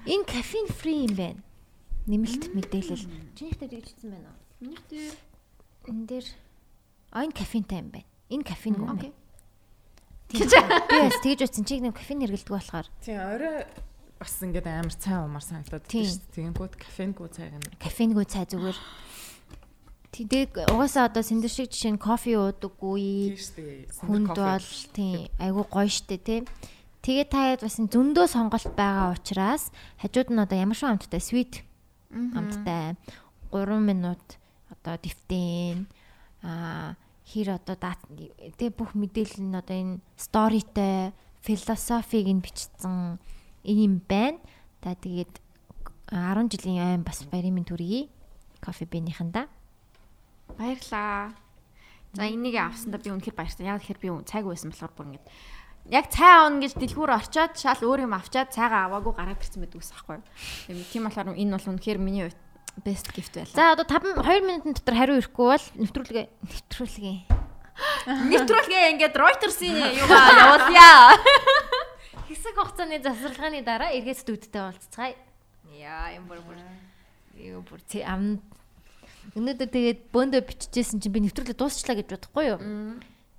Энэ caffeine free юм байна. Нэмэлт мэдээлэл. Чинийхтэй тэгжсэн байна уу? Минийх дээр Энэ дээр а энэ кофентай юм байна. Энэ кофеин юм байна. Тийм. Би бас тэгж утсан чиг нэг кофеин хэргэлдэг болохоор Тийм орой бас ингээд амар цай уумар санагдаад Тийм. тийм шүү дээ. Тэгэнгүүт кофенгүү цайг амар кофеингүй цай зүгээр. Тэгээд угаасаа одоо сэндэр шиг жишээ нь кофе уудаггүй тийм шүү дээ. хүнд бол тийм айгу гоё штэ тий. Тэгээд та яд бас зөндөө сонголт байгаа учраас хажууд нь одоо ямар шиг амттай sweet амттай 3 минут одоо дифтэн а хэр одоо дат тэг бүх мэдээлэл нь одоо энэ сторитой философиг нь бичсэн юм байна. Та тэгээд 10 жилийн айн бас баярын минь төргий кофе бинийхэндаа. Баярлаа. За энийг авсандаа би үнэхээр баяртай. Яг тэгэхээр би цайг байсан болохоор бүр ингэж яг цай аавна гэж дэлгүүр орчоод шал өөр юм авчаад цайгаа аваагүй гараад ирсэн байдаг ус. Тийм тийм болохоор энэ бол үнэхээр миний хувьд best gift байлаа. За одоо 5 2 минутын дотор хариу ирэхгүй бол нэвтрүүлгээ нэвтрүүлгээ. Нэвтрүүлгээ ингээд Reuters-ийн юугаа явуулъя. Хугацааны засварлагын дараа эргээд студидтэй болцгаая. Яа юм бүр бүр. Юу бүр тий ам Өнөөдөр тэгээд бөөндөө биччихсэн чинь би нэвтрүүлэг дуусчлаа гэж бодохгүй юу?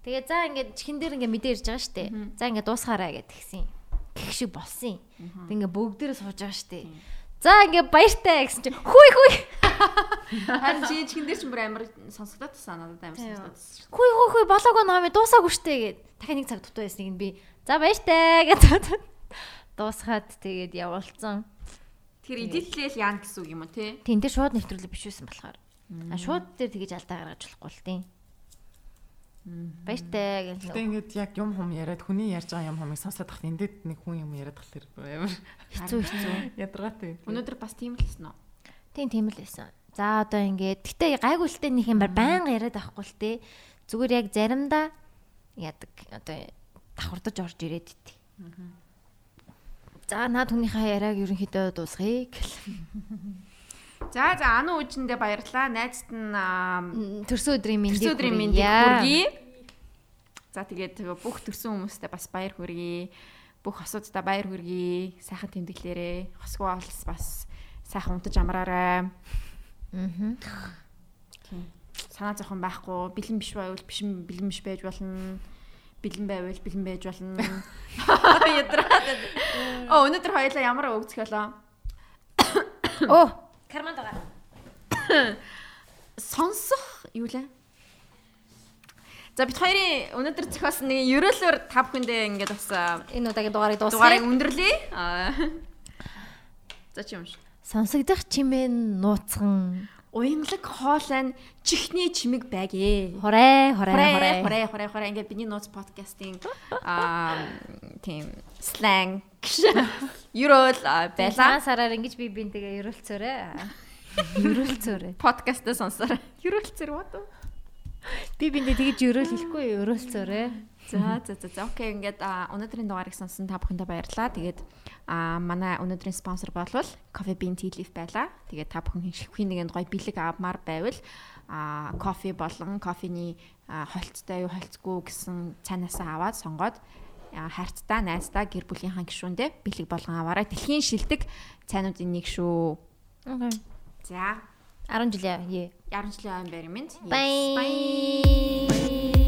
Тэгээд за ингээд чихэн дээр ингээд мэдээ ирж байгаа штэ. За ингээд дуусгаарай гэд тэгсэн. Гэх шиг болсон. Тэг ингээд бүгдээрээ сууж байгаа штэ. За ингээд баяртай гэсэн чинь хүй хүй Харин чи чихэн дээр ч бүр амар сонсогдоод тасаа надад амар сонсогдоод тасаа. хүй хүй хүй болоогүй нами дуусаагүй штэ гэд. Дахиад нэг цаг дутуу байсныг нь би за баяртай гэж дуусгаад тэгээд явуулсан. Тэгэхээр эдитлэл яан гэсэн үг юм уу те? Тийм дээр шууд нэвтрүүлэг биш байсан болохоор. А шууд дээр тэгэж алдаа гаргаж болохгүй л тийм. Баяртай гэх Гэтэ ингээд яг юм хум яриад хүний ярьж байгаа юм хумыг сонсоод тахт эндэд нэг хүн юм яриад тахлаар амар хэцүү хэцүү. ядаргаатай. Өнөөдөр бас тийм л гэсэн үү? Тийм тийм л байсан. За одоо ингээд гэтээ гайгуултай нэг юм байнга яриад авахгүй л те. Зүгээр яг заримдаа яадаг одоо давхардаж орж ирээд ити. За наад хүнийхээ яриаг ерөнхийдөө дуусгая. За за ану үжиндээ баярлалаа. Найзт нь Төрсөн өдрийн мэндийг төрсөн өдрийн мэндийг хүргэе. За тэгээд бүх төрсөн хүмүүстээ бас баяр хүргэе. Бүх хосуудтай баяр хүргэе. Сайхан тэмдэглээрээ. Хосгүй болс бас сайхан унтаж амраарай. Аа. Санаа зовхон байхгүй. Бэлэн биш байвал биш бэлэн биш байж болно. Бэлэн байвал бэлэн байж болно. Ядраад. Оо өнөөдөр хоёлаа ямар өгцөх болоо? Оо, карманд байгаа. Сонсох юу лээ? За бид хоёрын өнөөдөр зохиосон нэг ерөөлөөр та бүхэндээ ингээд бас Энэ удаагийн дугаарыг дугаарыг дуусгая. өндөрлөе. Аа. За чи юмш. Сонсогдох чимээн нууцхан. Уянлаг хоолойн чихний чимэг байгээ. Хорой, хорой, Хорой хорой. хорой хорой хорой ингээд бидний нууц подкастын аа тийм сленг ерөөл аа, Байлаа сараар ингэж би бинтэйгээ ерөөлцөөрэй. Ерөөлцөөрэй. Подкастаа сонсороо. Ерөөлцөр бод. Би бинтээ тэгэж ерөөл хэлэхгүй ерөөлцөөрэй. За за за окей ингээд өнөөдрийн дугаарыг сонсон та бүхэндээ баярлалаа. Тэгээд аа манай өнөөдрийн спонсор болвол Coffee Bean Tea Leaf байлаа. Тэгээд та бүхэн шивхийн нэгэнд гоё бэлэг авмаар байвал аа кофе болон кофений холцтой юу холцгүй гэсэн цаанаасаа аваад сонгоод хайрцтай найздаа гэр бүлийнхаа гишүүндээ бэлэг болгон аваарай. Дэлхийн шилдэг цайнуудын нэг шүү. За 10 жилийн ээ. 10 жилийн айн баримт. Bye.